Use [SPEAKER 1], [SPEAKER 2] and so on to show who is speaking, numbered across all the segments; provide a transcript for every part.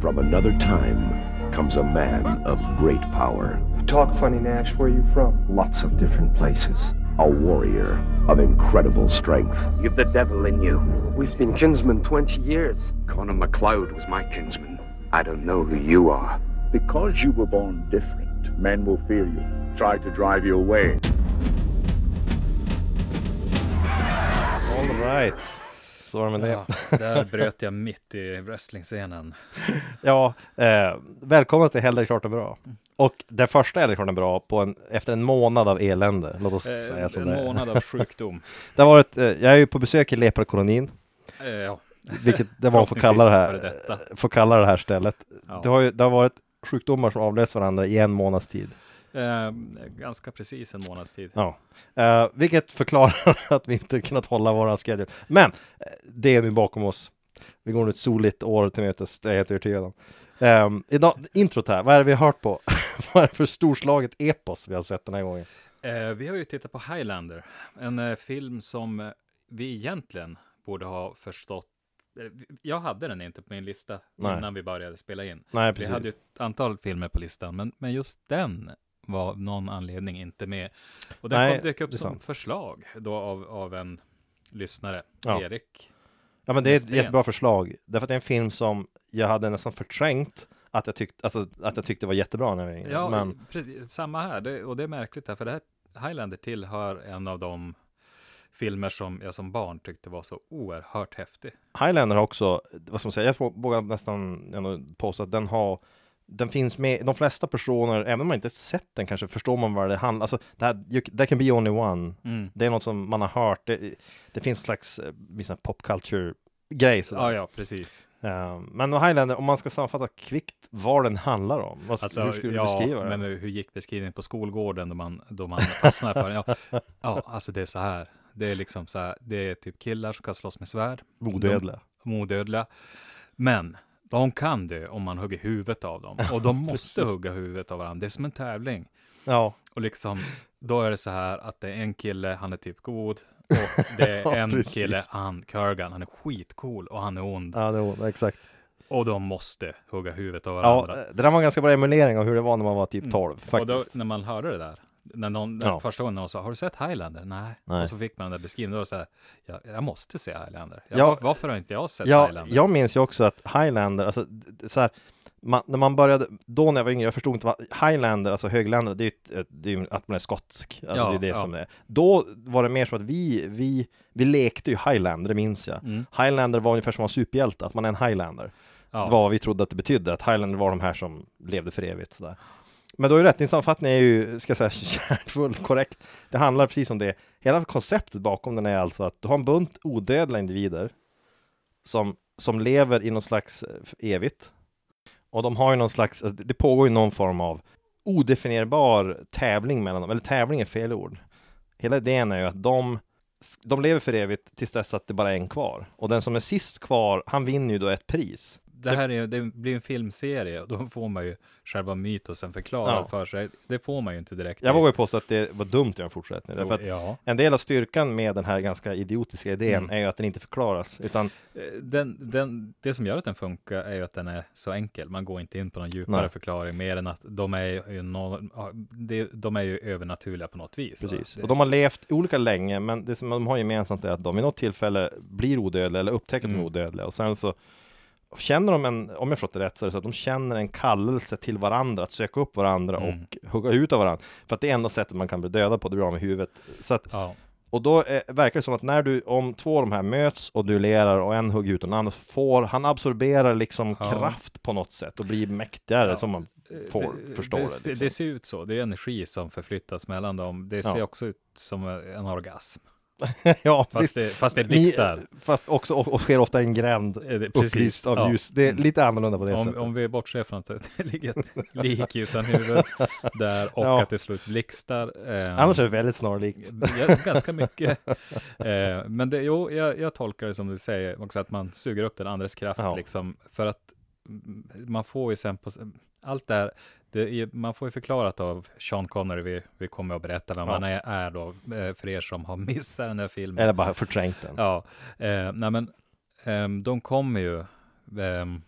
[SPEAKER 1] From another time comes a man of great power.
[SPEAKER 2] Talk funny, Nash. Where are you from?
[SPEAKER 1] Lots of different places. A warrior of incredible strength.
[SPEAKER 3] You've the devil in you.
[SPEAKER 2] We've been kinsmen 20 years.
[SPEAKER 3] Connor MacLeod was my kinsman. I don't know who you are.
[SPEAKER 4] Because you were born different, men will fear you, try to drive you away.
[SPEAKER 5] All right. Så var det med det.
[SPEAKER 6] Ja, där bröt jag mitt i wrestlingscenen.
[SPEAKER 5] Ja, eh, välkomna till Hellre klart och bra. Och det första Hellre klart och bra på en, efter en månad av elände. Låt oss säga
[SPEAKER 6] Eh,
[SPEAKER 5] som
[SPEAKER 6] en
[SPEAKER 5] det är.
[SPEAKER 6] månad av sjukdom.
[SPEAKER 5] Det har varit, eh, jag är ju på besök i leprokolonin,
[SPEAKER 6] Eh, ja.
[SPEAKER 5] vilket det var får kalla det här, får kalla det här stället.
[SPEAKER 6] Ja.
[SPEAKER 5] Det, har ju, det har varit sjukdomar som avlöst varandra i en månads tid.
[SPEAKER 6] Eh, ganska precis en månads tid.
[SPEAKER 5] Ja. Eh, vilket förklarar att vi inte kunnat hålla våran schedule. Men eh, det är nu bakom oss. Vi går nu ett soligt år till mötes, det är jag helt övertygad om. Um, idag, introt här, vad är det vi har hört på? vad är det för storslaget epos vi har sett den här gången?
[SPEAKER 6] Eh, vi har ju tittat på Highlander, en film som vi egentligen borde ha förstått. Jag hade den inte på min lista
[SPEAKER 5] Nej.
[SPEAKER 6] innan vi började spela in.
[SPEAKER 5] Nej,
[SPEAKER 6] Vi hade ju ett antal filmer på listan, men, men just den var av någon anledning inte med. Och den
[SPEAKER 5] Nej,
[SPEAKER 6] kom, dök upp som
[SPEAKER 5] sant.
[SPEAKER 6] förslag då av, av en lyssnare,
[SPEAKER 5] Ja.
[SPEAKER 6] Erik.
[SPEAKER 5] Ja men det är ett jättebra förslag. Därför att det är en film som jag hade nästan förträngt att jag, tyckte, alltså, att jag tyckte var jättebra när jag var yngre.
[SPEAKER 6] Ja,
[SPEAKER 5] Men
[SPEAKER 6] precis, samma här. Det, och det är märkligt här, för det här Highlander tillhör en av de filmer som jag som barn tyckte var så oerhört häftig.
[SPEAKER 5] Highlander har också, vad ska man säga, jag vågar nästan påstå att den har den finns med, de flesta personer, även om man inte sett den kanske, förstår man vad det handlar Alltså, det här, you, there can be only one.
[SPEAKER 6] Mm.
[SPEAKER 5] Det är något som man har hört. Det, det finns en slags här pop culture grej. sådär.
[SPEAKER 6] Ja, ja, precis.
[SPEAKER 5] Eh, men Highlander, om man ska sammanfatta kvickt vad den handlar om, vad,
[SPEAKER 6] Alltså,
[SPEAKER 5] hur skulle du
[SPEAKER 6] ja,
[SPEAKER 5] beskriva
[SPEAKER 6] men
[SPEAKER 5] den?
[SPEAKER 6] hur gick beskrivningen på skolgården då man, då man fastnar för den? Ja, ja, alltså det är så här. Det är liksom så här, det är typ killar som kan slåss med svärd.
[SPEAKER 5] Odödliga.
[SPEAKER 6] De, odödliga. Men de kan det om man hugger huvudet av dem. Och de måste hugga huvudet av varandra. Det är som en tävling.
[SPEAKER 5] Ja,
[SPEAKER 6] Och liksom, då är det så här att det är en kille, han är typ god. Och det är
[SPEAKER 5] Ja,
[SPEAKER 6] en
[SPEAKER 5] precis.
[SPEAKER 6] kille, han, Kurgan, han är skitcool och han är ond.
[SPEAKER 5] ja det var, exakt.
[SPEAKER 6] Och de måste hugga huvudet av
[SPEAKER 5] Ja,
[SPEAKER 6] varandra.
[SPEAKER 5] det där var en ganska bra emulering av hur det var när man var typ
[SPEAKER 6] Mm.
[SPEAKER 5] 12,
[SPEAKER 6] och
[SPEAKER 5] faktiskt.
[SPEAKER 6] då, när man hörde det där, när någon,
[SPEAKER 5] Ja.
[SPEAKER 6] första gången någon sa, har du sett Highlander? Nej.
[SPEAKER 5] Nej.
[SPEAKER 6] Och så fick man den där beskrivningen, det så här, ja, jag måste se Highlander. Ja,
[SPEAKER 5] Ja.
[SPEAKER 6] var- varför har inte jag sett
[SPEAKER 5] Ja,
[SPEAKER 6] Highlander?
[SPEAKER 5] jag minns ju också att Highlander, alltså så här, man, när man började, då när jag var yngre, jag förstod inte vad Highlander, alltså högländer, det är ju det är ju att man är skotsk, alltså
[SPEAKER 6] Ja,
[SPEAKER 5] det är det
[SPEAKER 6] ja.
[SPEAKER 5] som det är. Då var det mer som att vi, vi, vi lekte ju Highlander, det minns jag.
[SPEAKER 6] Mm.
[SPEAKER 5] Highlander var ungefär som en superhjälte, att man är en Highlander.
[SPEAKER 6] Ja.
[SPEAKER 5] Det var vad vi trodde att det betydde, att Highlander var de här som levde för evigt sådär. Men då är rätt, din sammanfattning är ju, ska jag säga, kärnfull, korrekt. Det handlar precis om det. Hela konceptet bakom den är alltså att du har en bunt odödliga individer som, som lever i någon slags eh, evigt. Och de har ju någon slags, alltså det- det pågår ju någon form av odefinierbar tävling mellan dem, eller tävling är fel ord. Hela idén är ju att de, de lever för evigt tills dess att det bara är en kvar. Och den som är sist kvar, han vinner ju då ett pris.
[SPEAKER 6] Det här är, det blir en filmserie och då får man ju själva mytosen förklarad
[SPEAKER 5] Ja.
[SPEAKER 6] för sig. Det får man ju inte direkt.
[SPEAKER 5] Jag vågar ju påstå att det var dumt att göra en fortsättning. Därför att
[SPEAKER 6] ja.
[SPEAKER 5] en del av styrkan med den här ganska idiotiska idén
[SPEAKER 6] Mm.
[SPEAKER 5] är ju att den inte förklaras. Utan
[SPEAKER 6] Eh, Den, den, det som gör att den funkar är ju att den är så enkel. Man går inte in på någon djupare
[SPEAKER 5] Nej.
[SPEAKER 6] förklaring mer än att de är ju, no, de är ju övernaturliga på något vis.
[SPEAKER 5] precis.
[SPEAKER 6] Det-
[SPEAKER 5] Och de har levt olika länge, men det som de har gemensamt är att de vid något tillfälle blir odödliga eller upptäcker att de är
[SPEAKER 6] Mm.
[SPEAKER 5] odödliga. Och sen så känner de en, om jag förstått det rätt, så är det så att de känner en kallelse till varandra, att söka upp varandra
[SPEAKER 6] Mm.
[SPEAKER 5] och hugga ut av varandra. För att det är enda sättet man kan bli dödad på, det blir av med huvudet. Så att
[SPEAKER 6] ja.
[SPEAKER 5] Och då eh, verkar det som att när du, om två av de här möts och duellerar och en hugger ut den andra, så får han absorberar liksom
[SPEAKER 6] Ja.
[SPEAKER 5] kraft på något sätt och blir mäktigare
[SPEAKER 6] Ja.
[SPEAKER 5] som man får
[SPEAKER 6] det,
[SPEAKER 5] förstå
[SPEAKER 6] det,
[SPEAKER 5] det.
[SPEAKER 6] ser-
[SPEAKER 5] liksom.
[SPEAKER 6] det ser ut så. Det är energi som förflyttas mellan dem. Det ser också ut som en orgasm.
[SPEAKER 5] ja,
[SPEAKER 6] Fast det, fast det är
[SPEAKER 5] Ni-
[SPEAKER 6] blixtar.
[SPEAKER 5] Fast också och, och sker ofta en gränd
[SPEAKER 6] Eh, det- precis,
[SPEAKER 5] upplyst av
[SPEAKER 6] ja.
[SPEAKER 5] ljus. Det är
[SPEAKER 6] Mm.
[SPEAKER 5] lite annorlunda på det
[SPEAKER 6] Om,
[SPEAKER 5] sättet.
[SPEAKER 6] om vi bortser från att det ligger ett lik utan huvud där och
[SPEAKER 5] Ja.
[SPEAKER 6] att det slår ut blixtar. Eh,
[SPEAKER 5] Annars är det väldigt snarlikt.
[SPEAKER 6] Ja, ganska mycket. Eh, men det, jo, jag, jag tolkar det som du säger också, att man suger upp den andres kraft
[SPEAKER 5] Ja.
[SPEAKER 6] liksom, för att man får ju sen på, allt det här, är- man får ju förklarat av Sean Connery, vi, vi kommer att berätta vem
[SPEAKER 5] Ja.
[SPEAKER 6] han är, är då, eh, för er som har missat den här filmen.
[SPEAKER 5] Eller bara förträngt den.
[SPEAKER 6] Ja, eh, nej men ehm, de kommer ju, ehm,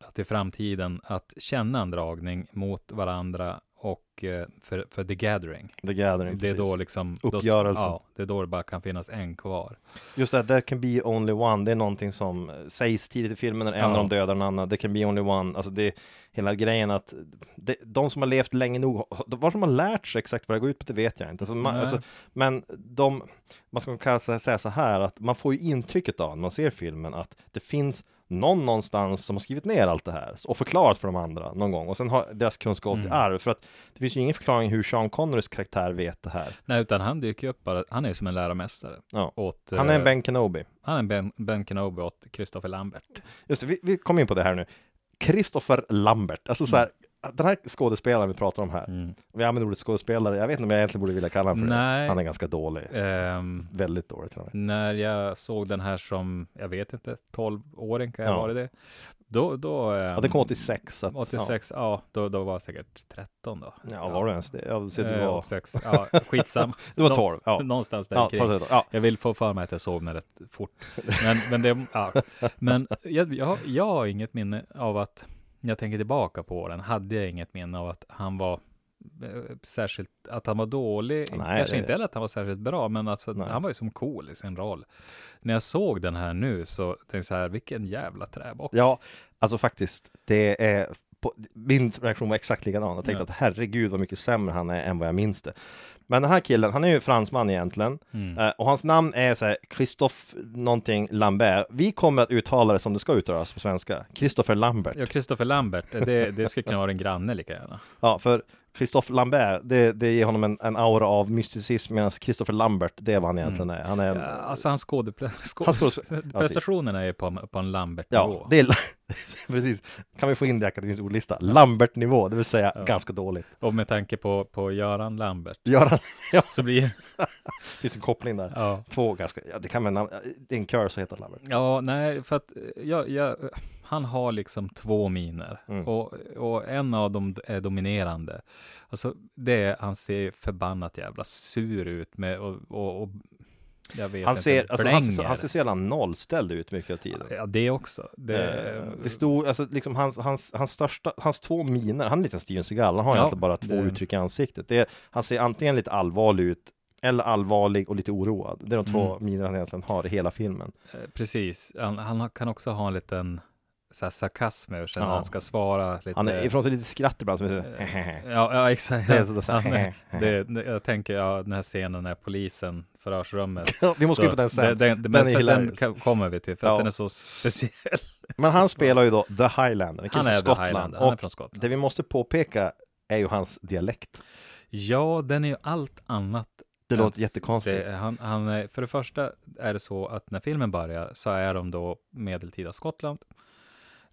[SPEAKER 6] att i framtiden att känna en dragning mot varandra och eh, för, för The Gathering.
[SPEAKER 5] The Gathering.
[SPEAKER 6] Det är
[SPEAKER 5] precis.
[SPEAKER 6] då liksom
[SPEAKER 5] Uppgörelsen.
[SPEAKER 6] Då, ja, det är då det bara kan finnas en kvar.
[SPEAKER 5] Just det, there can be only one, det är någonting som eh, sägs tidigt i filmen när en
[SPEAKER 6] Ja.
[SPEAKER 5] av dem dödar den andra. There can be only one, alltså det är hela grejen att det, de som har levt länge nog, vad som har lärt sig exakt vad det går ut på, det vet jag inte. Alltså, man, alltså, men de, man ska kanske säga så här att man får ju intrycket av när man ser filmen att det finns någon någonstans som har skrivit ner allt det här och förklarat för de andra någon gång och sen har deras kunskap
[SPEAKER 6] Mm.
[SPEAKER 5] i arv för att det finns ju ingen förklaring hur Sean Connerys karaktär vet det här.
[SPEAKER 6] Nej, utan han dyker ju upp bara, han är ju som en läromästare.
[SPEAKER 5] Ja.
[SPEAKER 6] Åt,
[SPEAKER 5] Han är en
[SPEAKER 6] eh,
[SPEAKER 5] Ben Kenobi.
[SPEAKER 6] Han är en Ben, ben Kenobi åt Christopher Lambert.
[SPEAKER 5] Just det, vi, vi kom in på det här nu. Christopher Lambert, alltså så här, den här skådespelaren vi pratar om här.
[SPEAKER 6] Mm.
[SPEAKER 5] Vi använder ordet skådespelare, jag vet inte om jag egentligen borde vilja kalla honom för
[SPEAKER 6] Nej.
[SPEAKER 5] det. Han är ganska dålig.
[SPEAKER 6] Ehm,
[SPEAKER 5] Väldigt dålig till och med.
[SPEAKER 6] när jag såg den här som, jag vet inte, 12-åring kan jag
[SPEAKER 5] Ja.
[SPEAKER 6] varit det. Då, då... ehm,
[SPEAKER 5] Ja, det kom 86. Så att,
[SPEAKER 6] 86, ja, då, då var jag säkert 13 då.
[SPEAKER 5] Ja, ja var du ens det? Ja, så du
[SPEAKER 6] Eh,
[SPEAKER 5] var,
[SPEAKER 6] 86, ja, skitsam.
[SPEAKER 5] du var
[SPEAKER 6] Nå-
[SPEAKER 5] 12. Ja,
[SPEAKER 6] Någonstans där
[SPEAKER 5] ja,
[SPEAKER 6] kring.
[SPEAKER 5] 12, ja.
[SPEAKER 6] Jag vill få för mig att jag somnade rätt fort. Men, men, det, ja. men jag, jag, har- jag har inget minne av att, jag tänker tillbaka på den, hade jag inget minne av att han var eh, särskilt, att han var dålig,
[SPEAKER 5] Nej,
[SPEAKER 6] kanske
[SPEAKER 5] det-
[SPEAKER 6] inte heller att han var särskilt bra, men alltså,
[SPEAKER 5] Nej.
[SPEAKER 6] han var ju som cool i sin roll. När jag såg den här nu så tänkte jag så här, vilken jävla träbock.
[SPEAKER 5] ja, alltså faktiskt, det är på, min reaktion var exakt likadan. Jag tänkte
[SPEAKER 6] Ja.
[SPEAKER 5] att herregud vad mycket sämre han är än vad jag minns det. Men den här killen, han är ju fransman egentligen.
[SPEAKER 6] Mm.
[SPEAKER 5] Eh, och hans namn är så här, Christophe någonting Lambert. Vi kommer att uttala det som det ska uttalas på svenska. Christopher Lambert.
[SPEAKER 6] Ja, Christopher Lambert, det, det skulle kunna vara en granne lika gärna.
[SPEAKER 5] Ja, för Christophe Lambert, det, det ger honom en, en aura av mysticism medan Christopher Lambert, det är vad han egentligen är. Han är en,
[SPEAKER 6] Ja, alltså hans skådepre- skå-
[SPEAKER 5] Hans skådespel-
[SPEAKER 6] prestationerna är på, en- på en Lambert-nivå.
[SPEAKER 5] ja, det är precis. Kan vi få in det i akademins ordlista? Lambert-nivå, det vill säga
[SPEAKER 6] Ja.
[SPEAKER 5] ganska dåligt.
[SPEAKER 6] Och med tanke på, på Göran Lambert
[SPEAKER 5] Göran, ja,
[SPEAKER 6] så blir
[SPEAKER 5] det finns en koppling där.
[SPEAKER 6] ja.
[SPEAKER 5] Två ganska, ja, det kan man, det är en kör så heter Lambert.
[SPEAKER 6] ja, nej, för att jag, jag, han har liksom två miner
[SPEAKER 5] Mm.
[SPEAKER 6] och, och en av dem är dominerande. Alltså det är, han ser förbannat jävla sur ut med och, och, och jag vet
[SPEAKER 5] Han
[SPEAKER 6] inte,
[SPEAKER 5] ser, alltså, han, han ser så jävla nollställd ut mycket av tiden.
[SPEAKER 6] Ja, det också. Det,
[SPEAKER 5] Eh, Det stod, alltså liksom hans, hans, hans största, hans två miner, han är lite Steven Seagal, han har
[SPEAKER 6] Ja,
[SPEAKER 5] egentligen bara två
[SPEAKER 6] det-
[SPEAKER 5] uttryck i ansiktet. Det han ser antingen lite allvarlig ut, eller allvarlig och lite oroad. Det är de två
[SPEAKER 6] Mm.
[SPEAKER 5] miner han egentligen har i hela filmen.
[SPEAKER 6] Eh, Precis, han, han kan också ha en liten så här, sarkasm sig när
[SPEAKER 5] Ja.
[SPEAKER 6] han ska svara lite.
[SPEAKER 5] Han är ifrån sig lite skratt ibland som är så,
[SPEAKER 6] Eh, Ja, ja exakt.
[SPEAKER 5] Det är så-
[SPEAKER 6] det, det, jag tänker, ja, den här scenen när polisen, förhörsrummet.
[SPEAKER 5] Vi måste gå på den sen.
[SPEAKER 6] Den, den,
[SPEAKER 5] Den
[SPEAKER 6] den, för den ka- kommer vi till, för
[SPEAKER 5] Ja.
[SPEAKER 6] att den är så speciell.
[SPEAKER 5] Men han spelar ju då The Highlander,
[SPEAKER 6] Han är
[SPEAKER 5] Skottland.
[SPEAKER 6] Highlander, han är
[SPEAKER 5] Och
[SPEAKER 6] från Skottland.
[SPEAKER 5] det vi måste påpeka är ju hans dialekt.
[SPEAKER 6] Ja, den är ju allt annat.
[SPEAKER 5] Det låter jättekonstigt.
[SPEAKER 6] Det, han, han, för det första är det så att när filmen börjar så är de då medeltida Skottland.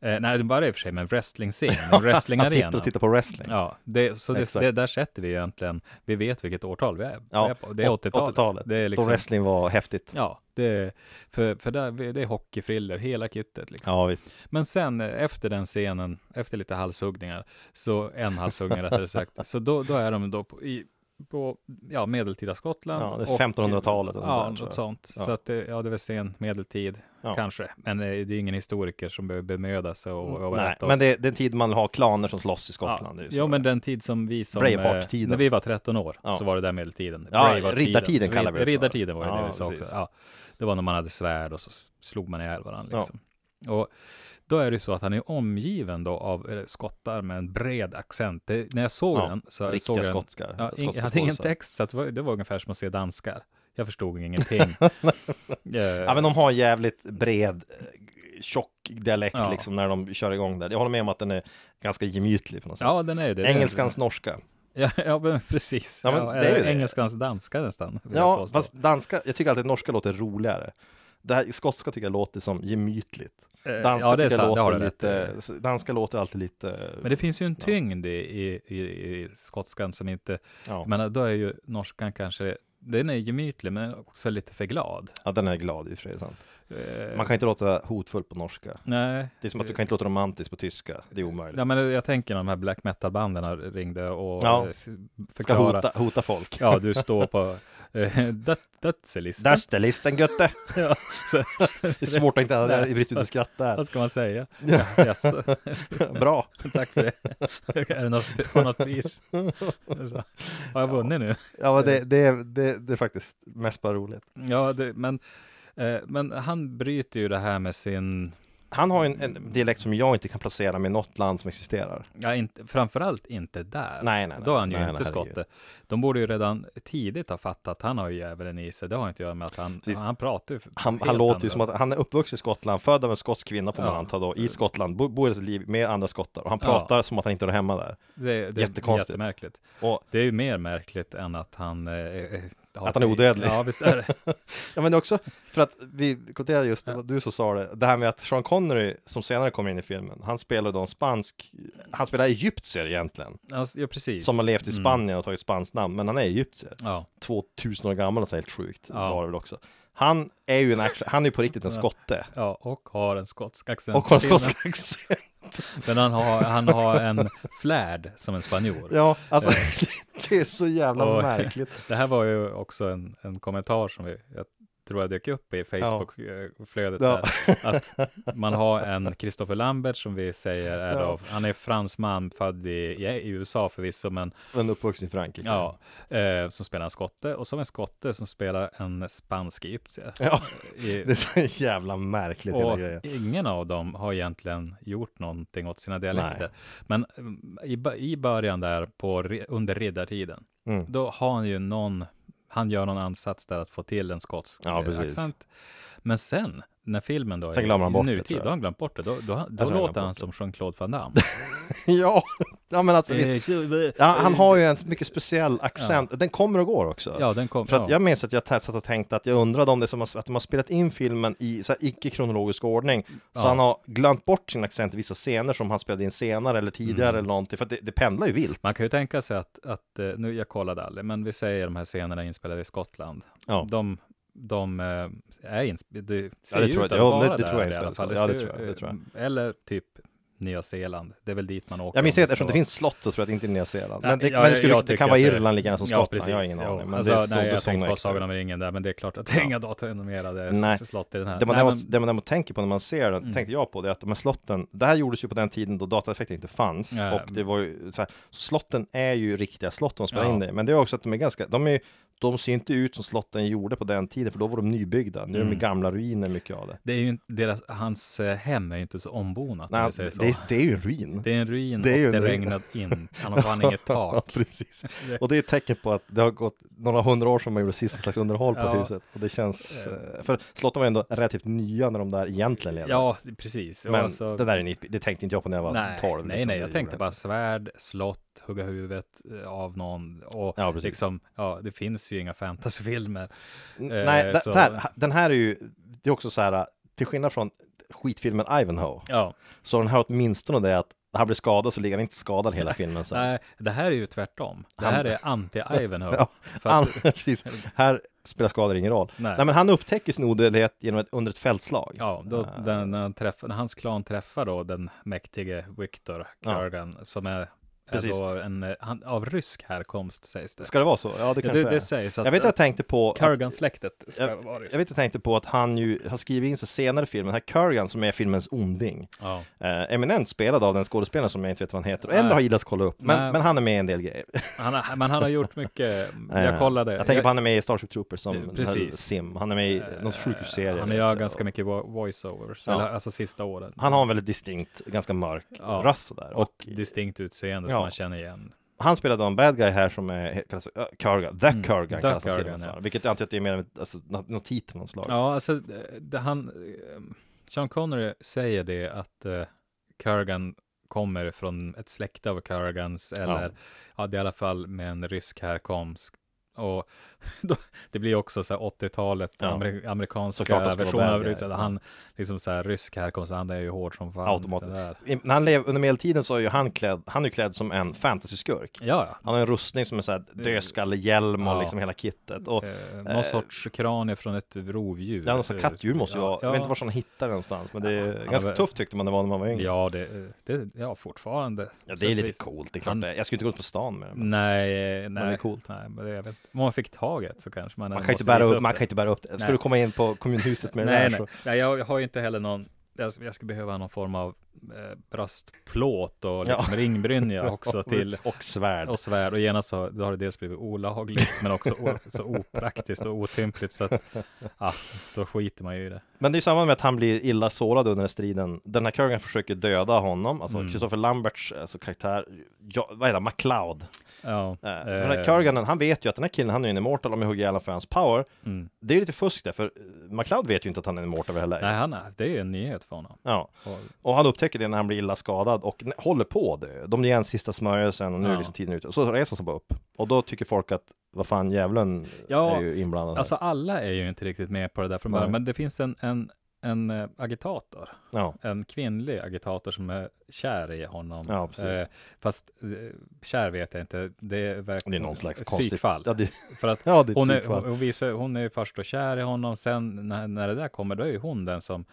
[SPEAKER 6] Eh, nej, det börjar i och för sig med en wrestling-scen, en
[SPEAKER 5] Han sitter
[SPEAKER 6] wrestling-arena.
[SPEAKER 5] och tittar på wrestling.
[SPEAKER 6] Ja, det, så det, det, där sätter vi egentligen, vi vet vilket årtal vi är,
[SPEAKER 5] Ja,
[SPEAKER 6] vi är på. Det är
[SPEAKER 5] åt-
[SPEAKER 6] 80-talet.
[SPEAKER 5] 80-talet.
[SPEAKER 6] Det är
[SPEAKER 5] Då
[SPEAKER 6] liksom,
[SPEAKER 5] wrestling var häftigt.
[SPEAKER 6] ja, det, för, för där, det är hockeyfriller, hela kittet liksom.
[SPEAKER 5] Ja, visst.
[SPEAKER 6] Men sen eh, efter den scenen, efter lite halshuggningar, så en halshuggning rättare sagt, så då, då är de då på, i, på ja, medeltida Skottland.
[SPEAKER 5] Ja, det är
[SPEAKER 6] och-
[SPEAKER 5] 1500-talet och sånt
[SPEAKER 6] Ja,
[SPEAKER 5] där,
[SPEAKER 6] något sånt.
[SPEAKER 5] Ja.
[SPEAKER 6] Så att det, ja, det är väl sen medeltid,
[SPEAKER 5] Ja.
[SPEAKER 6] kanske. Men eh, det är ingen historiker som behöver bemöda sig och, och
[SPEAKER 5] Mm, Nej,
[SPEAKER 6] berätta
[SPEAKER 5] men
[SPEAKER 6] oss.
[SPEAKER 5] det, är en tid man har klaner som slåss i Skottland.
[SPEAKER 6] Ja, men den tid som vi som...
[SPEAKER 5] Braveheart-tiden.
[SPEAKER 6] eh, När vi var 13 år så var det där medeltiden.
[SPEAKER 5] Ja, riddartiden kallar vi det.
[SPEAKER 6] Riddartiden var det det vi sa också. Ja, det var när man hade svärd och så slog man ihjäl varandra. Liksom. Och då är det så att han är omgiven då av skottar med en bred accent. Det, när jag såg
[SPEAKER 5] Ja,
[SPEAKER 6] den så
[SPEAKER 5] Riktiga
[SPEAKER 6] såg jag den,
[SPEAKER 5] skotska.
[SPEAKER 6] ja,
[SPEAKER 5] skotska
[SPEAKER 6] jag hade ingen text, så det, var, det var ungefär som att se danskar. Jag förstod ingenting. Eh,
[SPEAKER 5] Ja, men de har jävligt bred, eh, tjock dialekt
[SPEAKER 6] Ja.
[SPEAKER 5] liksom när de kör igång där. Jag håller med om att den är ganska gemytlig på något sätt.
[SPEAKER 6] ja, den är det.
[SPEAKER 5] Engelskans norska.
[SPEAKER 6] Ja, ja men precis.
[SPEAKER 5] Ja,
[SPEAKER 6] Ja,
[SPEAKER 5] men det är det.
[SPEAKER 6] Engelskans danska nästan.
[SPEAKER 5] Ja, fast danska, jag tycker alltid norska låter roligare. Det här skotska tycker jag låter som gemytligt.
[SPEAKER 6] Eh,
[SPEAKER 5] Danska
[SPEAKER 6] ja, det är det har
[SPEAKER 5] låter
[SPEAKER 6] rätt i.
[SPEAKER 5] lite, danska låter alltid lite,
[SPEAKER 6] Men det finns ju en
[SPEAKER 5] Ja.
[SPEAKER 6] tyngd i, i, i, i skotskan som inte,
[SPEAKER 5] ja,
[SPEAKER 6] men då är ju norskan kanske, den är gemytlig men också lite för glad.
[SPEAKER 5] ja den är glad i och för sig. Sant.
[SPEAKER 6] Eh,
[SPEAKER 5] Man kan inte låta hotfull på norska.
[SPEAKER 6] Nej.
[SPEAKER 5] Det är som att du kan inte låta romantisk på tyska. Det är omöjligt.
[SPEAKER 6] Ja, men jag tänker när de här black metal-banden ringde och
[SPEAKER 5] Ja.
[SPEAKER 6] s-
[SPEAKER 5] Ska hota, hota folk.
[SPEAKER 6] Ja, du står på, eh, that, dödselista.
[SPEAKER 5] Dödslistan götte!
[SPEAKER 6] Ja, så,
[SPEAKER 5] Det är svårt att inte det är inte skratta här.
[SPEAKER 6] vad ska man säga? Yes,
[SPEAKER 5] Bra!
[SPEAKER 6] tack för det. är det något, får något pris? Så, har jag vunnit nu?
[SPEAKER 5] Ja, det, det, det, det är faktiskt mest bara roligt.
[SPEAKER 6] Ja, det, men, men han bryter ju det här med sin,
[SPEAKER 5] Han har ju en, en dialekt som jag inte kan placera med något land som existerar.
[SPEAKER 6] ja, inte, framförallt inte där.
[SPEAKER 5] Nej, nej, nej.
[SPEAKER 6] Då är han ju
[SPEAKER 5] Nej,
[SPEAKER 6] inte skotte. De borde ju redan tidigt ha fattat att han har ju djävulen i sig. Det har inte att göra med att han,
[SPEAKER 5] Precis.
[SPEAKER 6] han pratar ju
[SPEAKER 5] Han, han låter ju
[SPEAKER 6] andra-
[SPEAKER 5] som att han är uppvuxen i Skottland, född av en skotsk kvinna får man
[SPEAKER 6] Ja.
[SPEAKER 5] anta då, i Skottland, bo, bor i sitt liv med andra skottar och han
[SPEAKER 6] Ja.
[SPEAKER 5] pratar som att han inte är hemma där.
[SPEAKER 6] Det, det är
[SPEAKER 5] Jättekonstigt.
[SPEAKER 6] jättemärkligt.
[SPEAKER 5] Och
[SPEAKER 6] Det är ju mer märkligt än att han... Eh, eh,
[SPEAKER 5] Att han är odödlig.
[SPEAKER 6] Ja, visst är det.
[SPEAKER 5] Ja men också för att vi konstaterade just det, du som sa det, det här med att Sean Connery som senare kommer in i filmen, han spelar då en spansk, han spelar egyptier egentligen,
[SPEAKER 6] Alltså, ja, precis.
[SPEAKER 5] som har levt i
[SPEAKER 6] Mm.
[SPEAKER 5] Spanien och tagit spanskt namn, men han är egyptier.
[SPEAKER 6] Ja,
[SPEAKER 5] 2000 år gammal, så helt sjukt
[SPEAKER 6] Ja.
[SPEAKER 5] var det väl också. Han är ju en action, han är ju på riktigt en skotte.
[SPEAKER 6] ja, och har en skotsk accent.
[SPEAKER 5] Och har en skotsk accent.
[SPEAKER 6] Men han har, han har en flärd som en spanjor.
[SPEAKER 5] Ja, alltså det är så jävla
[SPEAKER 6] Och-
[SPEAKER 5] märkligt.
[SPEAKER 6] Det här var ju också en, en kommentar som vi, jag tror jag dök upp i Facebook-flödet
[SPEAKER 5] Ja.
[SPEAKER 6] där. Att man har en Christopher Lambert som vi säger är
[SPEAKER 5] Ja.
[SPEAKER 6] då, han är fransman, född i, i USA förvisso, men
[SPEAKER 5] Men uppvuxen i Frankrike.
[SPEAKER 6] ja, eh, som spelar en skotte och som en skotte som spelar en spansk egyptier.
[SPEAKER 5] Ja,
[SPEAKER 6] I,
[SPEAKER 5] det är så jävla märkligt hela
[SPEAKER 6] och
[SPEAKER 5] grejen.
[SPEAKER 6] ingen av dem har egentligen gjort någonting åt sina dialekter. Men mm, i, i början där på, under riddartiden,
[SPEAKER 5] Mm.
[SPEAKER 6] då har han ju någon, han gör någon ansats där att få till en skotsk
[SPEAKER 5] Ja,
[SPEAKER 6] eh, accent. Men sen, när filmen då
[SPEAKER 5] Sen
[SPEAKER 6] i-
[SPEAKER 5] glömmer han
[SPEAKER 6] i
[SPEAKER 5] bort det,
[SPEAKER 6] nutid,
[SPEAKER 5] jag.
[SPEAKER 6] då har han glömt bort det. Då, då, då
[SPEAKER 5] han glömt
[SPEAKER 6] låter han
[SPEAKER 5] bort
[SPEAKER 6] som Jean-Claude Van Damme.
[SPEAKER 5] Ja, ja men alltså
[SPEAKER 6] Eh,
[SPEAKER 5] visst. Ja, han har ju en mycket speciell accent. Den kommer och går också.
[SPEAKER 6] Ja, den kom,
[SPEAKER 5] För att
[SPEAKER 6] ja.
[SPEAKER 5] jag minns att jag satt och tänkte att jag undrade om det är som att de har spelat in filmen i så här icke-kronologisk ordning. Så
[SPEAKER 6] Ja.
[SPEAKER 5] han har glömt bort sin accent i vissa scener som han spelade in senare eller tidigare
[SPEAKER 6] Mm.
[SPEAKER 5] eller någonting. För att det, det pendlar ju vilt.
[SPEAKER 6] Man kan ju tänka sig att, att, eh, nu jag kollade aldrig, men vi säger de här scenerna inspelade i Skottland.
[SPEAKER 5] Ja.
[SPEAKER 6] De, de eh, är inspelade, det ser
[SPEAKER 5] det
[SPEAKER 6] ju
[SPEAKER 5] tror
[SPEAKER 6] ut att
[SPEAKER 5] Ja, det-
[SPEAKER 6] vara
[SPEAKER 5] det tror jag
[SPEAKER 6] i alla fall.
[SPEAKER 5] Ja, det tror jag, det tror jag.
[SPEAKER 6] Eller typ Nya Zeeland. Det är väl dit man åker.
[SPEAKER 5] Jag minns inte,
[SPEAKER 6] det
[SPEAKER 5] eftersom det finns slott så tror jag att det inte är Nya Zeeland. Men det,
[SPEAKER 6] Ja,
[SPEAKER 5] men det, skulle, det kan vara
[SPEAKER 6] att det-
[SPEAKER 5] Irland lika gärna som
[SPEAKER 6] Ja,
[SPEAKER 5] Skottland.
[SPEAKER 6] precis.
[SPEAKER 5] jag har ingen aning. Men
[SPEAKER 6] alltså,
[SPEAKER 5] det är
[SPEAKER 6] nej, jag
[SPEAKER 5] det
[SPEAKER 6] tänkte på. Sagan om ringen där, men det är klart att det är inga datoranimerade
[SPEAKER 5] Nej.
[SPEAKER 6] slott i den här.
[SPEAKER 5] Det man,
[SPEAKER 6] Nej,
[SPEAKER 5] däremot,
[SPEAKER 6] men-
[SPEAKER 5] det man däremot tänker på när man ser den,
[SPEAKER 6] Mm.
[SPEAKER 5] tänkte jag på det, att de här slotten, det här gjordes ju på den tiden då dataeffekter inte fanns.
[SPEAKER 6] Ja.
[SPEAKER 5] Och det var ju så här, slotten är ju riktiga slott de spelar
[SPEAKER 6] Ja.
[SPEAKER 5] in det. Men det är också att de är ganska, de är ju- de ser inte ut som slotten gjorde på den tiden, för då var de nybyggda. Nu är de
[SPEAKER 6] Mm.
[SPEAKER 5] gamla ruiner, mycket av det.
[SPEAKER 6] det är ju inte- deras, hans eh, hem är ju inte så ombonat, om
[SPEAKER 5] Nej,
[SPEAKER 6] säger så.
[SPEAKER 5] det, är, det är ju en ruin.
[SPEAKER 6] Det är en ruin
[SPEAKER 5] Det är
[SPEAKER 6] och det
[SPEAKER 5] en
[SPEAKER 6] regnar in. Han har fan inget tak.
[SPEAKER 5] precis. Och det är ett tecken på att det har gått några hundra år sedan man gjorde sista slags underhåll på
[SPEAKER 6] Ja.
[SPEAKER 5] huset. Och det känns, eh, för slotten var ändå relativt nya när de där egentligen levde.
[SPEAKER 6] Ja, precis.
[SPEAKER 5] Men
[SPEAKER 6] alltså-
[SPEAKER 5] det där är nytt, det tänkte inte jag på när jag var
[SPEAKER 6] nej,
[SPEAKER 5] 12.
[SPEAKER 6] nej,
[SPEAKER 5] liksom.
[SPEAKER 6] nej,
[SPEAKER 5] Det
[SPEAKER 6] jag tänkte bara svärd, slott, hugga huvudet eh, av någon och
[SPEAKER 5] Ja, precis.
[SPEAKER 6] liksom, ja, det finns ju inga fantasyfilmer. Eh,
[SPEAKER 5] Nej,
[SPEAKER 6] så-
[SPEAKER 5] det, här, den här är ju, det är också så här, till skillnad från skitfilmen Ivanhoe,
[SPEAKER 6] Ja,
[SPEAKER 5] så den här åtminstone det att han blir skadad så ligger han inte skadad hela filmen sen.
[SPEAKER 6] nej, det här är ju tvärtom. Det
[SPEAKER 5] Han-
[SPEAKER 6] här är anti-Ivanhoe.
[SPEAKER 5] Ja, Han,
[SPEAKER 6] att,
[SPEAKER 5] precis, här spelar skador ingen roll.
[SPEAKER 6] nej.
[SPEAKER 5] Nej men han upptäcker sin odödlighet genom ett, under ett fältslag.
[SPEAKER 6] Ja, då,
[SPEAKER 5] Eh,
[SPEAKER 6] den, när, han träffar, när hans klan träffar då den mäktige Victor
[SPEAKER 5] Ja.
[SPEAKER 6] Kurgan som är, är
[SPEAKER 5] Precis.
[SPEAKER 6] då en, eh, han, av rysk härkomst sägs det.
[SPEAKER 5] Ska det vara så? Ja det
[SPEAKER 6] Ja,
[SPEAKER 5] kanske
[SPEAKER 6] det, det
[SPEAKER 5] är.
[SPEAKER 6] sägs att
[SPEAKER 5] Jag vet att jag tänkte på att,
[SPEAKER 6] Kurgan-släktet ska
[SPEAKER 5] jag,
[SPEAKER 6] vara
[SPEAKER 5] jag vet att jag tänkte på att han ju har skrivit in sig senare i filmen, här Kurgan som är filmens onding.
[SPEAKER 6] Ja.
[SPEAKER 5] Eh, eminent spelad av den skådespelaren som jag inte vet vad han heter, eller har gillats kolla upp. Men,
[SPEAKER 6] Nej.
[SPEAKER 5] men han är med i en del grejer.
[SPEAKER 6] Han har, men han har gjort mycket,
[SPEAKER 5] Eh,
[SPEAKER 6] jag kollade.
[SPEAKER 5] Jag tänker på han är med i Starship Troopers som
[SPEAKER 6] Eh, precis.
[SPEAKER 5] Sim. Han är med i någon sjukhusserie.
[SPEAKER 6] Han gör ganska mycket vo- voiceovers,
[SPEAKER 5] Ja.
[SPEAKER 6] eller, alltså sista åren.
[SPEAKER 5] Han har en väldigt distinkt, ganska mörk
[SPEAKER 6] Ja.
[SPEAKER 5] röst sådär.
[SPEAKER 6] och distinkt utseende
[SPEAKER 5] Ja.
[SPEAKER 6] man känner igen.
[SPEAKER 5] han spelade en bad guy här som är, kallas för, uh, Kurgan, The
[SPEAKER 6] Mm,
[SPEAKER 5] Kurgan kallas han till och med
[SPEAKER 6] ja.
[SPEAKER 5] Vilket jag antar att det är mer än alltså, nå- någon titel av något slag.
[SPEAKER 6] Ja, alltså det, det, han, eh, Sean Connery säger det att uh, Kurgan kommer från ett släkte av Kurgans eller ja. det är i alla fall med en rysk härkomst. Och då, det blir också så här 80-talet,
[SPEAKER 5] Ja.
[SPEAKER 6] amer, amerikanska versionen
[SPEAKER 5] ja.
[SPEAKER 6] Han liksom så här rysk härkomst, han är ju hård som fan.
[SPEAKER 5] Automatiskt. När han lev, under medeltiden så är ju han klädd, han är ju klädd som en fantasy-skurk.
[SPEAKER 6] Ja, ja.
[SPEAKER 5] Han har en rustning som är såhär dödskallehjälm och
[SPEAKER 6] Ja.
[SPEAKER 5] liksom hela kittet. Och
[SPEAKER 6] Eh, någon
[SPEAKER 5] eh,
[SPEAKER 6] sorts kranie från ett rovdjur.
[SPEAKER 5] Ja, någon sån kattdjur måste ju vara. Jag vet inte var han hittar det någonstans. Men det är ganska
[SPEAKER 6] men-
[SPEAKER 5] tufft tyckte man det var när man var yngre.
[SPEAKER 6] Ja, det, det, ja, fortfarande.
[SPEAKER 5] Ja, det
[SPEAKER 6] Så
[SPEAKER 5] är lite coolt, det är klart
[SPEAKER 6] Han-
[SPEAKER 5] det. Jag skulle inte gå ut på stan med det. Men...
[SPEAKER 6] Nej, nej.
[SPEAKER 5] det är coolt.
[SPEAKER 6] Nej, men det, jag vet, om man fick taget så kanske man
[SPEAKER 5] Man kan, inte bära
[SPEAKER 6] visa
[SPEAKER 5] upp, man
[SPEAKER 6] det.
[SPEAKER 5] kan inte bära upp det. Ska
[SPEAKER 6] Nej.
[SPEAKER 5] du komma in på kommunhuset med det
[SPEAKER 6] Nej,
[SPEAKER 5] där
[SPEAKER 6] nej.
[SPEAKER 5] så...
[SPEAKER 6] nej, jag har ju inte heller någon jag, skulle behöva någon form av eh, bröstplåt och
[SPEAKER 5] Ja.
[SPEAKER 6] liksom ringbrynja också till
[SPEAKER 5] Och svärd.
[SPEAKER 6] och svärd och genast så då har det dels blivit olagligt men också o, så opraktiskt och otympligt så att ja, då skiter man ju i det.
[SPEAKER 5] Men det är ju samma med att han blir illa sårad under striden. Den här Kurgan försöker döda honom, alltså
[SPEAKER 6] Mm.
[SPEAKER 5] Christopher Lamberts alltså, karaktär, ja, vad heter det, McLeod.
[SPEAKER 6] Ja,
[SPEAKER 5] Eh, för den
[SPEAKER 6] eh,
[SPEAKER 5] här Kurganen, han vet ju att den här killen, han är en immortal om jag hugger ihjäl honom för hans power.
[SPEAKER 6] mm.
[SPEAKER 5] Det är ju lite fusk där, för eh, McLeod vet ju inte att han är en immortal läget.
[SPEAKER 6] Nej, han är, det är ju en nyhet för honom.
[SPEAKER 5] Ja,
[SPEAKER 6] Och,
[SPEAKER 5] och han upptäcker det när han blir illa skadad och håller på dö. De ger en sista smörjelsen och nu är
[SPEAKER 6] Ja.
[SPEAKER 5] liksom tiden ute. Och så reser han sig bara upp. Och då tycker folk att, vad fan, djävulen
[SPEAKER 6] Ja,
[SPEAKER 5] är ju inblandad här.
[SPEAKER 6] alltså alla är ju inte riktigt med på det där från början, men det finns en, en, en eh, agitator,
[SPEAKER 5] Ja,
[SPEAKER 6] en kvinnlig agitator som är kär i honom.
[SPEAKER 5] Ja, precis.
[SPEAKER 6] Eh, fast eh, kär vet jag inte, det är
[SPEAKER 5] det
[SPEAKER 6] verkligen
[SPEAKER 5] är någon slags
[SPEAKER 6] psykfall.
[SPEAKER 5] Ja, det,
[SPEAKER 6] För att
[SPEAKER 5] ja, det är
[SPEAKER 6] hon är, hon, visar, hon är ju först och kär i honom, sen när, när det där kommer, då är ju hon den som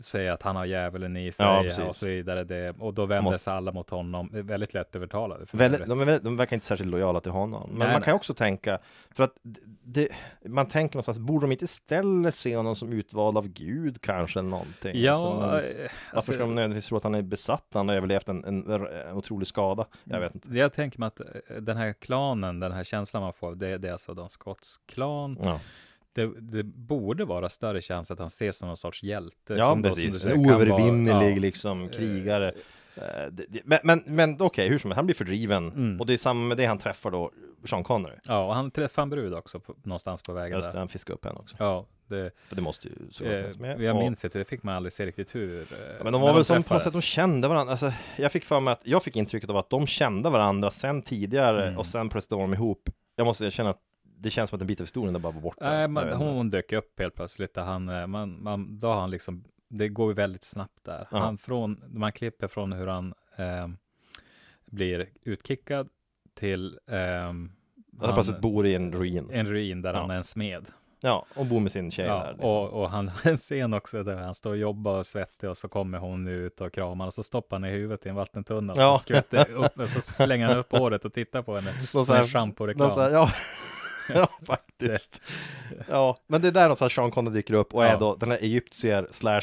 [SPEAKER 6] säger att han har djävulen i sig
[SPEAKER 5] Ja,
[SPEAKER 6] och så vidare. Det, och då vänder sig alla mot honom. Det är väldigt lätt övertalade. för
[SPEAKER 5] Väldigt, de, är de verkar inte särskilt lojala till honom. Men
[SPEAKER 6] Nej,
[SPEAKER 5] man kan
[SPEAKER 6] nej.
[SPEAKER 5] ju också tänka, för att det, man tänker någonstans, borde de inte istället se honom som utvald av Gud kanske eller någonting?
[SPEAKER 6] Ja,
[SPEAKER 5] Alltså,
[SPEAKER 6] eh,
[SPEAKER 5] varför
[SPEAKER 6] alltså,
[SPEAKER 5] ska de nödvändigtvis tro att han är besatt han har överlevt en, en, en otrolig skada? Jag vet inte.
[SPEAKER 6] jag tänker mig att eh, den här klanen, den här känslan man får, det, det är alltså de Scotts klan.
[SPEAKER 5] Ja,
[SPEAKER 6] Det, det borde vara större chans att han ses som någon sorts hjälte.
[SPEAKER 5] ja
[SPEAKER 6] som då, som
[SPEAKER 5] precis.
[SPEAKER 6] du säger,
[SPEAKER 5] En oövervinnelig
[SPEAKER 6] ja.
[SPEAKER 5] liksom krigare. Eh, det- det- Men, men, men okej, hur som helst, han blir fördriven
[SPEAKER 6] Mm.
[SPEAKER 5] och det är samma med det han träffar då, Sean Connery.
[SPEAKER 6] Ja, och han träffar en brud också på, någonstans på vägen
[SPEAKER 5] Just det,
[SPEAKER 6] där.
[SPEAKER 5] han fiskar upp henne också.
[SPEAKER 6] Ja, det,
[SPEAKER 5] För det måste ju såklart
[SPEAKER 6] eh,
[SPEAKER 5] med.
[SPEAKER 6] jag
[SPEAKER 5] Och-
[SPEAKER 6] minns inte, det fick man aldrig se riktigt hur. eh,
[SPEAKER 5] Ja, men de var väl som på något sätt, de kände varandra. Alltså, jag fick för mig att, jag fick intrycket av att de kände varandra sen tidigare
[SPEAKER 6] Mm.
[SPEAKER 5] och sen plötsligt var de ihop. Jag måste erkänna att det känns som att en bit av historien bara var borta.
[SPEAKER 6] Nej,
[SPEAKER 5] inte.
[SPEAKER 6] hon dök upp helt plötsligt. Där han, eh, man, man, då har han liksom, det går ju väldigt snabbt där.
[SPEAKER 5] Ja.
[SPEAKER 6] Han från, man klipper från hur han eh, blir utkickad till ehm,
[SPEAKER 5] Att han plötsligt bor i en ruin.
[SPEAKER 6] en ruin där
[SPEAKER 5] Ja.
[SPEAKER 6] han är en smed.
[SPEAKER 5] Ja, och bor med sin tjej
[SPEAKER 6] Ja,
[SPEAKER 5] där. Liksom.
[SPEAKER 6] och, och han har en scen också där han står och jobbar och svettig och så kommer hon ut och kramar och så stoppar han i huvudet i en vattentunna
[SPEAKER 5] Ja.
[SPEAKER 6] och skvätter upp och så slänger han upp håret och tittar på henne.
[SPEAKER 5] Någon
[SPEAKER 6] Som en schamporeklam.
[SPEAKER 5] Ja, ja faktiskt. Ja, men det är där någonstans Sean Connery dyker upp och är
[SPEAKER 6] Ja.
[SPEAKER 5] då den här egyptier slash,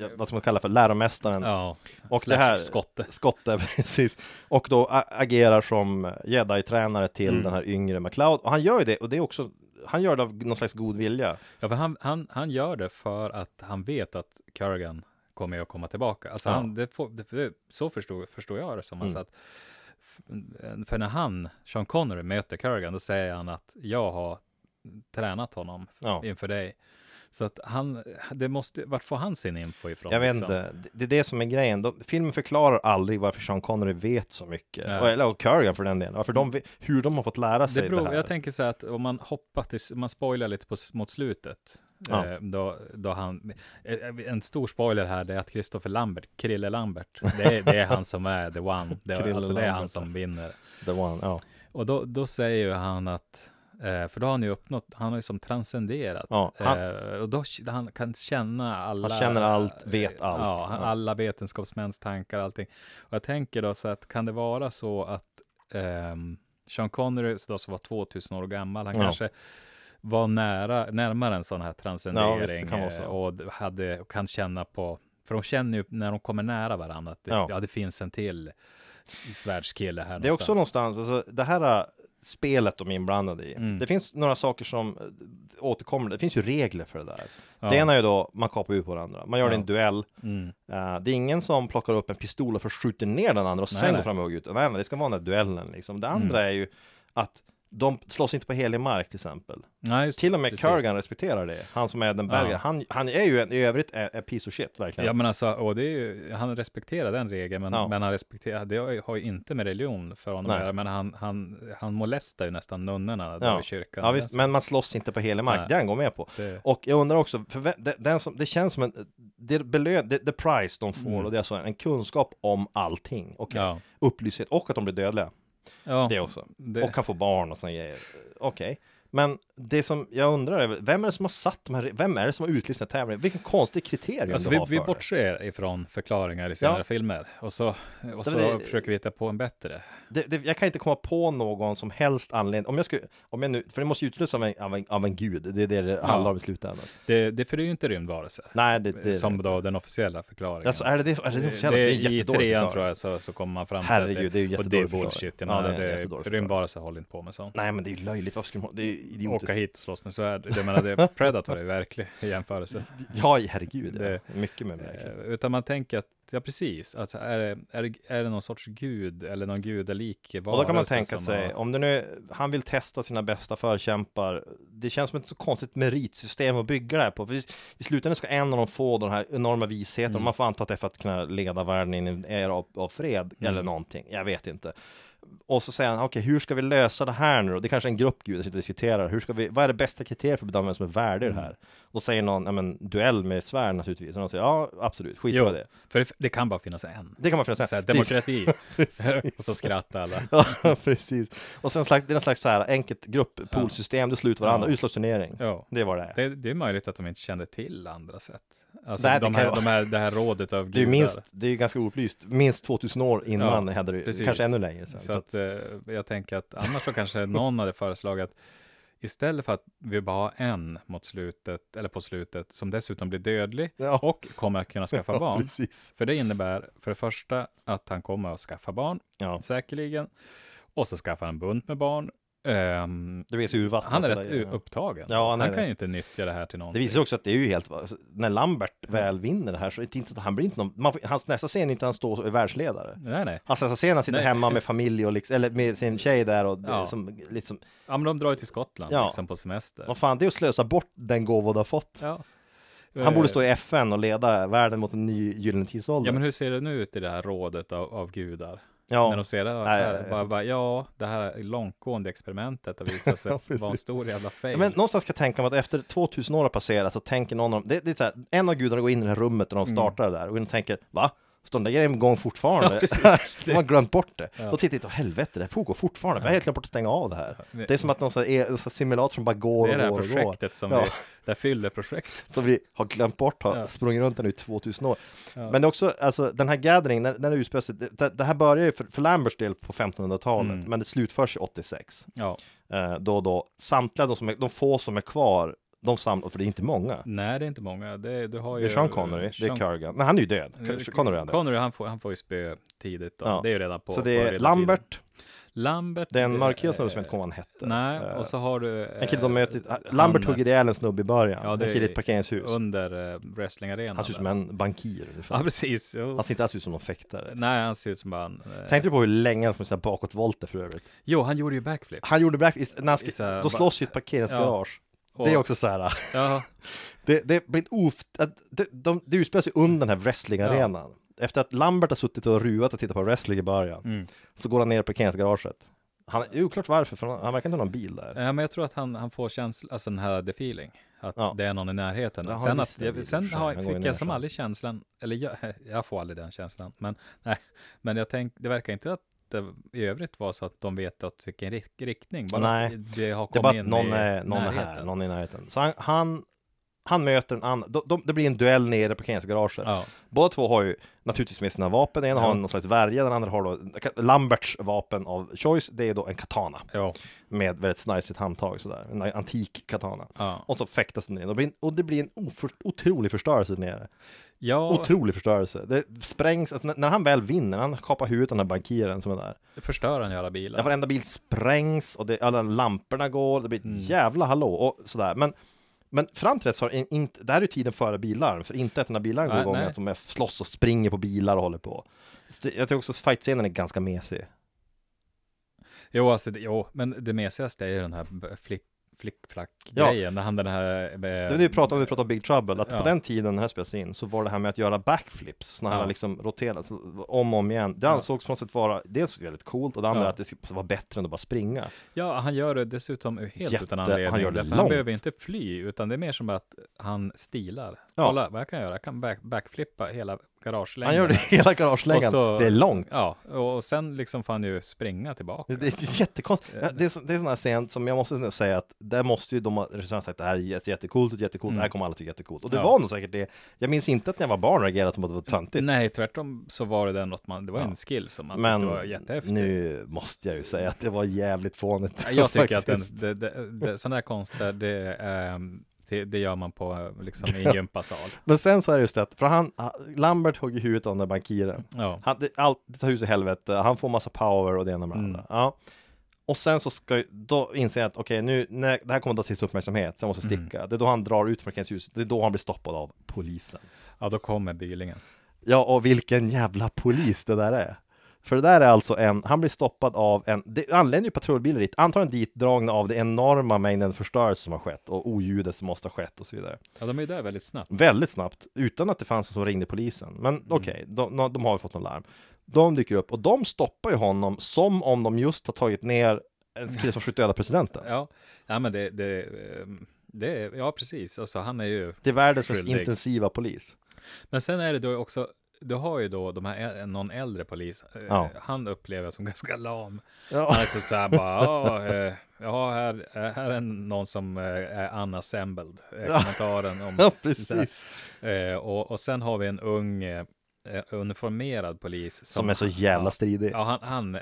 [SPEAKER 5] eh, vad ska man kalla för, läromästaren.
[SPEAKER 6] Ja,
[SPEAKER 5] Och
[SPEAKER 6] slash
[SPEAKER 5] det här-
[SPEAKER 6] skotte.
[SPEAKER 5] Skotte, precis. Och då agerar som jedi-tränare till
[SPEAKER 6] Mm.
[SPEAKER 5] den här yngre McLeod. Och han gör ju det, och det är också, han gör det av någon slags god vilja.
[SPEAKER 6] Ja, för han, han, han gör det för att han vet att Kurgan kommer att komma tillbaka. Alltså
[SPEAKER 5] Ja.
[SPEAKER 6] han, det får, det, så förstod, förstår jag det som. Alltså
[SPEAKER 5] Mm.
[SPEAKER 6] att, f- för när han, Sean Connery, möter Kurgan, då säger han att jag har tränat honom
[SPEAKER 5] Ja.
[SPEAKER 6] inför dig. Så att han, det måste, vart får han sin info ifrån?
[SPEAKER 5] Jag vet
[SPEAKER 6] liksom?
[SPEAKER 5] inte, det- det är det som är grejen. De, filmen förklarar aldrig varför Sean Connery vet så mycket. Och, eller och Kurgan för den delen. Varför de, hur de har fått lära sig
[SPEAKER 6] Det
[SPEAKER 5] det,
[SPEAKER 6] beror,
[SPEAKER 5] här.
[SPEAKER 6] jag tänker så här att om man hoppar till, man spoilar lite på, mot slutet.
[SPEAKER 5] Ja.
[SPEAKER 6] Eh, då, då han, eh, en stor spoiler här, är att Christopher Lambert, Krille Lambert, det är, det är han som är the one. Det,
[SPEAKER 5] Krille
[SPEAKER 6] alltså det är han som vinner.
[SPEAKER 5] The one, ja.
[SPEAKER 6] Och då, då säger ju han att, eh, för då har han ju uppnått, han har ju som transcenderat.
[SPEAKER 5] Ja, han-
[SPEAKER 6] och då han kan känna alla.
[SPEAKER 5] Han känner allt, vet allt.
[SPEAKER 6] Ja, alla vetenskapsmäns tankar, allting. Och jag tänker då så att kan det vara så att ehm, Sean Connery, då, som var 2000 år gammal, han
[SPEAKER 5] Ja.
[SPEAKER 6] kanske var nära, närmare en sån här
[SPEAKER 5] Ja,
[SPEAKER 6] transcendering
[SPEAKER 5] visst, kan vara så.
[SPEAKER 6] eh, och hade, och kan känna på, för de känner ju när de kommer nära varandra att det, ja.
[SPEAKER 5] Ja.
[SPEAKER 6] det finns en till svärdskille här
[SPEAKER 5] Det är också någonstans, alltså det här äh, spelet de är inblandade i.
[SPEAKER 6] Mm.
[SPEAKER 5] Det finns några saker som äh, återkommer. Det finns ju regler för det där.
[SPEAKER 6] Ja.
[SPEAKER 5] Det ena är ju då, man kapar ut varandra. Man gör det i en
[SPEAKER 6] Ja.
[SPEAKER 5] duell.
[SPEAKER 6] Mm.
[SPEAKER 5] Uh, det är ingen som plockar upp en pistol och först skjuter ner den andra och
[SPEAKER 6] Nej,
[SPEAKER 5] sen
[SPEAKER 6] nej.
[SPEAKER 5] går fram och hugger ut. Nej, nej, det ska vara den här duellen liksom. Det andra är ju att de slåss inte på helig mark till exempel.
[SPEAKER 6] Nej,
[SPEAKER 5] Till och med
[SPEAKER 6] precis.
[SPEAKER 5] Kurgan respekterar det. Han som är den belgaren.
[SPEAKER 6] Ja.
[SPEAKER 5] Han, han är ju en, i övrigt är, är piece of shit verkligen.
[SPEAKER 6] Ja men alltså, och det är ju, han respekterar den regeln, men,
[SPEAKER 5] Ja.
[SPEAKER 6] men han respekterar, det har ju, inte med religion för honom att göra, men han, han, han molestar ju nästan nunnorna där
[SPEAKER 5] ja.
[SPEAKER 6] i kyrkan.
[SPEAKER 5] ja visst, men man slåss inte på helig mark.
[SPEAKER 6] Nej.
[SPEAKER 5] Det han går med på.
[SPEAKER 6] det,
[SPEAKER 5] Och jag undrar också, för det, den som, det känns som en, det belön, det, the price de får
[SPEAKER 6] Mm.
[SPEAKER 5] och det är alltså en kunskap om allting. Och
[SPEAKER 6] ja.
[SPEAKER 5] upplysning och att de blir dödliga.
[SPEAKER 6] Ja,
[SPEAKER 5] Det också.
[SPEAKER 6] det,
[SPEAKER 5] Och kan få barn och såna grejer. Okej. Men det som jag undrar är, vem är det som har satt de här, vem är det som har utlyst den här tävlingen? Vilken konstig kriterium
[SPEAKER 6] Alltså
[SPEAKER 5] du
[SPEAKER 6] vi,
[SPEAKER 5] har
[SPEAKER 6] vi
[SPEAKER 5] för det.
[SPEAKER 6] bortser ifrån förklaringar i senare
[SPEAKER 5] Ja.
[SPEAKER 6] filmer och så, och så
[SPEAKER 5] det-
[SPEAKER 6] försöker vi hitta på en bättre.
[SPEAKER 5] det, jag kan inte komma på någon som helst anledning, om jag skulle, om jag nu, för det måste ju utlösas av en, av en, av en gud, det är det det handlar om i slutändan.
[SPEAKER 6] Det, det för det är ju inte rymdvarelser.
[SPEAKER 5] Nej, det, det
[SPEAKER 6] som då den officiella förklaringen.
[SPEAKER 5] Alltså, är det det, är det, det,
[SPEAKER 6] det,
[SPEAKER 5] det är
[SPEAKER 6] I trean tror jag så, så kommer man fram till
[SPEAKER 5] Herregud, det är ju
[SPEAKER 6] och det är bullshit. Jag
[SPEAKER 5] Ja,
[SPEAKER 6] menar,
[SPEAKER 5] det är en
[SPEAKER 6] det rymdvarelser håller inte på med sånt.
[SPEAKER 5] Nej men det är ju löjligt, varför skulle man, är idiotiskt.
[SPEAKER 6] Åka hit och slåss med svärd. Jag menar, det, Predator är verklig jämförelse.
[SPEAKER 5] Ja, herregud, ja.
[SPEAKER 6] Det-
[SPEAKER 5] mycket med verkligen.
[SPEAKER 6] Eh, Utan man tänker att, ja precis, alltså är, det, är, det, är det någon sorts gud eller någon gudalik varelse
[SPEAKER 5] Och då kan man tänka sig,
[SPEAKER 6] har-
[SPEAKER 5] om det nu, han vill testa sina bästa förkämpar, det känns som ett så konstigt meritsystem att bygga det här på. För i i slutändan ska en av dem få den här enorma visheten,
[SPEAKER 6] Mm.
[SPEAKER 5] man får anta att det är för att kunna leda världen in i en era av, av fred,
[SPEAKER 6] Mm.
[SPEAKER 5] eller någonting, jag vet inte. Och så säger han, okej, hur ska vi lösa det här nu då? Det är kanske är en grupp gudar sitter och diskuterar, hur ska vi, vad är det bästa kriteriet för att bedöma vem som är värdig i det
[SPEAKER 6] Mm.
[SPEAKER 5] här? Och säger någon, ja men duell med svärd naturligtvis, och de säger, ja absolut, skit på det.
[SPEAKER 6] För det, det kan bara finnas en.
[SPEAKER 5] Det kan man finna
[SPEAKER 6] Så här, demokrati. Och så skrattar alla.
[SPEAKER 5] Ja, precis. Och sen slags, det är en slags så här enkelt grupp-poolsystem, du sluter varandra,
[SPEAKER 6] Ja.
[SPEAKER 5] utslagsturnering.
[SPEAKER 6] Ja.
[SPEAKER 5] Det var det är.
[SPEAKER 6] Det, det är möjligt att de inte kände till andra sätt. Alltså
[SPEAKER 5] Nej,
[SPEAKER 6] de, här, de här, det här rådet av
[SPEAKER 5] Det är ju
[SPEAKER 6] gudar.
[SPEAKER 5] minst, det är ju ganska upplyst, minst 2000 år innan
[SPEAKER 6] Ja,
[SPEAKER 5] hade det,
[SPEAKER 6] precis.
[SPEAKER 5] kanske ännu längre sedan.
[SPEAKER 6] Så att eh, jag tänker att annars så kanske någon hade föreslagit att istället för att vi bara har en mot slutet, eller på slutet, som dessutom blir dödlig
[SPEAKER 5] Ja.
[SPEAKER 6] och kommer att kunna skaffa
[SPEAKER 5] Ja,
[SPEAKER 6] barn.
[SPEAKER 5] precis.
[SPEAKER 6] För det innebär för det första att han kommer att skaffa barn,
[SPEAKER 5] Ja,
[SPEAKER 6] säkerligen. Och så skaffar han en bunt med barn. Ehm,
[SPEAKER 5] det visar urvattnat.
[SPEAKER 6] han är rätt u- upptagen.
[SPEAKER 5] Ja, han
[SPEAKER 6] han kan
[SPEAKER 5] det.
[SPEAKER 6] ju inte nyttja det här till
[SPEAKER 5] Det
[SPEAKER 6] någonting.
[SPEAKER 5] visar ju också att det är ju helt, alltså, när Lambert väl vinner det här så är det inte att han blir inte någon, man, hans nästa scen är inte att han står och är världsledare.
[SPEAKER 6] Nej, nej.
[SPEAKER 5] Hans nästa scen han sitter
[SPEAKER 6] Nej.
[SPEAKER 5] hemma med familj och liksom, eller med sin tjej där och
[SPEAKER 6] Ja.
[SPEAKER 5] som, liksom,
[SPEAKER 6] Ja, men de drar ju till Skottland
[SPEAKER 5] Ja.
[SPEAKER 6] liksom på semester.
[SPEAKER 5] vad fan, det är att slösa bort den gåva du har fått.
[SPEAKER 6] Ja.
[SPEAKER 5] Han borde
[SPEAKER 6] Eh,
[SPEAKER 5] stå i FN och leda världen mot en ny gyllene tidsålder.
[SPEAKER 6] Ja, men hur ser det nu ut i det här rådet av, av gudar?
[SPEAKER 5] Ja.
[SPEAKER 6] När de ser det
[SPEAKER 5] Nej,
[SPEAKER 6] här bara, bara, ja, det här långtgående experimentet har visat sig vara en stor jävla fail.
[SPEAKER 5] Ja, men någonstans ska jag tänka mig att efter 2000 år har passerat så tänker någon av dem, det, det är så här, en av gudarna går in i det här rummet och de startar det där och de tänker, va? Står den där grejen igång fortfarande?
[SPEAKER 6] Ja,
[SPEAKER 5] de har glömt bort det.
[SPEAKER 6] Ja.
[SPEAKER 5] Då tittar jag, åh helvete, det här pågår fortfarande. Jag har helt glömt bort att stänga av det här.
[SPEAKER 6] det-
[SPEAKER 5] Det är som att någon här, är- här simulator som bara går
[SPEAKER 6] det är
[SPEAKER 5] och
[SPEAKER 6] det
[SPEAKER 5] går
[SPEAKER 6] här
[SPEAKER 5] och går.
[SPEAKER 6] projektet som
[SPEAKER 5] Ja.
[SPEAKER 6] vi, det här fylleprojektet.
[SPEAKER 5] Som vi har glömt bort, har
[SPEAKER 6] Ja.
[SPEAKER 5] sprungit runt den nu i 2000 år.
[SPEAKER 6] Ja.
[SPEAKER 5] Men det är också, alltså den här gathering, när, när det utspelar sig, det, det här börjar ju för, för Lamberts del på 1500-talet,
[SPEAKER 6] Mm.
[SPEAKER 5] men det slutförs 86.
[SPEAKER 6] Ja,
[SPEAKER 5] Eh, då då, samtliga de, som är, de få som är kvar, de samlas, för det är inte många.
[SPEAKER 6] nej det är inte många. Det, du har
[SPEAKER 5] Det
[SPEAKER 6] ju
[SPEAKER 5] är Sean Connery, det är
[SPEAKER 6] Sean-
[SPEAKER 5] Kurgan. Nej, han är ju död. Connery är död.
[SPEAKER 6] Connery, han får, han får ju spö tidigt. Då.
[SPEAKER 5] Ja.
[SPEAKER 6] Det är ju redan på
[SPEAKER 5] Så det är Lambert,
[SPEAKER 6] tiden. Lambert.
[SPEAKER 5] den
[SPEAKER 6] det
[SPEAKER 5] mörkhyade snubben som jag inte kommer ihåg vad han hette.
[SPEAKER 6] Nej,
[SPEAKER 5] Eh,
[SPEAKER 6] och så har du...
[SPEAKER 5] En kille de
[SPEAKER 6] eh,
[SPEAKER 5] möter, Lambert
[SPEAKER 6] han-
[SPEAKER 5] hugger ihjäl en snubbe i början.
[SPEAKER 6] Ja,
[SPEAKER 5] Ja,
[SPEAKER 6] det
[SPEAKER 5] en kille i ett parkeringshus.
[SPEAKER 6] Under uh, wrestlingarenan.
[SPEAKER 5] Han ser ut som en bankir ungefär.
[SPEAKER 6] Ja, precis. Jo.
[SPEAKER 5] Han ser inte alls ut som någon fäktare.
[SPEAKER 6] Nej, han ser ut som bara en... eh,
[SPEAKER 5] Tänkte du på hur länge han får bakåtvolter för övrigt?
[SPEAKER 6] Jo, han gjorde ju backflips.
[SPEAKER 5] Han gjorde när han ska,
[SPEAKER 6] här-
[SPEAKER 5] då slåss ju ett parkeringsgarage.
[SPEAKER 6] Och-
[SPEAKER 5] Det är också så här,
[SPEAKER 6] Ja,
[SPEAKER 5] det, det blir of, det, de, det utspelar sig under den här wrestlingarenan. Efter att Lambert har suttit och ruvat och tittat på wrestling i början,
[SPEAKER 6] mm.
[SPEAKER 5] så går han ner i parkeringsgaraget. Han, är oklart varför, för han, han verkar inte ha någon bil där.
[SPEAKER 6] ja, men jag tror att han, han får känslan, alltså den här the feeling. Att
[SPEAKER 5] Ja.
[SPEAKER 6] det är någon i närheten.
[SPEAKER 5] Ja,
[SPEAKER 6] sen att, jag, sen har, fick jag som aldrig känslan, eller jag, jag får aldrig den känslan, men nej, men jag tänk, det verkar inte att det i övrigt var så att de vet åt vilken rik- riktning. Bara
[SPEAKER 5] Nej.
[SPEAKER 6] det har
[SPEAKER 5] Det är
[SPEAKER 6] kommit
[SPEAKER 5] bara att någon är, någon är här, någon är i närheten. Så han, han, han möter en annan, de, de, det blir en duell nere i parkeringsgaraget.
[SPEAKER 6] Ja,
[SPEAKER 5] Båda två har ju naturligtvis med sina vapen, den ena
[SPEAKER 6] Ja.
[SPEAKER 5] har någon slags värja, den andra har då Lamberts vapen av choice, det är då en katana
[SPEAKER 6] ja,
[SPEAKER 5] med väldigt snajsigt handtag sådär, en antik katana.
[SPEAKER 6] ja.
[SPEAKER 5] Och så fäktas den ner, och det blir, och det blir en oför, otrolig förstörelse nere.
[SPEAKER 6] ja
[SPEAKER 5] Otrolig förstörelse. Det sprängs, alltså, när, när han väl vinner, han kapar huvudet av den här bankiren som är där.
[SPEAKER 6] förstör han ju alla
[SPEAKER 5] Ja,
[SPEAKER 6] bilar.
[SPEAKER 5] varenda bil sprängs och det, alla lamporna går, det blir ett
[SPEAKER 6] Mm.
[SPEAKER 5] jävla hallå och sådär. Men, men fram till dess har in, inte, det här är ju tiden före billarm, för inte att när bilarna går igång, att de slåss och springer på bilar och håller på. Så Jag tycker också att fightscenen är ganska mesig.
[SPEAKER 6] Jo, alltså, det, jo, men det mesigaste är ju den här flipp, flick-flack
[SPEAKER 5] Ja.
[SPEAKER 6] när han den här... eh,
[SPEAKER 5] Det vi pratade om, vi pratade om Big Trouble, att
[SPEAKER 6] Ja.
[SPEAKER 5] på den tiden den här spelades in så var det här med att göra backflips, såna här
[SPEAKER 6] Ja.
[SPEAKER 5] liksom rotera så, om och om igen. Det ansågs på något sätt vara dels väldigt coolt och det andra att det vara bättre än att bara springa.
[SPEAKER 6] Ja, han gör det dessutom helt
[SPEAKER 5] Jätte-
[SPEAKER 6] utan
[SPEAKER 5] han
[SPEAKER 6] anledning.
[SPEAKER 5] gör det
[SPEAKER 6] därför han
[SPEAKER 5] långt.
[SPEAKER 6] behöver inte fly, utan det är mer som att han stilar.
[SPEAKER 5] Ja.
[SPEAKER 6] Kolla vad jag kan göra. Jag kan back, backflippa hela garagelängden.
[SPEAKER 5] Han gör det hela garagelängden.
[SPEAKER 6] Så-
[SPEAKER 5] Det är långt.
[SPEAKER 6] Ja, och sen liksom får han ju springa tillbaka.
[SPEAKER 5] Det, det är jättekonstigt. Det är, så, det är sån här scen som jag måste säga att där måste ju de ha sagt det här är jätte- jättecoolt, jättecoolt, det här kommer alla tycka jättecoolt. Och det
[SPEAKER 6] Mm. Ja.
[SPEAKER 5] var nog säkert det. Jag minns inte att när jag var barn reagerade som att det var töntigt.
[SPEAKER 6] Nej, tvärtom så var det något man, det var
[SPEAKER 5] Ja.
[SPEAKER 6] en skill som man
[SPEAKER 5] Men
[SPEAKER 6] var jättehäftig.
[SPEAKER 5] nu måste jag ju säga att det var jävligt fånigt.
[SPEAKER 6] Jag tycker att den, det, det, det, sådana här konster, det, ehm, det, det gör man på liksom i en gympasal.
[SPEAKER 5] Men sen så är det just det att, för han, Lambert hugger huvudet av den där bankiren.
[SPEAKER 6] Ja,
[SPEAKER 5] Han, det, allt, det tar hus i helvete, han får massa power och det ena med det
[SPEAKER 6] Mm.
[SPEAKER 5] andra. Ja. Och sen så ska, då inser jag att okej nu, när, det här kommer att dra till uppmärksamhet, så jag måste
[SPEAKER 6] Mm.
[SPEAKER 5] sticka. Det är då han drar ut från Kenshuset, det är då han blir stoppad av polisen.
[SPEAKER 6] ja, då kommer bylingen.
[SPEAKER 5] Ja, och vilken jävla polis det där är. För det där är alltså en, han blir stoppad av en, det anländer ju patrullbilar dit, antagligen ditdragna av det enorma mängden förstörelse som har skett och oljudet som måste ha skett och så vidare.
[SPEAKER 6] Ja, de är ju där väldigt snabbt.
[SPEAKER 5] Väldigt snabbt, utan att det fanns en som ringde polisen. Men
[SPEAKER 6] Mm.
[SPEAKER 5] okej, de, de, de har ju fått en larm. De dyker upp och de stoppar ju honom som om de just har tagit ner en kille som försökt döda presidenten.
[SPEAKER 6] Ja, ja men det, det, ehm, det, ja precis, alltså han är ju,
[SPEAKER 5] Det är världens mest intensiva polis.
[SPEAKER 6] men sen är det då också, du har ju då de här, någon äldre polis, eh,
[SPEAKER 5] Ja.
[SPEAKER 6] han upplever som ganska lam.
[SPEAKER 5] Ja,
[SPEAKER 6] Han är så, här bara, ja, eh, här, eh, här är någon som är unassembled, kommentaren om
[SPEAKER 5] ja precis.
[SPEAKER 6] Och, och sen har vi en ung uniformerad polis som,
[SPEAKER 5] Som är så jävla stridig.
[SPEAKER 6] Ja, han, han,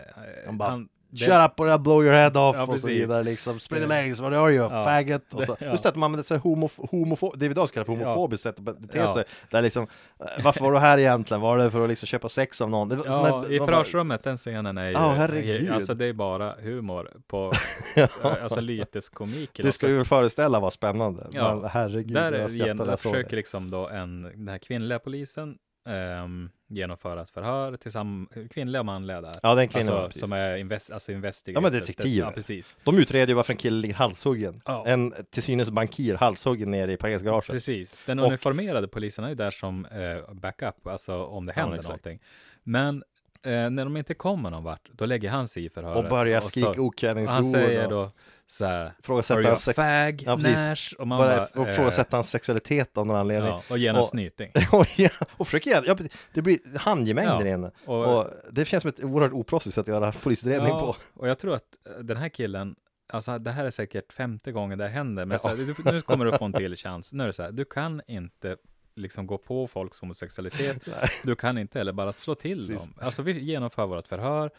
[SPEAKER 5] Han bara,
[SPEAKER 6] han
[SPEAKER 5] Shut up or I'll blow your head off
[SPEAKER 6] Ja,
[SPEAKER 5] och så
[SPEAKER 6] precis.
[SPEAKER 5] vidare liksom. Spread
[SPEAKER 6] Ja.
[SPEAKER 5] legs, what are you?
[SPEAKER 6] Ja.
[SPEAKER 5] Faggot! Och så.
[SPEAKER 6] Ja.
[SPEAKER 5] Just det att man använder sig homo, homofob, det vi idag kallar för
[SPEAKER 6] Ja.
[SPEAKER 5] homofobiskt sätt att bete
[SPEAKER 6] Ja.
[SPEAKER 5] sig. Där liksom, eh, varför var du här egentligen? Var det för att liksom köpa sex av någon? Det var
[SPEAKER 6] Ja,
[SPEAKER 5] där-
[SPEAKER 6] i förhörsrummet, den scenen är ju,
[SPEAKER 5] Ja, herregud.
[SPEAKER 6] alltså det är bara humor på, alltså lyteskomik.
[SPEAKER 5] Det ska ju föreställa vara spännande.
[SPEAKER 6] Ja.
[SPEAKER 5] Men herregud,
[SPEAKER 6] Där
[SPEAKER 5] jag
[SPEAKER 6] är,
[SPEAKER 5] skrattade
[SPEAKER 6] gen,
[SPEAKER 5] när jag
[SPEAKER 6] försöker
[SPEAKER 5] det.
[SPEAKER 6] liksom då en, den här kvinnliga polisen ehm, genomföra ett förhör tillsammans, kvinnliga och manliga där.
[SPEAKER 5] Ja, den kvinnan,
[SPEAKER 6] alltså, som är invest, alltså
[SPEAKER 5] Ja,
[SPEAKER 6] investigators.
[SPEAKER 5] men detektiver.
[SPEAKER 6] Ja, precis.
[SPEAKER 5] De utreder ju varför en kille ligger halshuggen.
[SPEAKER 6] Ja.
[SPEAKER 5] En till synes bankir halshuggen nere i parkeringsgaraget.
[SPEAKER 6] Precis, den
[SPEAKER 5] Och-
[SPEAKER 6] uniformerade polisen är ju där som eh, backup, alltså om det
[SPEAKER 5] Ja,
[SPEAKER 6] händer
[SPEAKER 5] exakt.
[SPEAKER 6] någonting. Men eh, när de inte kommer någon vart, då lägger han sig i förhöret.
[SPEAKER 5] Och börjar skrika
[SPEAKER 6] och
[SPEAKER 5] okvädningsord.
[SPEAKER 6] Han säger
[SPEAKER 5] och
[SPEAKER 6] då så här,
[SPEAKER 5] Frågasätta
[SPEAKER 6] Are
[SPEAKER 5] sex-
[SPEAKER 6] fag,
[SPEAKER 5] Ja.
[SPEAKER 6] Nash? Och man
[SPEAKER 5] bara,
[SPEAKER 6] bara,
[SPEAKER 5] och
[SPEAKER 6] eh,
[SPEAKER 5] ifrågasätta hans sexualitet av någon anledning.
[SPEAKER 6] Ja, och ge en
[SPEAKER 5] Och-
[SPEAKER 6] snyting.
[SPEAKER 5] och, ja, och försöker igen, ja, det blir handgemäng
[SPEAKER 6] Ja,
[SPEAKER 5] inne.
[SPEAKER 6] och-
[SPEAKER 5] Och, det känns som ett oerhört oproffsigt sätt att göra polisutredning
[SPEAKER 6] Ja,
[SPEAKER 5] på.
[SPEAKER 6] och jag tror att eh, den här killen, alltså det här är säkert femte gången det händer, men så här, du, nu kommer du få en till chans. Nu är det så här, du kan inte liksom gå på folks homosexualitet. Du kan inte heller bara slå till
[SPEAKER 5] Precis.
[SPEAKER 6] dem. Alltså vi genomför vårt förhör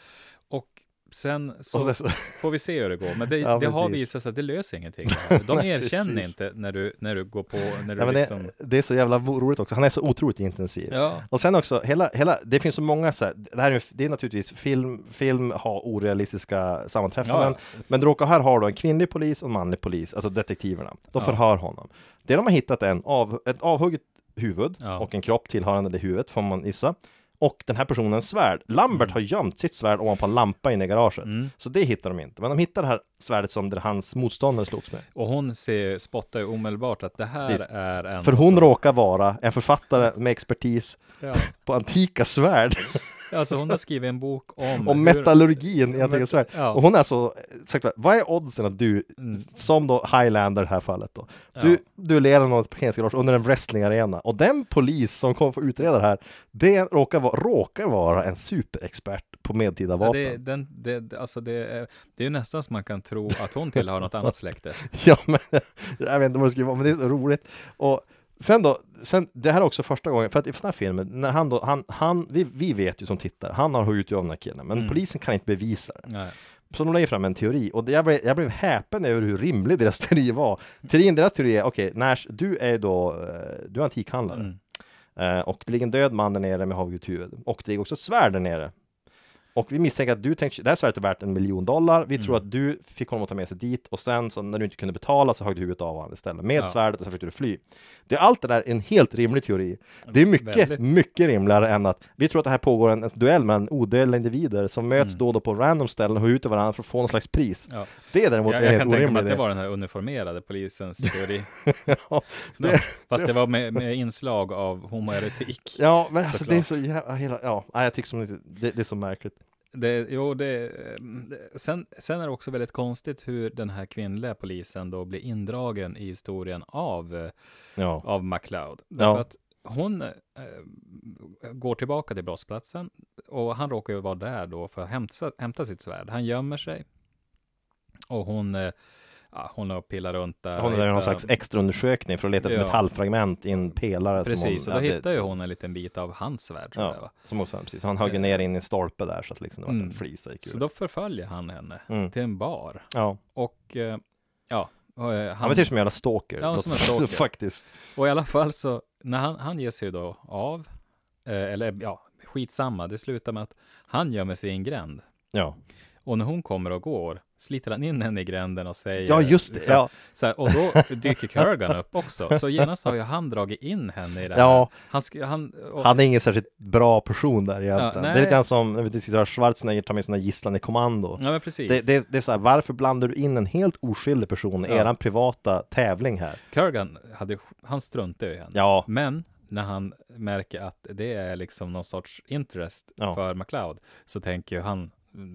[SPEAKER 6] och sen så
[SPEAKER 5] så,
[SPEAKER 6] får vi se hur det går. Men det,
[SPEAKER 5] Ja,
[SPEAKER 6] det har visat sig att det löser ingenting. De
[SPEAKER 5] Nej,
[SPEAKER 6] erkänner
[SPEAKER 5] precis.
[SPEAKER 6] inte när du, när du går på, när du
[SPEAKER 5] men
[SPEAKER 6] liksom...
[SPEAKER 5] det, det är så jävla roligt också, han är så otroligt intensiv.
[SPEAKER 6] Ja,
[SPEAKER 5] Och sen också, hela, hela, det finns så många så här, det här är, det är naturligtvis film, film har orealistiska sammanträffanden.
[SPEAKER 6] ja,
[SPEAKER 5] Men råkar här har du en kvinnlig polis och en manlig polis, alltså detektiverna. De förhör honom. Det de har hittat är en av, ett avhugget huvud
[SPEAKER 6] Ja.
[SPEAKER 5] och en kropp tillhörande det huvudet, får man gissa. Och den här personens svärd. Lambert har gömt sitt svärd ovanpå en lampa inne i garaget.
[SPEAKER 6] Mm.
[SPEAKER 5] Så det hittar de inte. Men de hittar det här svärdet som det hans motståndare slogs med.
[SPEAKER 6] och hon ser, spottar ju omedelbart att det här
[SPEAKER 5] Precis.
[SPEAKER 6] är en...
[SPEAKER 5] För hon
[SPEAKER 6] som-
[SPEAKER 5] råkar vara en författare med expertis
[SPEAKER 6] Ja,
[SPEAKER 5] på antika svärd
[SPEAKER 6] alltså hon har skrivit en bok om...
[SPEAKER 5] och
[SPEAKER 6] hur-
[SPEAKER 5] metallurgin i antika
[SPEAKER 6] Met-
[SPEAKER 5] svärd.
[SPEAKER 6] ja.
[SPEAKER 5] Och hon är så, sagt, vad är oddsen att du,
[SPEAKER 6] Mm.
[SPEAKER 5] som då Highlander i det här fallet då, du
[SPEAKER 6] Ja.
[SPEAKER 5] duellerar någon parkeringsgarage under en wrestlingarena och den polis som kommer få utreda det här, det råkar vara, råkar vara en superexpert på medeltida
[SPEAKER 6] Ja,
[SPEAKER 5] vapen.
[SPEAKER 6] det, den, det, alltså det, är, det är nästan som man kan tro att hon tillhör något annat släkte.
[SPEAKER 5] Ja, men jag vet inte vad det skulle vara, men det är så roligt. Och sen då, sen, det här är också första gången, för att i den här filmen, när han då, han, han, vi, vi vet ju som tittar, han har huggit av den här killen, men
[SPEAKER 6] Mm.
[SPEAKER 5] polisen kan inte bevisa det.
[SPEAKER 6] Nej.
[SPEAKER 5] Så de lägger fram en teori, och jag, blev, jag blev häpen över hur rimlig deras teori var. Teorin, deras teori är, okej, Nash, du är då, eh, du är antikhandlare.
[SPEAKER 6] Mm.
[SPEAKER 5] Eh, och det ligger en död man där nere med huvud. Och det ligger också ett svärd där nere. Och vi misstänker att du tänkte, det här svärdet är värt en miljon dollar. Vi tror
[SPEAKER 6] Mm.
[SPEAKER 5] att du fick honom att ta med sig dit och sen så när du inte kunde betala så högg du huvudet av honom istället med
[SPEAKER 6] Ja.
[SPEAKER 5] svärdet och så försökte du fly. Det, allt det där är en helt rimlig teori. Det är mycket,
[SPEAKER 6] Väldigt.
[SPEAKER 5] mycket rimligare än att vi tror att det här pågår en, en duell mellan odödliga individer som möts
[SPEAKER 6] Mm.
[SPEAKER 5] då och då på random ställen och hugger ut av varandra för att få någon slags pris.
[SPEAKER 6] Ja.
[SPEAKER 5] Det är däremot
[SPEAKER 6] Jag,
[SPEAKER 5] en
[SPEAKER 6] jag
[SPEAKER 5] helt
[SPEAKER 6] kan tänka mig
[SPEAKER 5] orimlig
[SPEAKER 6] att det var den här uniformerade polisens teori.
[SPEAKER 5] ja, det,
[SPEAKER 6] fast det var med, med inslag av homoerotik.
[SPEAKER 5] ja, men alltså, det är så jävla, hela, ja, jag tycker som det, det är så märkligt.
[SPEAKER 6] Det, jo, det, det, sen, sen är det också väldigt konstigt hur den här kvinnliga polisen då blir indragen i historien av, eh,
[SPEAKER 5] Ja,
[SPEAKER 6] av McLeod. Därför
[SPEAKER 5] Ja.
[SPEAKER 6] att hon eh, går tillbaka till brottsplatsen och han råkar ju vara där då för att hämta, hämta sitt svärd. Han gömmer sig och hon, eh, ja, hon har pillat runt där.
[SPEAKER 5] hon där i någon slags extraundersökning för att leta efter
[SPEAKER 6] Ja.
[SPEAKER 5] metallfragment i en pelare.
[SPEAKER 6] Precis,
[SPEAKER 5] som
[SPEAKER 6] och
[SPEAKER 5] hon,
[SPEAKER 6] då
[SPEAKER 5] ja,
[SPEAKER 6] hittar ju hon en liten bit av hans det
[SPEAKER 5] Ja,
[SPEAKER 6] var.
[SPEAKER 5] som också, precis. Han högg ner in i en stolpe där så att liksom det var
[SPEAKER 6] Mm.
[SPEAKER 5] en flisa gick
[SPEAKER 6] Så
[SPEAKER 5] ur.
[SPEAKER 6] då förföljer han henne
[SPEAKER 5] Mm.
[SPEAKER 6] till en bar
[SPEAKER 5] Ja,
[SPEAKER 6] och eh, ja, och, eh,
[SPEAKER 5] han beter sig som en jävla stalker.
[SPEAKER 6] Ja, som en stalker.
[SPEAKER 5] Faktiskt.
[SPEAKER 6] Och i alla fall så, när han, han ger sig då av, eh, eller ja, skitsamma, det slutar med att han gömmer sig i en gränd.
[SPEAKER 5] Ja,
[SPEAKER 6] Och när hon kommer och går, sliter han in henne i gränden och säger...
[SPEAKER 5] ja just det.
[SPEAKER 6] Så,
[SPEAKER 5] Ja,
[SPEAKER 6] så här, och då dyker Kurgan upp också. Så genast har ju han dragit in henne i det här.
[SPEAKER 5] Ja.
[SPEAKER 6] Han, han, och,
[SPEAKER 5] han är ingen särskilt bra person där egentligen.
[SPEAKER 6] Ja,
[SPEAKER 5] det är lite grann som när vi diskuterar Schwarzenegger tar med sina gisslan i kommando.
[SPEAKER 6] ja, men precis.
[SPEAKER 5] Det, det, det är så här, varför blandar du in en helt oskyldig person i
[SPEAKER 6] Ja.
[SPEAKER 5] eran privata tävling här?
[SPEAKER 6] Kurgan, hade, han struntar ju i henne.
[SPEAKER 5] Ja,
[SPEAKER 6] Men när han märker att det är liksom någon sorts interest
[SPEAKER 5] Ja.
[SPEAKER 6] för McLeod så tänker ju han,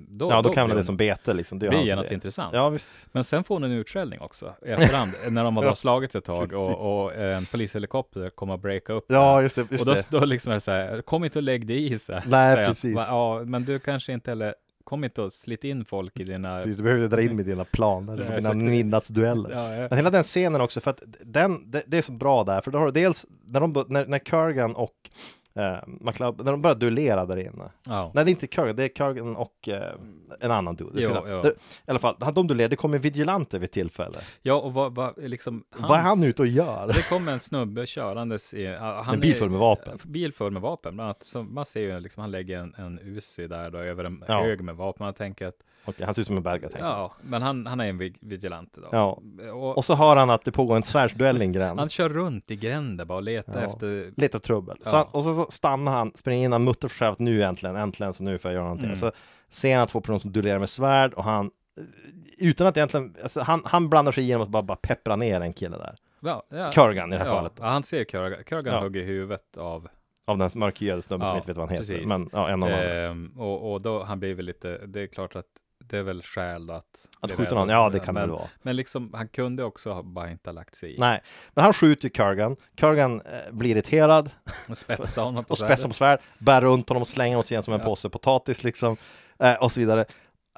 [SPEAKER 6] då,
[SPEAKER 5] ja då kan
[SPEAKER 6] blir
[SPEAKER 5] det som bete liksom. Det är
[SPEAKER 6] blir
[SPEAKER 5] hans
[SPEAKER 6] genast intressant.
[SPEAKER 5] Ja, visst.
[SPEAKER 6] Men sen får hon en utskällning också efterhand när de har då slagits ett tag och, och en polishelikopter kommer att breaka upp
[SPEAKER 5] Ja, just det. Just
[SPEAKER 6] Och då,
[SPEAKER 5] det.
[SPEAKER 6] då liksom är det så här, kom inte och lägg dig i så här.
[SPEAKER 5] Nej,
[SPEAKER 6] han.
[SPEAKER 5] precis.
[SPEAKER 6] Va, Ja, men du kanske inte heller, kom inte och slit in folk i dina...
[SPEAKER 5] Du behöver dra in med dina planer,
[SPEAKER 6] är
[SPEAKER 5] dina
[SPEAKER 6] så-
[SPEAKER 5] midnattsdueller.
[SPEAKER 6] Ja, ja.
[SPEAKER 5] Men hela den scenen också, för att den, det, det är så bra där, för då har du dels när, de, när, när Kurgan och eh, McLeod, när de börjar duellera där inne.
[SPEAKER 6] ja.
[SPEAKER 5] Nej, det är inte Kurgan, det är Kurgan och eh, en annan dude.
[SPEAKER 6] Jo, jo.
[SPEAKER 5] det- I alla fall, de duellerar, det kommer vigilanter vid tillfälle.
[SPEAKER 6] ja, och vad, vad liksom...
[SPEAKER 5] Vad är han ute och gör?
[SPEAKER 6] Det kommer en snubbe körandes i... Han
[SPEAKER 5] En bil full med vapen.
[SPEAKER 6] Bil full med vapen, bland annat. Så man ser ju liksom, han lägger en, en Uzi där då över en
[SPEAKER 5] Ja.
[SPEAKER 6] hög med vapen. Man tänker att,
[SPEAKER 5] Okej, han ser ut som en bad guy, tänker jag.
[SPEAKER 6] ja, men han, han är en vig- vigilante då.
[SPEAKER 5] Ja.
[SPEAKER 6] Och,
[SPEAKER 5] Och så hör han att det pågår en svärdsduell i en gränd.
[SPEAKER 6] han kör runt i gränder bara och letar
[SPEAKER 5] Ja.
[SPEAKER 6] efter...
[SPEAKER 5] Lite trubbel. Så
[SPEAKER 6] Ja.
[SPEAKER 5] han, och så, så stannar han, springer in, han muttrar för sig att nu äntligen, äntligen, så nu får jag göra någonting.
[SPEAKER 6] Mm.
[SPEAKER 5] Så ser han två personer som duellerar med svärd och han utan att egentligen, alltså han, han blandar sig igenom att bara, bara peppra ner en kille där.
[SPEAKER 6] Ja, ja.
[SPEAKER 5] Kurgan i det här
[SPEAKER 6] ja,
[SPEAKER 5] fallet.
[SPEAKER 6] Ja, han ser Kurgan. Kurgan
[SPEAKER 5] Ja.
[SPEAKER 6] hugger huvudet av...
[SPEAKER 5] Av den mörkhyade snubben som
[SPEAKER 6] Ja,
[SPEAKER 5] inte vet vad han heter.
[SPEAKER 6] precis.
[SPEAKER 5] Men ja, en av de andra.
[SPEAKER 6] Ehm, och, och då, han blir väl lite, det är klart att det är väl skäl att...
[SPEAKER 5] Att skjuta någon, ja det kan det
[SPEAKER 6] men,
[SPEAKER 5] väl vara.
[SPEAKER 6] Men liksom, han kunde också ha bara inte ha lagt sig i.
[SPEAKER 5] Nej, men han skjuter ju Kurgan. Kurgan eh, blir irriterad
[SPEAKER 6] Och spetsade honom på
[SPEAKER 5] och spetsar på svärd, bär runt honom och slänger åt sig igen som en
[SPEAKER 6] Ja.
[SPEAKER 5] påse potatis liksom. Eh, och så vidare.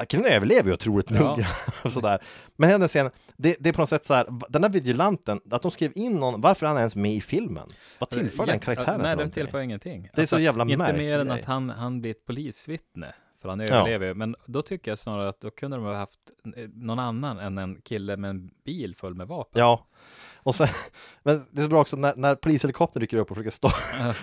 [SPEAKER 5] Killen överlever ju otroligt
[SPEAKER 6] Ja.
[SPEAKER 5] nog. och sådär. Men den scenen, det, det är på något sätt så här, den där vigilanten, att de skrev in någon, varför är han ens med i filmen? Vad tillför den karaktären?
[SPEAKER 6] Nej, den tillför ingenting. Alltså,
[SPEAKER 5] Det är så jävla
[SPEAKER 6] Inte
[SPEAKER 5] märklig
[SPEAKER 6] mer än att han, han blir ett polisvittne. För han överlever ju. Men då tycker jag snarare att då kunde de ha haft någon annan än en kille med en bil full med vapen.
[SPEAKER 5] Ja. Och sen, men det är så bra också när, när polishelikoptern dyker upp och försöker stå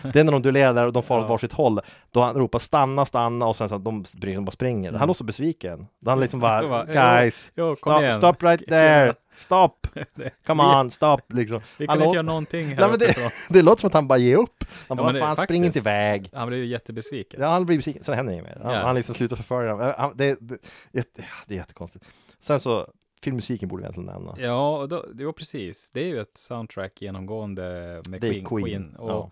[SPEAKER 5] Det är när de duellerar där och de far åt
[SPEAKER 6] Ja.
[SPEAKER 5] varsitt håll. Då han ropar stanna, stanna och sen så de de bara springer. Han låter så besviken. Då han liksom bara
[SPEAKER 6] bara,
[SPEAKER 5] Guys,
[SPEAKER 6] jo, kom
[SPEAKER 5] stop,
[SPEAKER 6] igen.
[SPEAKER 5] stop right there. Stop!
[SPEAKER 6] Det-
[SPEAKER 5] Come on, stop liksom.
[SPEAKER 6] Vi
[SPEAKER 5] Han
[SPEAKER 6] kan inte
[SPEAKER 5] låter-
[SPEAKER 6] göra någonting här
[SPEAKER 5] Nej, det, det låter som att han bara ger upp. Han bara,
[SPEAKER 6] det-
[SPEAKER 5] fan spring inte iväg.
[SPEAKER 6] Han blev ju jättebesviken.
[SPEAKER 5] Ja, han blir besviken, sen händer inget mer. Han,
[SPEAKER 6] Ja.
[SPEAKER 5] han liksom slutar förfölja dem. Han, det, det, jätte, det är jättekonstigt. Sen så, filmmusiken borde vi egentligen nämna
[SPEAKER 6] Ja, då, jo precis. Det är ju ett soundtrack genomgående med
[SPEAKER 5] Det
[SPEAKER 6] Queen.
[SPEAKER 5] Queen,
[SPEAKER 6] Queen. Och
[SPEAKER 5] ja.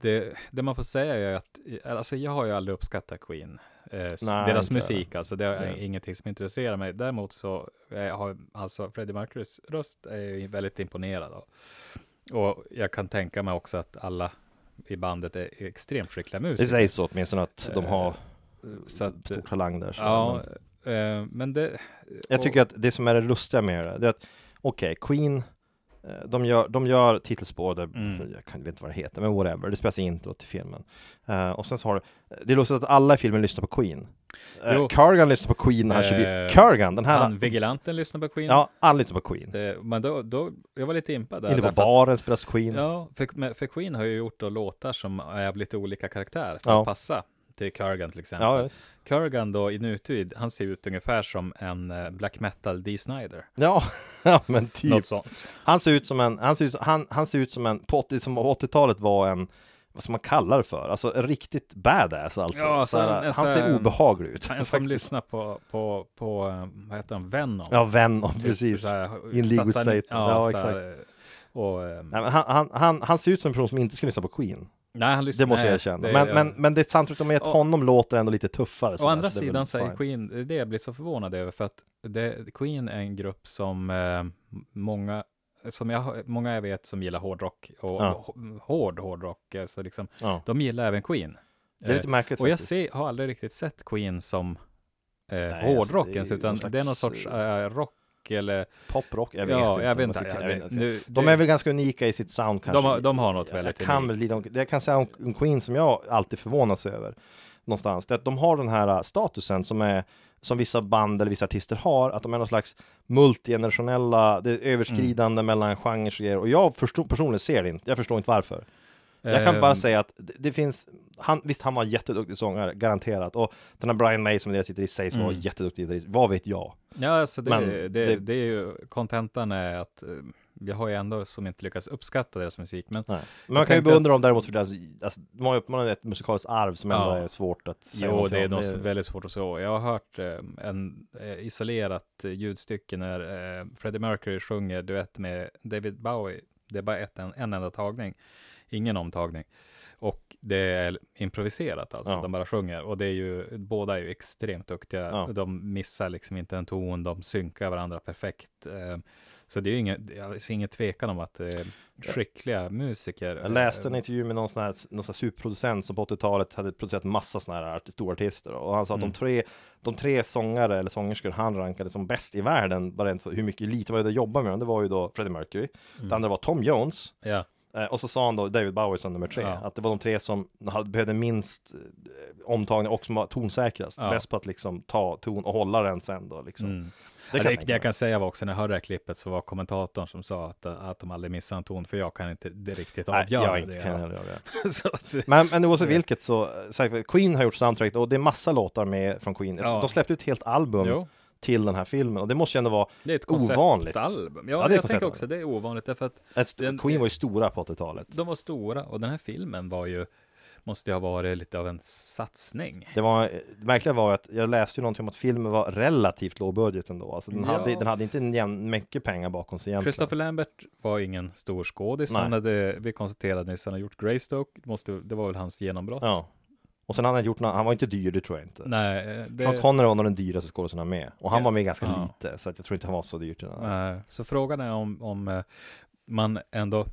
[SPEAKER 6] det, det man får säga är att, alltså jag har ju aldrig uppskattat Queen. Eh,
[SPEAKER 5] Nej,
[SPEAKER 6] deras musik, alltså det är
[SPEAKER 5] Nej.
[SPEAKER 6] ingenting som intresserar mig. Däremot så eh, har alltså Freddie Mercurys röst är jag väldigt imponerad av. Och jag kan tänka mig också att alla i bandet är extremt skickliga
[SPEAKER 5] Det
[SPEAKER 6] musiker.
[SPEAKER 5] sägs så åtminstone att de har
[SPEAKER 6] Eh, Så att,
[SPEAKER 5] stor talang där så,
[SPEAKER 6] ja,
[SPEAKER 5] men-
[SPEAKER 6] men det...
[SPEAKER 5] Jag
[SPEAKER 6] och-
[SPEAKER 5] tycker att det som är det lustiga med det, det är att okej, Queen eh, de gör, de gör titelspår, där,
[SPEAKER 6] Mm.
[SPEAKER 5] jag kan vet inte vad det heter, men whatever, det spelas intro till filmen. Eh, och sen så har du, det är lustigt att alla i filmen lyssnar på Queen. Uh. Kurgan lyssnar på Queen han.
[SPEAKER 6] Eh,
[SPEAKER 5] Kurgan, den här,
[SPEAKER 6] Han, vigilanten lyssnar på Queen.
[SPEAKER 5] ja, alla lyssnar på Queen.
[SPEAKER 6] Det, men då, då, jag var lite impad där.
[SPEAKER 5] Inte på
[SPEAKER 6] att-
[SPEAKER 5] baren spelas Queen.
[SPEAKER 6] Ja, för, för Queen har ju gjort då låtar som är av lite olika karaktär för
[SPEAKER 5] Ja.
[SPEAKER 6] att passa till Kurgan till exempel.
[SPEAKER 5] Ja.
[SPEAKER 6] Kurgan då i nutid, han ser ut ungefär som en eh, black metal Dee Snider.
[SPEAKER 5] ja, ja men typ.
[SPEAKER 6] Något sånt.
[SPEAKER 5] Han ser ut som en, han ser ut, han, han ser ut som en, på 80, som 80-talet var en, vad ska man kalla det för? Alltså riktigt badass alltså.
[SPEAKER 6] Ja,
[SPEAKER 5] Så här,
[SPEAKER 6] så en
[SPEAKER 5] han
[SPEAKER 6] sån-
[SPEAKER 5] ser obehaglig ut.
[SPEAKER 6] En som lyssnar på, på, på, eh, vad heter han, Venom.
[SPEAKER 5] Ja, Venom,
[SPEAKER 6] Typ
[SPEAKER 5] precis.
[SPEAKER 6] här,
[SPEAKER 5] In League with
[SPEAKER 6] satan-.
[SPEAKER 5] Ja,
[SPEAKER 6] så
[SPEAKER 5] exakt.
[SPEAKER 6] här, Och, eh,
[SPEAKER 5] Nej, han, han, han, han ser ut som en person som inte skulle lyssna på Queen.
[SPEAKER 6] Nej, han lyssnar.
[SPEAKER 5] Det måste jag
[SPEAKER 6] nej,
[SPEAKER 5] erkänna.
[SPEAKER 6] det-
[SPEAKER 5] Men, men, men det samtidigt med att
[SPEAKER 6] Och-
[SPEAKER 5] honom låter ändå lite tuffare.
[SPEAKER 6] Å andra
[SPEAKER 5] är
[SPEAKER 6] sidan säger
[SPEAKER 5] fine.
[SPEAKER 6] Queen, det är det jag blir så förvånad över, för att det, Queen är en grupp som eh, många, som jag, många jag vet som gillar hårdrock och
[SPEAKER 5] Ja.
[SPEAKER 6] hå- hård hårdrock, alltså liksom,
[SPEAKER 5] Ja.
[SPEAKER 6] de gillar även Queen.
[SPEAKER 5] Det är lite märkligt
[SPEAKER 6] Och jag ser, har aldrig riktigt sett Queen som eh,
[SPEAKER 5] alltså,
[SPEAKER 6] hårdrock
[SPEAKER 5] det är
[SPEAKER 6] ens,
[SPEAKER 5] ju
[SPEAKER 6] utan det är någon sorts eh, rock eller...
[SPEAKER 5] Poprock? Jag vet
[SPEAKER 6] ja,
[SPEAKER 5] inte.
[SPEAKER 6] jag vet inte. Jag vet,
[SPEAKER 5] inte.
[SPEAKER 6] nu,
[SPEAKER 5] De
[SPEAKER 6] det-
[SPEAKER 5] är väl ganska unika i sitt sound kanske.
[SPEAKER 6] De har- de har något
[SPEAKER 5] Jag
[SPEAKER 6] väldigt
[SPEAKER 5] kan
[SPEAKER 6] unikt.
[SPEAKER 5] väl, de, jag kan säga om Queen som jag alltid förvånas över någonstans, det är att de har den här äh, statusen som är som vissa band eller vissa artister har, att de är någon slags multigenerationella, det är överskridande
[SPEAKER 6] Mm.
[SPEAKER 5] mellan genrer och grejer. Och jag förstår, personligen ser det inte, jag förstår inte varför. Jag kan bara
[SPEAKER 6] Ehm,
[SPEAKER 5] säga att det, det finns, han, visst han var en jätteduktig sångare, garanterat. Och den här Brian May som deras gitarrist sägs vara
[SPEAKER 6] Mm.
[SPEAKER 5] jätteduktig gitarrist, vad vet jag?
[SPEAKER 6] Ja, alltså det,
[SPEAKER 5] Men
[SPEAKER 6] det,
[SPEAKER 5] det-
[SPEAKER 6] det, är ju, kontentan är att eh, jag har ju ändå som inte lyckats uppskatta deras musik, men.
[SPEAKER 5] Men man kan ju beundra
[SPEAKER 6] att-
[SPEAKER 5] dem däremot för deras, alltså, de har ju har ett musikaliskt arv som ändå
[SPEAKER 6] Ja.
[SPEAKER 5] är svårt att säga
[SPEAKER 6] Jo, det är nog väldigt svårt att så. Jag har hört eh, en eh, isolerat eh, ljudstycke när eh, Freddie Mercury sjunger duett med David Bowie. Det är bara ett, en, en enda tagning, ingen omtagning. Och det är improviserat alltså,
[SPEAKER 5] Ja.
[SPEAKER 6] de bara sjunger. Och det är ju, båda är ju extremt duktiga.
[SPEAKER 5] Ja.
[SPEAKER 6] De missar liksom inte en ton, de synkar varandra perfekt. Eh, så det är ju ingen, ingen tvekan om att det är skickliga musiker.
[SPEAKER 5] Jag läste en
[SPEAKER 6] Eh,
[SPEAKER 5] intervju med någon sån här, någon sån här superproducent som på 80-talet hade producerat massa såna här stora artister och han sa att
[SPEAKER 6] Mm.
[SPEAKER 5] de tre de tre sångare eller sångerskor han rankade som bäst i världen, bara rent för hur mycket lite man hade jobbat med dem, det var ju då Freddie Mercury,
[SPEAKER 6] Mm.
[SPEAKER 5] det andra var Tom Jones,
[SPEAKER 6] Ja,
[SPEAKER 5] eh, och så sa han då David Bowie som nummer tre,
[SPEAKER 6] Ja.
[SPEAKER 5] att det var de tre som hade, behövde minst eh, omtagning och som var tonsäkrast,
[SPEAKER 6] Ja.
[SPEAKER 5] bäst på att liksom ta ton och hålla den sen då liksom.
[SPEAKER 6] mm.
[SPEAKER 5] Det
[SPEAKER 6] Det,
[SPEAKER 5] kan
[SPEAKER 6] det,
[SPEAKER 5] jag tänka
[SPEAKER 6] jag kan säga var också när jag hörde det här klippet så var kommentatorn som sa att, att de aldrig missar en ton för jag kan inte det riktigt
[SPEAKER 5] Nej,
[SPEAKER 6] avgöra
[SPEAKER 5] jag inte
[SPEAKER 6] det.
[SPEAKER 5] kan heller göra det. Men, men oavsett
[SPEAKER 6] Det-
[SPEAKER 5] vilket så, så Queen har gjort soundtrack och det är massa låtar med från Queen.
[SPEAKER 6] Ja.
[SPEAKER 5] De släppte ut ett helt album
[SPEAKER 6] jo,
[SPEAKER 5] till den här filmen och det måste ju ändå vara
[SPEAKER 6] det är ett
[SPEAKER 5] Ovanligt.
[SPEAKER 6] konceptalbum. Ja,
[SPEAKER 5] Ja, det är
[SPEAKER 6] jag tänker också det är ovanligt därför att
[SPEAKER 5] ett,
[SPEAKER 6] Den-
[SPEAKER 5] Queen var ju stora på 80-talet.
[SPEAKER 6] de var stora och den här filmen var ju, måste ju ha varit lite av en satsning.
[SPEAKER 5] Det var, det märkliga var att jag läste ju någonting om att filmen var relativt låg budget ändå. Alltså den,
[SPEAKER 6] Ja.
[SPEAKER 5] hade, den hade inte jämn, mycket pengar bakom sig egentligen.
[SPEAKER 6] Christopher Lambert var ingen stor skådis. Han hade, vi konstaterade nyss, han har gjort Greystoke. Det Måste, det var väl hans genombrott.
[SPEAKER 5] Ja. Och sen hade han gjort något, han var inte dyr, det tror jag inte.
[SPEAKER 6] Nej, eh, det,
[SPEAKER 5] Sean Connery var nog den dyraste skådespelaren med. Och han
[SPEAKER 6] Ja.
[SPEAKER 5] var med ganska
[SPEAKER 6] Ja.
[SPEAKER 5] lite, så att jag tror inte han var så dyr till den.
[SPEAKER 6] Nej, så frågan är om, om eh, man ändå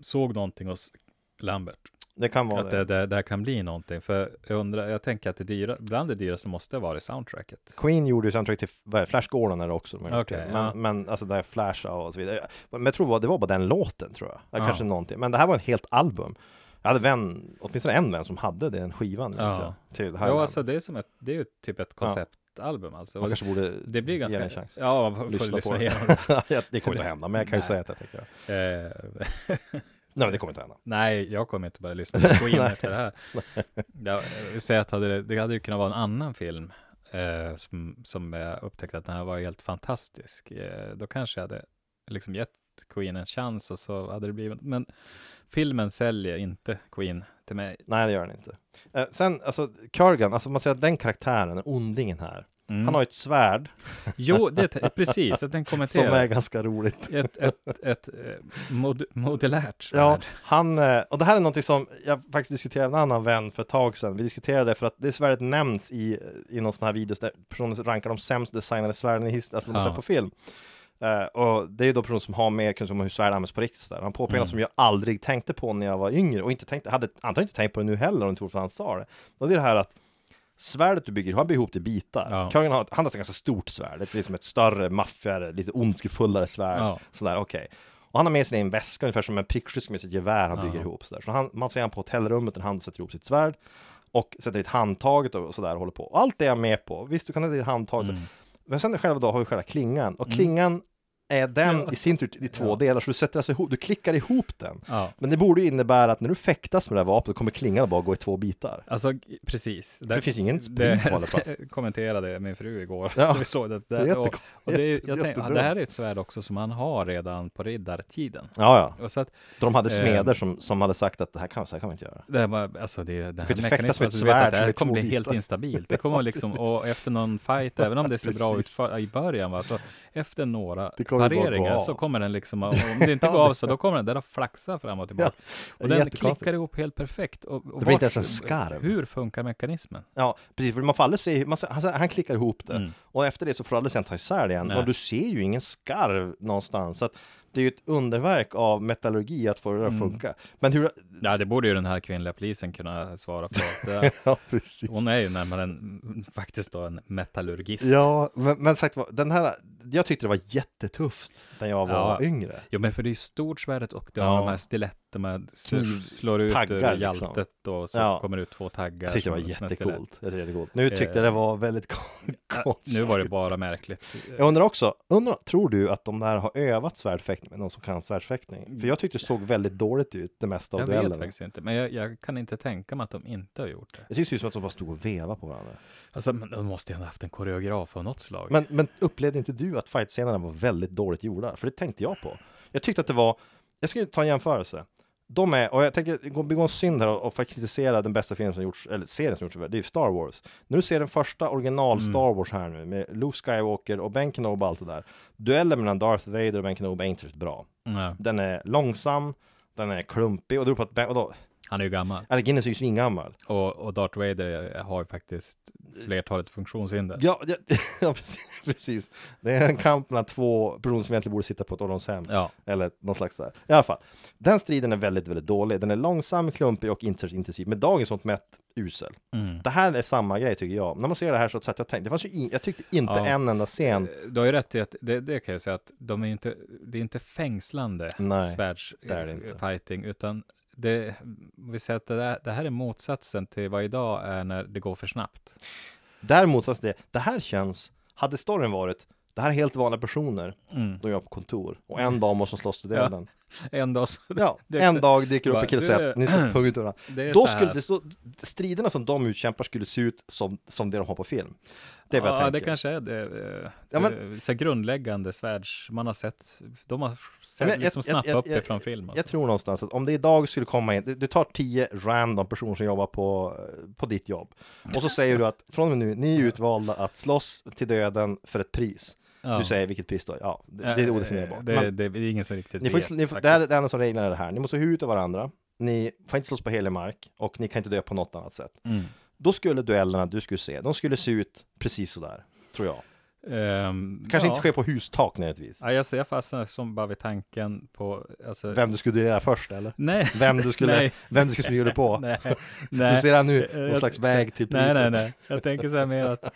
[SPEAKER 6] såg någonting hos Lambert.
[SPEAKER 5] Det kan vara
[SPEAKER 6] Att
[SPEAKER 5] det.
[SPEAKER 6] det, det, kan bli någonting. För jag undrar, jag tänker att det dyra, bland det dyraste måste vara i soundtracket.
[SPEAKER 5] Queen gjorde ju soundtrack till vad är Flash Gordon det också. det. men,
[SPEAKER 6] ja.
[SPEAKER 5] men alltså det är Flash och så vidare. Men jag tror det var- det var bara den låten tror jag. Ja. Kanske någonting. Men det här var en helt album. Jag hade vän, åtminstone en vän som hade den skivan.
[SPEAKER 6] Ja.
[SPEAKER 5] jag, till
[SPEAKER 6] Ja,
[SPEAKER 5] Highland.
[SPEAKER 6] alltså det är som ett, det är ju typ ett
[SPEAKER 5] Ja.
[SPEAKER 6] konceptalbum alltså.
[SPEAKER 5] Man kanske borde
[SPEAKER 6] det blir
[SPEAKER 5] ge
[SPEAKER 6] ganska,
[SPEAKER 5] den en chans.
[SPEAKER 6] ja, får
[SPEAKER 5] Lyssna
[SPEAKER 6] lyssna,
[SPEAKER 5] på
[SPEAKER 6] igenom
[SPEAKER 5] det. Ja, det kommer inte att hända, men jag kan ju säga att jag tänker.
[SPEAKER 6] Eh,
[SPEAKER 5] Nej, men det kommer inte hända.
[SPEAKER 6] Nej, jag kommer inte börja lyssna på Queen efter det här. Jag vill säga att hade det, det hade ju kunnat vara en annan film eh, som, som jag upptäckte att den här var helt fantastisk. Eh, då kanske jag hade liksom gett Queen en chans och så hade det blivit, men filmen säljer inte Queen till mig.
[SPEAKER 5] Nej, det gör den inte. Eh, sen, alltså, Kurgan, alltså man säger att den karaktären, ondingen här,
[SPEAKER 6] Mm.
[SPEAKER 5] han har ju ett svärd
[SPEAKER 6] Jo, det, precis, jag tänkte
[SPEAKER 5] som
[SPEAKER 6] kommentera.
[SPEAKER 5] är ganska roligt.
[SPEAKER 6] Ett, ett, ett eh, mod, modulärt
[SPEAKER 5] Ja,
[SPEAKER 6] svärd.
[SPEAKER 5] han, eh, och det här är någonting som jag faktiskt diskuterade med en annan vän för ett tag sedan. Vi diskuterade det för att det svärdet nämns i, i någon sån här videos där personen rankar de sämst designade svärden i alltså de
[SPEAKER 6] Ja.
[SPEAKER 5] sett på film. Eh, och det är ju då personer som har mer kunskap om hur svärd används på riktigt. Där. Han påpekar
[SPEAKER 6] Mm.
[SPEAKER 5] som jag aldrig tänkte på när jag var yngre och inte tänkte, hade antagligen inte tänkt på det nu heller om inte för han sa det. Och det är det här att svärdet du bygger, han bygger ihop det i bitar.
[SPEAKER 6] Ja.
[SPEAKER 5] Kurgan har, han har ett ganska stort svärd, det är liksom ett större, maffigare, lite ondskefullare svärd.
[SPEAKER 6] Ja.
[SPEAKER 5] Sådär, okej. Och han har med sig en väska, ungefär som en prickskytt med sitt gevär han
[SPEAKER 6] Ja.
[SPEAKER 5] bygger ihop. Sådär. Så han, man ser han på hotellrummet, en hand sätter ihop sitt svärd och sätter dit handtaget och sådär och håller på. Och allt det är jag med på. Visst, du kan sätta dit handtaget.
[SPEAKER 6] Mm.
[SPEAKER 5] Men sen själva då har vi själva klingan. Och
[SPEAKER 6] Mm.
[SPEAKER 5] Är den
[SPEAKER 6] Ja.
[SPEAKER 5] i sin tur i två
[SPEAKER 6] Ja.
[SPEAKER 5] delar, så du sätter alltså ihop, du klickar ihop den.
[SPEAKER 6] Ja.
[SPEAKER 5] Men det borde ju innebära att när du fäktas med det här vapnet kommer klingan bara gå i två bitar.
[SPEAKER 6] Alltså, precis.
[SPEAKER 5] För det finns ingen
[SPEAKER 6] det,
[SPEAKER 5] sprit som håller fast.
[SPEAKER 6] kommenterade min fru igår.
[SPEAKER 5] Ja.
[SPEAKER 6] Vi såg det.
[SPEAKER 5] Det är
[SPEAKER 6] Där, och,
[SPEAKER 5] jätte-
[SPEAKER 6] och det, jag tänkte, det här är ett svärd också som man har redan på riddartiden.
[SPEAKER 5] Ja, ja.
[SPEAKER 6] Och så att
[SPEAKER 5] de hade
[SPEAKER 6] Eh.
[SPEAKER 5] smeder som, som hade sagt att det här kan, så här kan man inte göra.
[SPEAKER 6] det här var, alltså det, det
[SPEAKER 5] kan
[SPEAKER 6] här mekanismen, alltså, du vet att det här
[SPEAKER 5] är
[SPEAKER 6] kommer bli helt
[SPEAKER 5] bitar.
[SPEAKER 6] instabilt. Det kommer liksom, och efter någon fight, även om det ser bra ut för, i början, va, så efter några
[SPEAKER 5] Det kommer går det bara att gå
[SPEAKER 6] pareringar
[SPEAKER 5] av.
[SPEAKER 6] så kommer den liksom, om det inte går av så då kommer den där att flaxa fram och tillbaka.
[SPEAKER 5] är
[SPEAKER 6] och den klickar ihop helt perfekt. Och, och
[SPEAKER 5] Det blir inte ens en skarv.
[SPEAKER 6] Hur funkar mekanismen?
[SPEAKER 5] Ja, precis. För man får aldrig se, man, han, han klickar ihop det.
[SPEAKER 6] Mm.
[SPEAKER 5] Och efter det så får du aldrig sen ta isär det igen.
[SPEAKER 6] Nej.
[SPEAKER 5] Och du ser ju ingen skarv någonstans. Så att det är ju ett underverk av metallurgi att få det att
[SPEAKER 6] Mm.
[SPEAKER 5] funka. Men hur...
[SPEAKER 6] Ja, det borde ju den här kvinnliga polisen kunna svara på. Det,
[SPEAKER 5] Ja, precis.
[SPEAKER 6] hon är ju närmare en, faktiskt då en metallurgist.
[SPEAKER 5] Ja, men, men sagt den här, jag tyckte det var jättetufft när jag var
[SPEAKER 6] Ja.
[SPEAKER 5] yngre.
[SPEAKER 6] Jo, men för det är stort svärdet och det har
[SPEAKER 5] Ja.
[SPEAKER 6] de här stiletterna, s-
[SPEAKER 5] Kniv-
[SPEAKER 6] slår ut
[SPEAKER 5] taggar, liksom.
[SPEAKER 6] hjältet och så
[SPEAKER 5] Ja.
[SPEAKER 6] kommer ut två taggar.
[SPEAKER 5] Jag tyckte det var jättecoolt. Nu tyckte jag
[SPEAKER 6] Eh,
[SPEAKER 5] det var väldigt kon-
[SPEAKER 6] Ja,
[SPEAKER 5] konstigt.
[SPEAKER 6] nu var det bara märkligt.
[SPEAKER 5] Jag undrar också, undrar, tror du att de där har övat svärdfäktning med någon som kan svärdfäktning? För jag tyckte det såg väldigt dåligt ut, det mesta av
[SPEAKER 6] Jag vet
[SPEAKER 5] duellerna.
[SPEAKER 6] faktiskt inte, men jag, jag kan inte tänka mig att de inte har gjort det.
[SPEAKER 5] Jag det såg ut som att de bara stod och vevade på varandra.
[SPEAKER 6] Alltså, men de måste ju ha haft en koreograf av något slag.
[SPEAKER 5] Men, men upplevde inte du att fightscenerna var väldigt dåligt gjorda? För det tänkte jag på. Jag tyckte att det var, jag ska ju ta en jämförelse. De är, och jag tänker gå- begå en synd här och, och kritisera den bästa filmen som gjorts, eller serien som gjorts, det är ju Star Wars. När du ser den första original
[SPEAKER 6] Mm.
[SPEAKER 5] Star Wars här nu, med Luke Skywalker och Ben Kenobi och allt det där. Duellen mellan Darth Vader och Ben Kenobi är inte riktigt bra.
[SPEAKER 6] Nej,
[SPEAKER 5] Den är långsam, den är klumpig och det beror på att Ben, och då,
[SPEAKER 6] han är ju gammal.
[SPEAKER 5] eller Guinness är ju svingammal.
[SPEAKER 6] Och, och Darth Vader har ju faktiskt flertalet funktionshinder.
[SPEAKER 5] Ja, ja, ja precis. Det är en kamp mellan två personer som egentligen borde sitta på ett ålderdomshem.
[SPEAKER 6] Ja,
[SPEAKER 5] Eller någon slags här. I alla fall. Den striden är väldigt, väldigt dålig. Den är långsam, klumpig och inte intensiv. Med dagens mått mätt usel.
[SPEAKER 6] mm.
[SPEAKER 5] Det här är samma grej tycker jag. När man ser det här så satt jag tänkte, det fanns ju in, jag tyckte inte
[SPEAKER 6] Ja.
[SPEAKER 5] en enda scen.
[SPEAKER 6] Du har ju rätt i att det, det kan jag säga att de är inte, det är inte fängslande svärdsfighting, utan det, vi säger att det, där, det här är motsatsen till vad idag är när det går för snabbt.
[SPEAKER 5] Däremot, så det, det här känns, hade storyn varit, det här är helt vanliga personer,
[SPEAKER 6] Mm.
[SPEAKER 5] de jobbar på kontor. Och en dag måste slåss till döden.
[SPEAKER 6] En dag så,
[SPEAKER 5] Ja,
[SPEAKER 6] Det-
[SPEAKER 5] en dag dyker upp en kille ni ska tugga ut varandra.
[SPEAKER 6] det
[SPEAKER 5] Då skulle det stå, striderna som de utkämpar skulle se ut som, som det de har på film. Det är vad jag
[SPEAKER 6] ja,
[SPEAKER 5] tänker.
[SPEAKER 6] det kanske är det. eh,
[SPEAKER 5] Ja, men-
[SPEAKER 6] eh, så grundläggande svärds, man har sett, de har sett,
[SPEAKER 5] men jag-
[SPEAKER 6] liksom
[SPEAKER 5] jag-
[SPEAKER 6] snappat
[SPEAKER 5] jag-
[SPEAKER 6] upp det
[SPEAKER 5] jag-
[SPEAKER 6] från film.
[SPEAKER 5] Jag
[SPEAKER 6] Alltså.
[SPEAKER 5] tror någonstans att om det idag skulle komma in, du- du tar tio random personer som jobbar på, på ditt jobb och så säger du att från och med nu, ni är utvalda att slåss till döden för ett pris.
[SPEAKER 6] Ja.
[SPEAKER 5] Du säger vilket pris då? Ja, det,
[SPEAKER 6] Eh,
[SPEAKER 5] det är odefinierbart.
[SPEAKER 6] Det,
[SPEAKER 5] Men
[SPEAKER 6] det, det är ingen som riktigt
[SPEAKER 5] ni
[SPEAKER 6] vet.
[SPEAKER 5] ni får, det är det enda som reglerar det här. Ni måste huvudet av varandra. Ni får inte slåss på helig mark och ni kan inte dö på något annat sätt.
[SPEAKER 6] Mm.
[SPEAKER 5] Då skulle duellerna du skulle se, de skulle se ut precis sådär, tror jag.
[SPEAKER 6] Ehm,
[SPEAKER 5] Kanske
[SPEAKER 6] ja.
[SPEAKER 5] inte ske på hustak nödvändigtvis.
[SPEAKER 6] Ja, jag, ser- jag fastnar som bara vid tanken på, alltså,
[SPEAKER 5] Vem du skulle duellera först eller?
[SPEAKER 6] nej,
[SPEAKER 5] Vem du skulle,
[SPEAKER 6] Nej.
[SPEAKER 5] vem du skulle smyga dig på?
[SPEAKER 6] nej,
[SPEAKER 5] Du
[SPEAKER 6] nej.
[SPEAKER 5] ser här nu, någon
[SPEAKER 6] jag-
[SPEAKER 5] slags väg till priset.
[SPEAKER 6] Nej, nej, nej. Jag tänker så här mer att eh,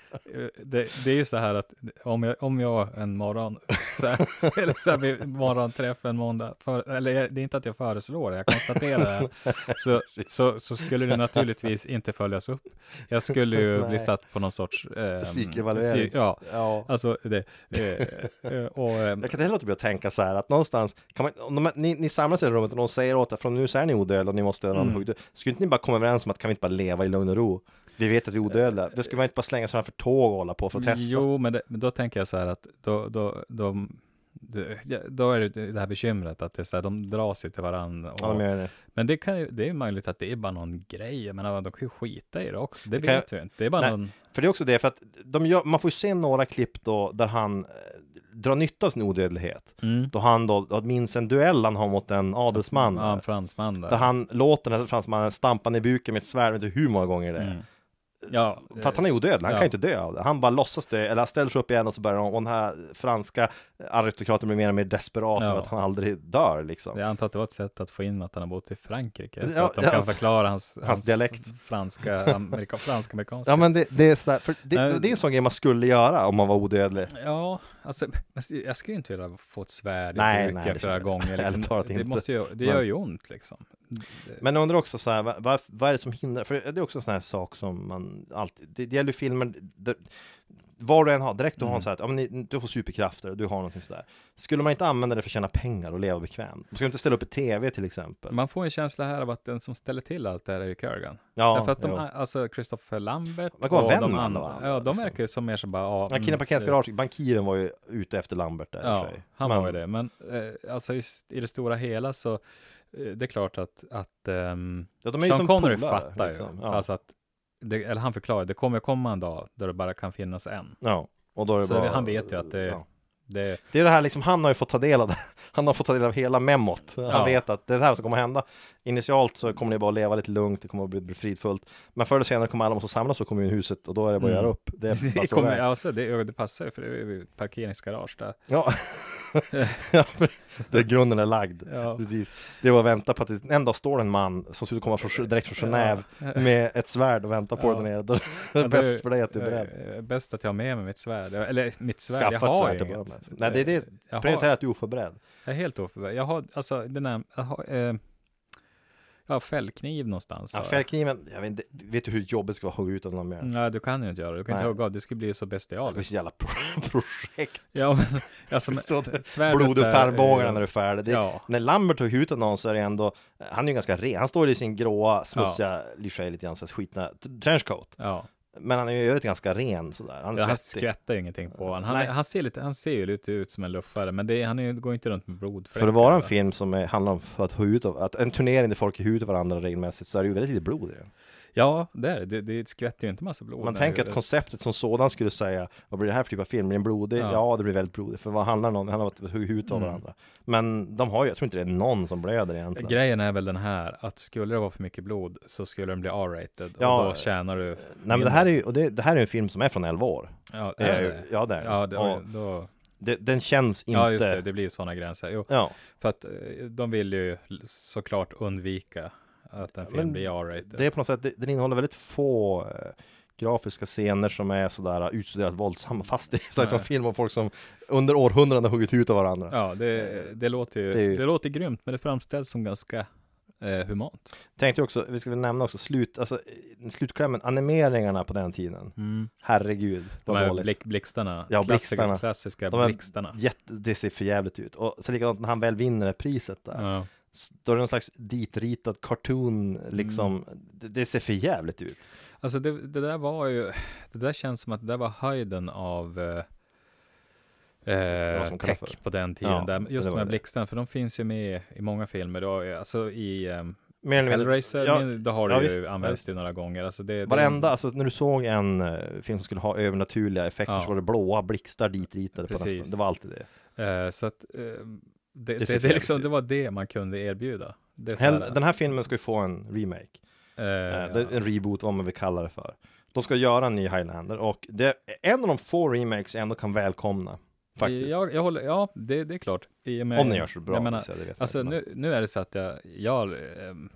[SPEAKER 6] det, det är ju så här att om jag, om jag en morgon, så här, eller så här vid morgonträff en måndag, för, eller jag- det är inte att jag föreslår det, jag konstaterar det, här, så, så, så skulle det naturligtvis inte följas upp. Jag skulle ju bli satt på någon sorts... Eh,
[SPEAKER 5] Psykevaluering.
[SPEAKER 6] psy- Ja,
[SPEAKER 5] Ja.
[SPEAKER 6] alltså det. Eh, eh, och, eh,
[SPEAKER 5] Jag kan inte heller låta bli att tänka så här att någonstans kan man, om de, ni, ni samlas i det rummet och någon säger åt er från nu så är ni odödliga och ni måste någon
[SPEAKER 6] Mm.
[SPEAKER 5] mm. Skulle inte ni bara komma överens om att kan vi inte bara leva i lugn och ro? Vi vet att vi är odödliga. Det skulle man inte bara slänga sig framför tåg och hålla på för att testa.
[SPEAKER 6] Jo, men, det, men då tänker jag så här att då, då, då, ja, då är det det här bekymret att det är så här, de dras ju till varandra. Och,
[SPEAKER 5] Ja, gör det.
[SPEAKER 6] Men det, kan ju, det är möjligt att det är bara någon grej. Menar, de kan ju skita i det också. Det
[SPEAKER 5] Det
[SPEAKER 6] vet vi inte. Det är bara
[SPEAKER 5] Nej.
[SPEAKER 6] någon...
[SPEAKER 5] För det är också det, för att de gör, man får ju se några klipp då där han eh, drar nytta av sin odödlighet.
[SPEAKER 6] Mm.
[SPEAKER 5] Då han då, minns en duell han har mot en adelsman.
[SPEAKER 6] Ja, en fransman där.
[SPEAKER 5] Där han låter den här fransmannen stampa ner buken med ett svärd, jag vet inte hur många gånger det är.
[SPEAKER 6] Mm. Ja,
[SPEAKER 5] För att han är odödlig, han
[SPEAKER 6] Ja.
[SPEAKER 5] kan ju inte dö av det. Han bara låtsas dö, eller han ställer sig upp igen och så börjar de, och den här franska aristokraten blir mer och mer desperat
[SPEAKER 6] Ja.
[SPEAKER 5] över att han aldrig dör liksom.
[SPEAKER 6] jag antar att det var ett sätt att få in att han har bott i Frankrike. Så
[SPEAKER 5] Ja,
[SPEAKER 6] att de kan
[SPEAKER 5] alltså,
[SPEAKER 6] förklara hans,
[SPEAKER 5] hans dialekt.
[SPEAKER 6] franska, amerika, fransk-amerikanska.
[SPEAKER 5] Ja men det, det är sådär, för det,
[SPEAKER 6] Nej.
[SPEAKER 5] det är en sån grej man skulle göra om man var odödlig.
[SPEAKER 6] Ja, alltså, men jag skulle ju inte vilja få ett svärd i
[SPEAKER 5] Nej, nej,
[SPEAKER 6] flera gånger. Liksom. Det, måste ju, det
[SPEAKER 5] Men-
[SPEAKER 6] gör ju ont liksom.
[SPEAKER 5] Men jag undrar också så här, vad, vad- vad är det som hindrar? För det är också en sån här sak som man alltid, det, det gäller ju filmer, det, vad du än har, direkt du har en
[SPEAKER 6] Mm.
[SPEAKER 5] så här, ja, men ni, du får superkrafter du har någonting sådär. Skulle man inte använda det för att tjäna pengar och leva bekvämt? Man ska inte ställa upp i tv till exempel.
[SPEAKER 6] Man får en känsla här av att den som ställer till allt det här är ju Kurgan.
[SPEAKER 5] ja,
[SPEAKER 6] Därför att de,
[SPEAKER 5] jo.
[SPEAKER 6] alltså Christopher Lambert
[SPEAKER 5] Man kan vara
[SPEAKER 6] och
[SPEAKER 5] vän
[SPEAKER 6] de andra,
[SPEAKER 5] varandra,
[SPEAKER 6] ja, de
[SPEAKER 5] liksom.
[SPEAKER 6] verkar ju som mer som bara, ja,
[SPEAKER 5] Ja, killen
[SPEAKER 6] mm,
[SPEAKER 5] på Kens
[SPEAKER 6] eh,
[SPEAKER 5] garage, bankiren var ju ute efter Lambert där
[SPEAKER 6] Ja,
[SPEAKER 5] för sig.
[SPEAKER 6] han
[SPEAKER 5] Men-
[SPEAKER 6] var ju det. Men eh, alltså i, i det stora hela så, eh, det är klart att, att ehm,
[SPEAKER 5] Ja, de är
[SPEAKER 6] Sean
[SPEAKER 5] som
[SPEAKER 6] Connery fattar
[SPEAKER 5] liksom.
[SPEAKER 6] ju.
[SPEAKER 5] Ja.
[SPEAKER 6] Alltså att, det, eller han förklarar, det kommer komma en dag där det bara kan finnas en.
[SPEAKER 5] ja, och då är det
[SPEAKER 6] Så
[SPEAKER 5] bara,
[SPEAKER 6] han vet ju att det-
[SPEAKER 5] ja.
[SPEAKER 6] Det,
[SPEAKER 5] Det är det här liksom, han har ju fått ta del av det. Han har fått ta del av hela memot. Han
[SPEAKER 6] Ja.
[SPEAKER 5] vet att det är det här som kommer hända. Initialt så kommer ni bara leva lite lugnt, det kommer att bli, bli fridfullt. Men förr eller senare kommer alla måste samlas på kommunhuset och då är det bara att
[SPEAKER 6] Mm.
[SPEAKER 5] göra upp. Det
[SPEAKER 6] det, kommer, alltså, det, det passar för det är ju parkeringsgarage där.
[SPEAKER 5] Ja. ja, det är grunden är lagd.
[SPEAKER 6] Ja.
[SPEAKER 5] Precis. Det var att vänta på att det, en dag står en man som skulle komma från, direkt från Genève med ett svärd och vänta på
[SPEAKER 6] Ja.
[SPEAKER 5] där nere.
[SPEAKER 6] Ja,
[SPEAKER 5] bäst för dig att du är beredd.
[SPEAKER 6] eh, Bäst att jag har med mig mitt svärd. Eller mitt svärd,
[SPEAKER 5] Skaffa
[SPEAKER 6] jag har
[SPEAKER 5] svärd
[SPEAKER 6] inget.
[SPEAKER 5] Nej, det är det.
[SPEAKER 6] Har,
[SPEAKER 5] att du är oförberedd.
[SPEAKER 6] jag är helt oförberedd. Jag har, alltså, den här, jag har, eh, har fällkniv någonstans.
[SPEAKER 5] Ja,
[SPEAKER 6] har
[SPEAKER 5] fällkniven, jag vet, inte, vet du hur jobbigt det ska vara att hugga ut av någon mer?
[SPEAKER 6] Nej, du kan ju inte göra det. Du kan
[SPEAKER 5] Nej.
[SPEAKER 6] inte hugga av. Det skulle bli så
[SPEAKER 5] Det är
[SPEAKER 6] bestialiskt.
[SPEAKER 5] så jävla pro- projekt.
[SPEAKER 6] Ja, men alltså, svärdet
[SPEAKER 5] Blod
[SPEAKER 6] där,
[SPEAKER 5] tarmbågarna
[SPEAKER 6] eh,
[SPEAKER 5] när du är färdig. Det,
[SPEAKER 6] Ja.
[SPEAKER 5] När Lambert hugger ut någon så är det ändå, han är ju ganska ren. Han står i sin gråa, smutsiga, ja. lite grann, så skitna trenchcoat.
[SPEAKER 6] Ja,
[SPEAKER 5] Men han är ju övrigt ganska ren sådär. Han är
[SPEAKER 6] ja han skvättar ju ingenting på honom. Han, han, ser lite, han ser ju lite ut som en luffare, men det, han är, går inte runt med blod.
[SPEAKER 5] För att vara en film som är, handlar om för att ut av, att en turnering där folk hugger ut av varandra regelmässigt så är det ju väldigt lite blod i den.
[SPEAKER 6] Ja, det är det. Det, det skvätter ju inte massa blod.
[SPEAKER 5] Man tänker att konceptet som sådan skulle säga Vad blir det här för typ av film? Blir den blodig? Ja,
[SPEAKER 6] Ja.
[SPEAKER 5] det blir väldigt blodigt För vad handlar om? Det handlar om att hugga ut av
[SPEAKER 6] Mm.
[SPEAKER 5] varandra Men de har ju, jag tror inte det är någon som blöder egentligen
[SPEAKER 6] Grejen är väl den här, att skulle det vara för mycket blod så skulle den bli R-rated
[SPEAKER 5] Ja,
[SPEAKER 6] och då tjänar du
[SPEAKER 5] Nej men det här är ju, och det, det här är en film som är från 11 år
[SPEAKER 6] Ja,
[SPEAKER 5] Det
[SPEAKER 6] är det?
[SPEAKER 5] Ja det är
[SPEAKER 6] Ja,
[SPEAKER 5] det. Och
[SPEAKER 6] då,
[SPEAKER 5] det, Den känns inte
[SPEAKER 6] ja, just det, det blir ju sådana gränser. Jo,
[SPEAKER 5] Ja,
[SPEAKER 6] för att eh, de vill ju såklart undvika att en film
[SPEAKER 5] Men
[SPEAKER 6] blir R-rated.
[SPEAKER 5] det är på något sätt, det, den innehåller väldigt få eh, grafiska scener som är sådär uh, utstuderat våldsamma fast det är
[SPEAKER 6] Nej.
[SPEAKER 5] en film om folk som under århundraden har huggit ut av varandra
[SPEAKER 6] Ja, det, det låter ju,
[SPEAKER 5] Det är
[SPEAKER 6] det,
[SPEAKER 5] ju-
[SPEAKER 6] låter grymt, men det framställs som ganska eh, humant.
[SPEAKER 5] Tänkte också, vi ska väl nämna också slut, alltså eh, slutklämmen, animeringarna på den tiden
[SPEAKER 6] Mm.
[SPEAKER 5] Herregud,
[SPEAKER 6] De
[SPEAKER 5] vad
[SPEAKER 6] här
[SPEAKER 5] dåligt
[SPEAKER 6] blick, blixtarna,
[SPEAKER 5] Ja,
[SPEAKER 6] klassiska,
[SPEAKER 5] blixtarna.
[SPEAKER 6] klassiska
[SPEAKER 5] De
[SPEAKER 6] blixtarna.
[SPEAKER 5] Jätte, det ser för jävligt ut. Och så likadant när han väl vinner priset där.
[SPEAKER 6] Ja.
[SPEAKER 5] S- Då är det någon slags ditritad cartoon liksom.
[SPEAKER 6] Mm.
[SPEAKER 5] Det, det ser för jävligt ut.
[SPEAKER 6] Alltså det, det där var ju, det där känns som att det där var höjden av eh, eh, tech på den tiden.
[SPEAKER 5] Ja,
[SPEAKER 6] där,
[SPEAKER 5] det
[SPEAKER 6] just de här
[SPEAKER 5] det.
[SPEAKER 6] blixtarna, för de finns ju med i många filmer. Då, alltså i um,
[SPEAKER 5] Mer eller.
[SPEAKER 6] Hellraiser,
[SPEAKER 5] Ja,
[SPEAKER 6] då har
[SPEAKER 5] ja,
[SPEAKER 6] det ju använts det några gånger. Alltså det, det,
[SPEAKER 5] Varenda, alltså när du såg en uh, film som skulle ha övernaturliga effekter
[SPEAKER 6] Ja.
[SPEAKER 5] så var det blåa blixtar ditritade på
[SPEAKER 6] Precis.
[SPEAKER 5] nästan. Det var alltid det.
[SPEAKER 6] eh, så att eh, det, det, det, liksom, det var det man kunde erbjuda. Här,
[SPEAKER 5] den här filmen ska ju få en remake.
[SPEAKER 6] eh,
[SPEAKER 5] Eh,
[SPEAKER 6] ja.
[SPEAKER 5] En reboot, vad man vill kalla det för. De ska göra en ny Highlander och det är en av de få remakes jag ändå kan välkomna. Faktiskt.
[SPEAKER 6] Jag, jag håller, ja, det, det är klart. I och med,
[SPEAKER 5] Om den görs så bra.
[SPEAKER 6] Jag menar,
[SPEAKER 5] det vet
[SPEAKER 6] alltså nu, nu är det så att jag, jag, ehm,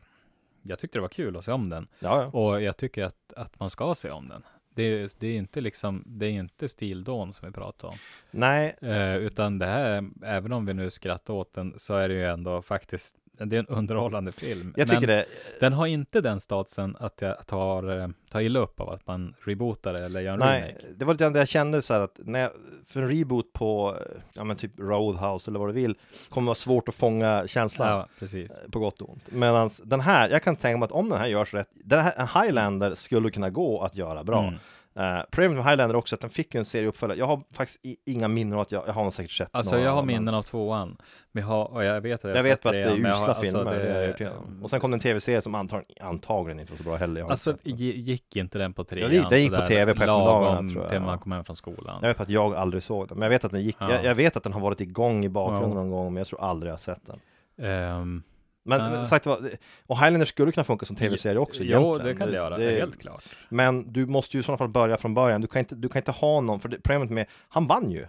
[SPEAKER 6] jag tyckte det var kul att se om den.
[SPEAKER 5] Ja, ja.
[SPEAKER 6] Och jag tycker att, att man ska se om den. Det är, det är inte liksom, det är inte stildån som vi pratar om.
[SPEAKER 5] Nej,
[SPEAKER 6] Eh, utan det här, även om vi nu skrattar åt den, så är det ju ändå faktiskt, det är en underhållande film.
[SPEAKER 5] jag tycker det.
[SPEAKER 6] den har inte den statusen att jag tar, eh, tar illa upp av att man rebootar eller gör en
[SPEAKER 5] Nej,
[SPEAKER 6] remake.
[SPEAKER 5] det var lite det jag kände så här att när jag, för en reboot på, eh, ja men typ Roadhouse eller vad du vill, kommer vara svårt att fånga känslan.
[SPEAKER 6] Ja, precis.
[SPEAKER 5] eh, På gott och ont. Medan den här, jag kan tänka mig att om den här görs rätt, den här, en Highlander skulle kunna gå att göra bra.
[SPEAKER 6] Mm.
[SPEAKER 5] Uh, problemet med Highlander också att den fick ju en serie uppföljare. Jag har faktiskt i, inga minnen av att jag, jag har säkert sett
[SPEAKER 6] Alltså
[SPEAKER 5] några,
[SPEAKER 6] jag har
[SPEAKER 5] men-
[SPEAKER 6] minnen av tvåan. Men jag, har, jag vet att jag,
[SPEAKER 5] Jag
[SPEAKER 6] har
[SPEAKER 5] vet att det är usla
[SPEAKER 6] har-
[SPEAKER 5] filmer,
[SPEAKER 6] alltså,
[SPEAKER 5] det är jag
[SPEAKER 6] det-
[SPEAKER 5] övertygad om. Och sen kom det en tv-serie som antagligen, antagligen inte var så bra heller. Har
[SPEAKER 6] Alltså gick inte den på trean?
[SPEAKER 5] det gick- den gick på TV på eftermiddagarna,
[SPEAKER 6] lagom
[SPEAKER 5] tror jag,
[SPEAKER 6] till
[SPEAKER 5] ja.
[SPEAKER 6] man kom hem från skolan.
[SPEAKER 5] Jag vet att jag aldrig såg den, men jag vet att den gick,
[SPEAKER 6] Ja.
[SPEAKER 5] jag, jag vet att den har varit igång i bakgrunden
[SPEAKER 6] Ja.
[SPEAKER 5] någon gång, men jag tror aldrig jag har sett den.
[SPEAKER 6] Ehm,
[SPEAKER 5] Men, men sagt var, och Highlander skulle kunna funka som tv-serie också
[SPEAKER 6] Jo,
[SPEAKER 5] egentligen.
[SPEAKER 6] det kan det göra, helt klart.
[SPEAKER 5] Men du måste ju i sådana fall börja från början, du kan inte, du kan inte ha någon, för det, problemet med, han vann ju.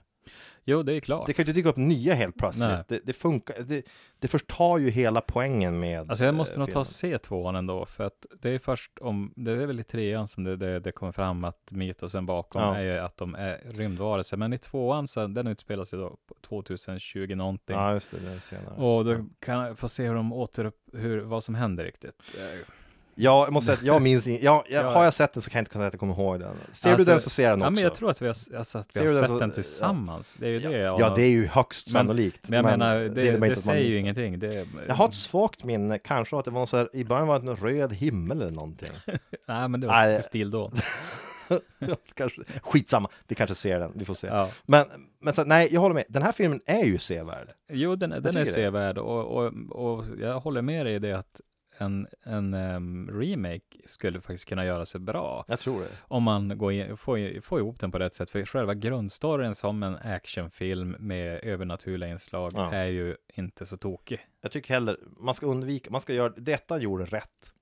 [SPEAKER 6] Jo, det är klart.
[SPEAKER 5] Det kan ju inte dyka upp nya helt plötsligt. Det, det funkar, det, det förtar ju hela poängen med
[SPEAKER 6] Alltså jag måste
[SPEAKER 5] eh,
[SPEAKER 6] nog ta
[SPEAKER 5] filmen.
[SPEAKER 6] och se tvåan ändå, för att det är först om, det är väl i trean som det, det, det kommer fram att mytosen bakom
[SPEAKER 5] Ja.
[SPEAKER 6] är ju att de är rymdvarelser. Men i tvåan, så, den utspelar sig då på 2020 någonting.
[SPEAKER 5] Ja, just det, det senare.
[SPEAKER 6] Och då kan jag få se hur de återupp, hur, vad som händer riktigt.
[SPEAKER 5] Ja, jag måste säga att jag minns in, ja, jag,
[SPEAKER 6] Ja.
[SPEAKER 5] har jag sett den så kan jag inte säga att jag kommer ihåg den. Ser
[SPEAKER 6] Alltså,
[SPEAKER 5] du den så ser jag den också.
[SPEAKER 6] Ja, men jag tror att vi har, alltså, att vi har
[SPEAKER 5] du den
[SPEAKER 6] sett
[SPEAKER 5] så-
[SPEAKER 6] den
[SPEAKER 5] ja.
[SPEAKER 6] tillsammans. Det är ju det.
[SPEAKER 5] ja,
[SPEAKER 6] jag-
[SPEAKER 5] ja, det är ju högst
[SPEAKER 6] Men-
[SPEAKER 5] sannolikt.
[SPEAKER 6] Men jag menar, det, det,
[SPEAKER 5] att man
[SPEAKER 6] säger ju ingenting. Det,
[SPEAKER 5] Jag har ett svagt minne, kanske att det var så här, i början var det en röd himmel eller någonting.
[SPEAKER 6] Nej, men det var
[SPEAKER 5] Nej.
[SPEAKER 6] still då.
[SPEAKER 5] kanske, skitsamma, vi kanske ser den, vi får se.
[SPEAKER 6] Ja.
[SPEAKER 5] Men, men så, nej, jag håller med, den här filmen är ju sevärd.
[SPEAKER 6] Jo, den, den är
[SPEAKER 5] det.
[SPEAKER 6] sevärd och, och, och jag håller med dig i det att en, en em, remake skulle faktiskt kunna göra sig bra.
[SPEAKER 5] Jag tror det.
[SPEAKER 6] Om man går in, får, får ihop den på rätt sätt. För själva grundstoryn som en actionfilm med övernaturliga inslag
[SPEAKER 5] Ja.
[SPEAKER 6] är ju inte så tokig.
[SPEAKER 5] Jag tycker heller, man ska undvika, man ska göra, detta gjorde rätt.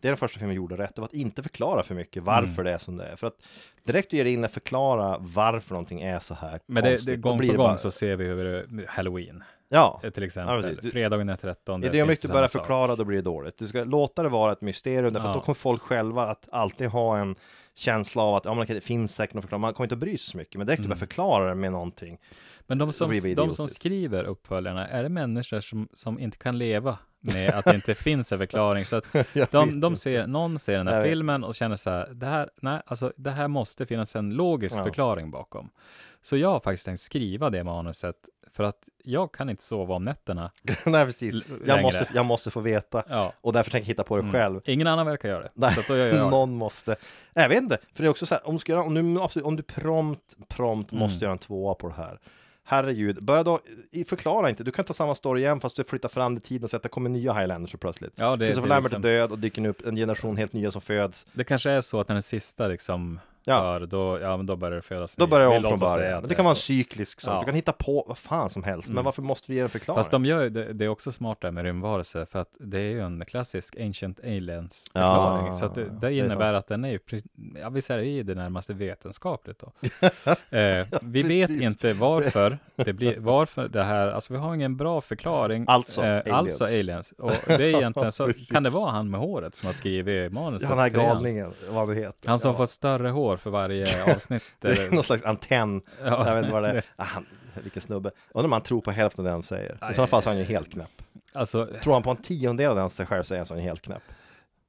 [SPEAKER 5] Det är den första filmen gjorde rätt, det var att inte förklara för mycket varför
[SPEAKER 6] Mm.
[SPEAKER 5] det är som det är. För att direkt du ger in och förklara varför någonting är så här
[SPEAKER 6] Men det,
[SPEAKER 5] konstigt,
[SPEAKER 6] det,
[SPEAKER 5] då
[SPEAKER 6] gång
[SPEAKER 5] blir
[SPEAKER 6] på
[SPEAKER 5] det
[SPEAKER 6] gång
[SPEAKER 5] bara-
[SPEAKER 6] så ser vi hur det, Halloween
[SPEAKER 5] Ja,
[SPEAKER 6] eh, till exempel.
[SPEAKER 5] Du-
[SPEAKER 6] Fredagen den 13.
[SPEAKER 5] i det
[SPEAKER 6] finns
[SPEAKER 5] ögonblick du börjar förklara då blir det dåligt. Du ska låta det vara ett mysterium, därför
[SPEAKER 6] Ja.
[SPEAKER 5] då kommer folk själva att alltid ha en känsla av att ja, men det finns säkert något förklara. Man kommer inte att bry sig så mycket, men direkt du
[SPEAKER 6] Mm.
[SPEAKER 5] börjar förklara det med någonting.
[SPEAKER 6] Men de som, de som skriver uppföljarna, är det människor som, som inte kan leva med att det inte finns en förklaring? Så att de, de ser, någon ser den här filmen och känner så här, det här, nej, alltså det här måste finnas en logisk
[SPEAKER 5] Ja.
[SPEAKER 6] förklaring bakom. Så jag har faktiskt tänkt skriva det manuset, för att jag kan inte sova om nätterna.
[SPEAKER 5] Nej, precis. Jag måste, jag måste få veta.
[SPEAKER 6] Ja.
[SPEAKER 5] Och därför tänker jag hitta på det
[SPEAKER 6] Mm.
[SPEAKER 5] själv.
[SPEAKER 6] Ingen annan verkar göra det.
[SPEAKER 5] Nej,
[SPEAKER 6] Så då gör jag det.
[SPEAKER 5] någon måste. Jag vet inte, för det är också så här, om du ska göra, om du, absolut, om du prompt, prompt
[SPEAKER 6] Mm.
[SPEAKER 5] måste göra en tvåa på det här. Herregud, börja då, förklara inte, du kan ta samma story igen fast du flyttar fram det i tiden så att det kommer nya Highlanders så plötsligt.
[SPEAKER 6] Ja, det,
[SPEAKER 5] Christopher Lambert
[SPEAKER 6] liksom,
[SPEAKER 5] är död och dyker upp en generation helt nya som föds.
[SPEAKER 6] det kanske är så att den sista liksom
[SPEAKER 5] Ja.
[SPEAKER 6] dör, då, ja, men då börjar det födas
[SPEAKER 5] Då börjar det om från början.
[SPEAKER 6] att
[SPEAKER 5] Det kan vara en cyklisk sak,
[SPEAKER 6] Ja.
[SPEAKER 5] du kan hitta på vad fan som helst, men
[SPEAKER 6] Mm.
[SPEAKER 5] varför måste du ge en förklaring?
[SPEAKER 6] Fast de gör det, det är också smart där med rymdvarelser, för att det är ju en klassisk Ancient Aliens förklaring.
[SPEAKER 5] Ja,
[SPEAKER 6] så att det,
[SPEAKER 5] det
[SPEAKER 6] det
[SPEAKER 5] är
[SPEAKER 6] innebär att den är ju, ja vi säger i det närmaste vetenskapligt då. eh, vi vet inte varför det blir, varför det här, alltså vi har ingen bra förklaring.
[SPEAKER 5] Alltså,
[SPEAKER 6] eh,
[SPEAKER 5] aliens.
[SPEAKER 6] Alltså aliens. Och det är egentligen så, kan det vara han med håret som har skrivit manuset?
[SPEAKER 5] den här
[SPEAKER 6] han?
[SPEAKER 5] galningen, vad det heter.
[SPEAKER 6] Han som får större hår för varje avsnitt.
[SPEAKER 5] Det är
[SPEAKER 6] eller-
[SPEAKER 5] någon slags antenn,
[SPEAKER 6] Ja,
[SPEAKER 5] jag vet inte vad det är. Ah, han, vilken snubbe. Undrar om han tror på hälften av det han säger. I sådana fall så är han ju helt knäpp.
[SPEAKER 6] Alltså,
[SPEAKER 5] Tror han på en tiondel av det han säger själv är han så är han helt knäpp.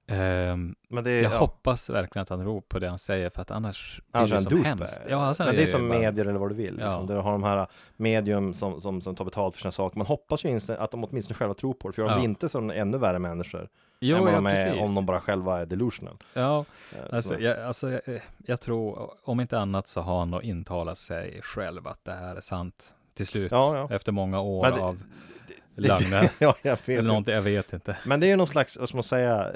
[SPEAKER 6] ehm,
[SPEAKER 5] Men det är,
[SPEAKER 6] Jag
[SPEAKER 5] ja,
[SPEAKER 6] hoppas verkligen att han tror på det han säger för att annars blir
[SPEAKER 5] är
[SPEAKER 6] det som hemskt. Ja, alltså,
[SPEAKER 5] Men det är som
[SPEAKER 6] bara-
[SPEAKER 5] medier eller vad du vill. Liksom.
[SPEAKER 6] Ja.
[SPEAKER 5] Där du har de här medium som, som, som tar betalt för sina saker. Man hoppas ju att de åtminstone själva tror på det. För om
[SPEAKER 6] Ja.
[SPEAKER 5] de inte så är de ännu värre människor. Än
[SPEAKER 6] Jo,
[SPEAKER 5] vad
[SPEAKER 6] ja,
[SPEAKER 5] de är
[SPEAKER 6] precis.
[SPEAKER 5] om de bara själva är delusional.
[SPEAKER 6] Ja,
[SPEAKER 5] Eh,
[SPEAKER 6] alltså,
[SPEAKER 5] så.
[SPEAKER 6] jag, alltså jag, jag tror, om inte annat så har han nog intalat sig själv att det här är sant till slut.
[SPEAKER 5] Ja, ja.
[SPEAKER 6] Efter många år
[SPEAKER 5] det-
[SPEAKER 6] av lögner.
[SPEAKER 5] ja, jag vet.
[SPEAKER 6] Eller någonting, jag vet inte.
[SPEAKER 5] Men det är ju någon slags, vad ska man säga,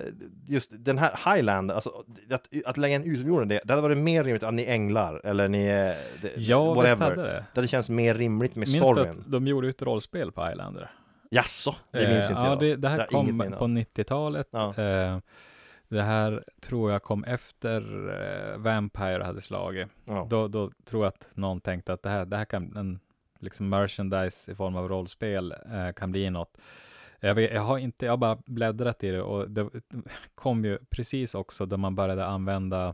[SPEAKER 5] just den här Highlander, alltså att, att lägga en utomjording, det, det hade varit mer rimligt att ni änglar, eller ni är, det,
[SPEAKER 6] Ja, visst hade det.
[SPEAKER 5] Det hade känts mer rimligt med
[SPEAKER 6] Minns
[SPEAKER 5] storyn.
[SPEAKER 6] att de gjorde ett rollspel på Highlander?
[SPEAKER 5] Jaså? Det minns
[SPEAKER 6] Eh,
[SPEAKER 5] inte
[SPEAKER 6] ja,
[SPEAKER 5] jag.
[SPEAKER 6] Det, det här
[SPEAKER 5] inget
[SPEAKER 6] kom på 90-talet.
[SPEAKER 5] Ja.
[SPEAKER 6] Eh, det här tror jag kom efter eh, Vampire hade slagit.
[SPEAKER 5] Ja.
[SPEAKER 6] Då, då tror jag att någon tänkte att det här, det här kan, en liksom merchandise i form av rollspel eh, kan bli något. Jag, vet, jag har inte, jag har bara bläddrat i det och det kom ju precis också då man började använda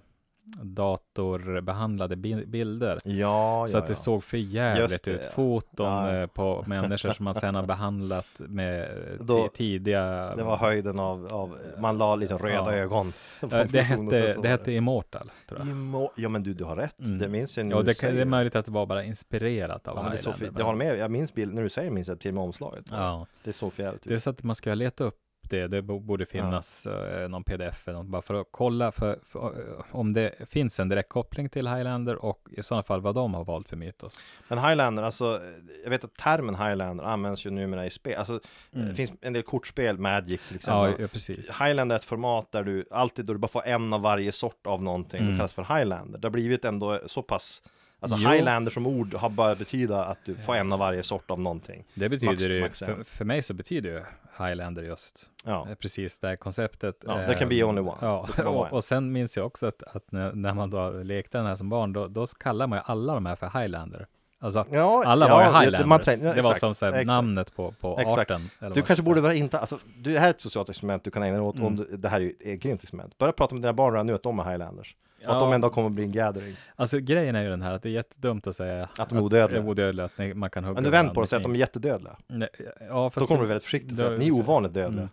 [SPEAKER 6] datorbehandlade bi- bilder.
[SPEAKER 5] Ja,
[SPEAKER 6] Så
[SPEAKER 5] ja,
[SPEAKER 6] att det
[SPEAKER 5] ja.
[SPEAKER 6] såg för jävligt
[SPEAKER 5] det,
[SPEAKER 6] ut. Foton eh, på människor som man sedan har behandlat med eh,
[SPEAKER 5] Då-
[SPEAKER 6] ti- tidiga...
[SPEAKER 5] Det var höjden av, av man la lite röda ögon.
[SPEAKER 6] Eh, det hette,
[SPEAKER 5] så
[SPEAKER 6] det hette Immortal, tror jag.
[SPEAKER 5] Imo- Ja men du, du har rätt.
[SPEAKER 6] Mm.
[SPEAKER 5] Det minns jag nu
[SPEAKER 6] Ja, det, kan, det är möjligt att det var bara inspirerat av
[SPEAKER 5] Ja, men det
[SPEAKER 6] Highlander,
[SPEAKER 5] för, jag håller med, jag minns bild, när du säger minns jag till och med omslaget.
[SPEAKER 6] Ja,
[SPEAKER 5] Det såg för jävligt
[SPEAKER 6] det är
[SPEAKER 5] ut.
[SPEAKER 6] så att man ska leta upp det. Det bo- borde finnas eh, någon pdf eller något, bara för att kolla för, för, eh, om det finns en direkt koppling till Highlander och i sådana fall vad de har valt för mytos.
[SPEAKER 5] Men Highlander, alltså, jag vet att termen Highlander används ju numera i spel. Alltså,
[SPEAKER 6] Mm.
[SPEAKER 5] det finns en del kortspel, Magic till
[SPEAKER 6] Ja,
[SPEAKER 5] exempel.
[SPEAKER 6] ja, precis.
[SPEAKER 5] Highlander är ett format där du alltid, då du bara får en av varje sort av någonting,
[SPEAKER 6] Mm.
[SPEAKER 5] det kallas för Highlander. Det har blivit ändå så pass, alltså
[SPEAKER 6] Jo.
[SPEAKER 5] Highlander som ord har bara betyda att du får en av varje sort av någonting.
[SPEAKER 6] Det betyder
[SPEAKER 5] Max-
[SPEAKER 6] ju,
[SPEAKER 5] max
[SPEAKER 6] för, för mig så betyder ju Highlander just
[SPEAKER 5] Ja,
[SPEAKER 6] eh, precis det här konceptet.
[SPEAKER 5] ja can be
[SPEAKER 6] eh,
[SPEAKER 5] only one.
[SPEAKER 6] Ja,
[SPEAKER 5] Det kan
[SPEAKER 6] och, och sen minns jag också att, att när, man då lekte den här som barn, då, då kallar man ju alla de här för Highlander. Alltså,
[SPEAKER 5] Ja,
[SPEAKER 6] alla
[SPEAKER 5] ja,
[SPEAKER 6] var ju
[SPEAKER 5] det- det-
[SPEAKER 6] Highlanders.
[SPEAKER 5] tänkte- ja,
[SPEAKER 6] det var som så här,
[SPEAKER 5] exakt.
[SPEAKER 6] namnet på, på
[SPEAKER 5] Exakt.
[SPEAKER 6] arten.
[SPEAKER 5] Du kanske borde vara inte, alltså, du, det här är ett socialt experiment du kan ägna dig åt
[SPEAKER 6] Mm.
[SPEAKER 5] om du, det här är ju ett grymt experiment. Börja prata med dina barn redan nu att de är Highlanders. Och att
[SPEAKER 6] Ja.
[SPEAKER 5] de dag kommer att bli en gathering.
[SPEAKER 6] Alltså grejen är ju den här att det är jättedumt att säga
[SPEAKER 5] Att de är odödliga.
[SPEAKER 6] Att, odödliga, att ni- man kan hugga
[SPEAKER 5] Men du vänder på det och säger att de är jättedödliga.
[SPEAKER 6] Nej, Ja,
[SPEAKER 5] Då
[SPEAKER 6] fast
[SPEAKER 5] kommer
[SPEAKER 6] det-
[SPEAKER 5] du väldigt försiktigt
[SPEAKER 6] då-
[SPEAKER 5] säga att ni är ovanligt dödliga.
[SPEAKER 6] Mm.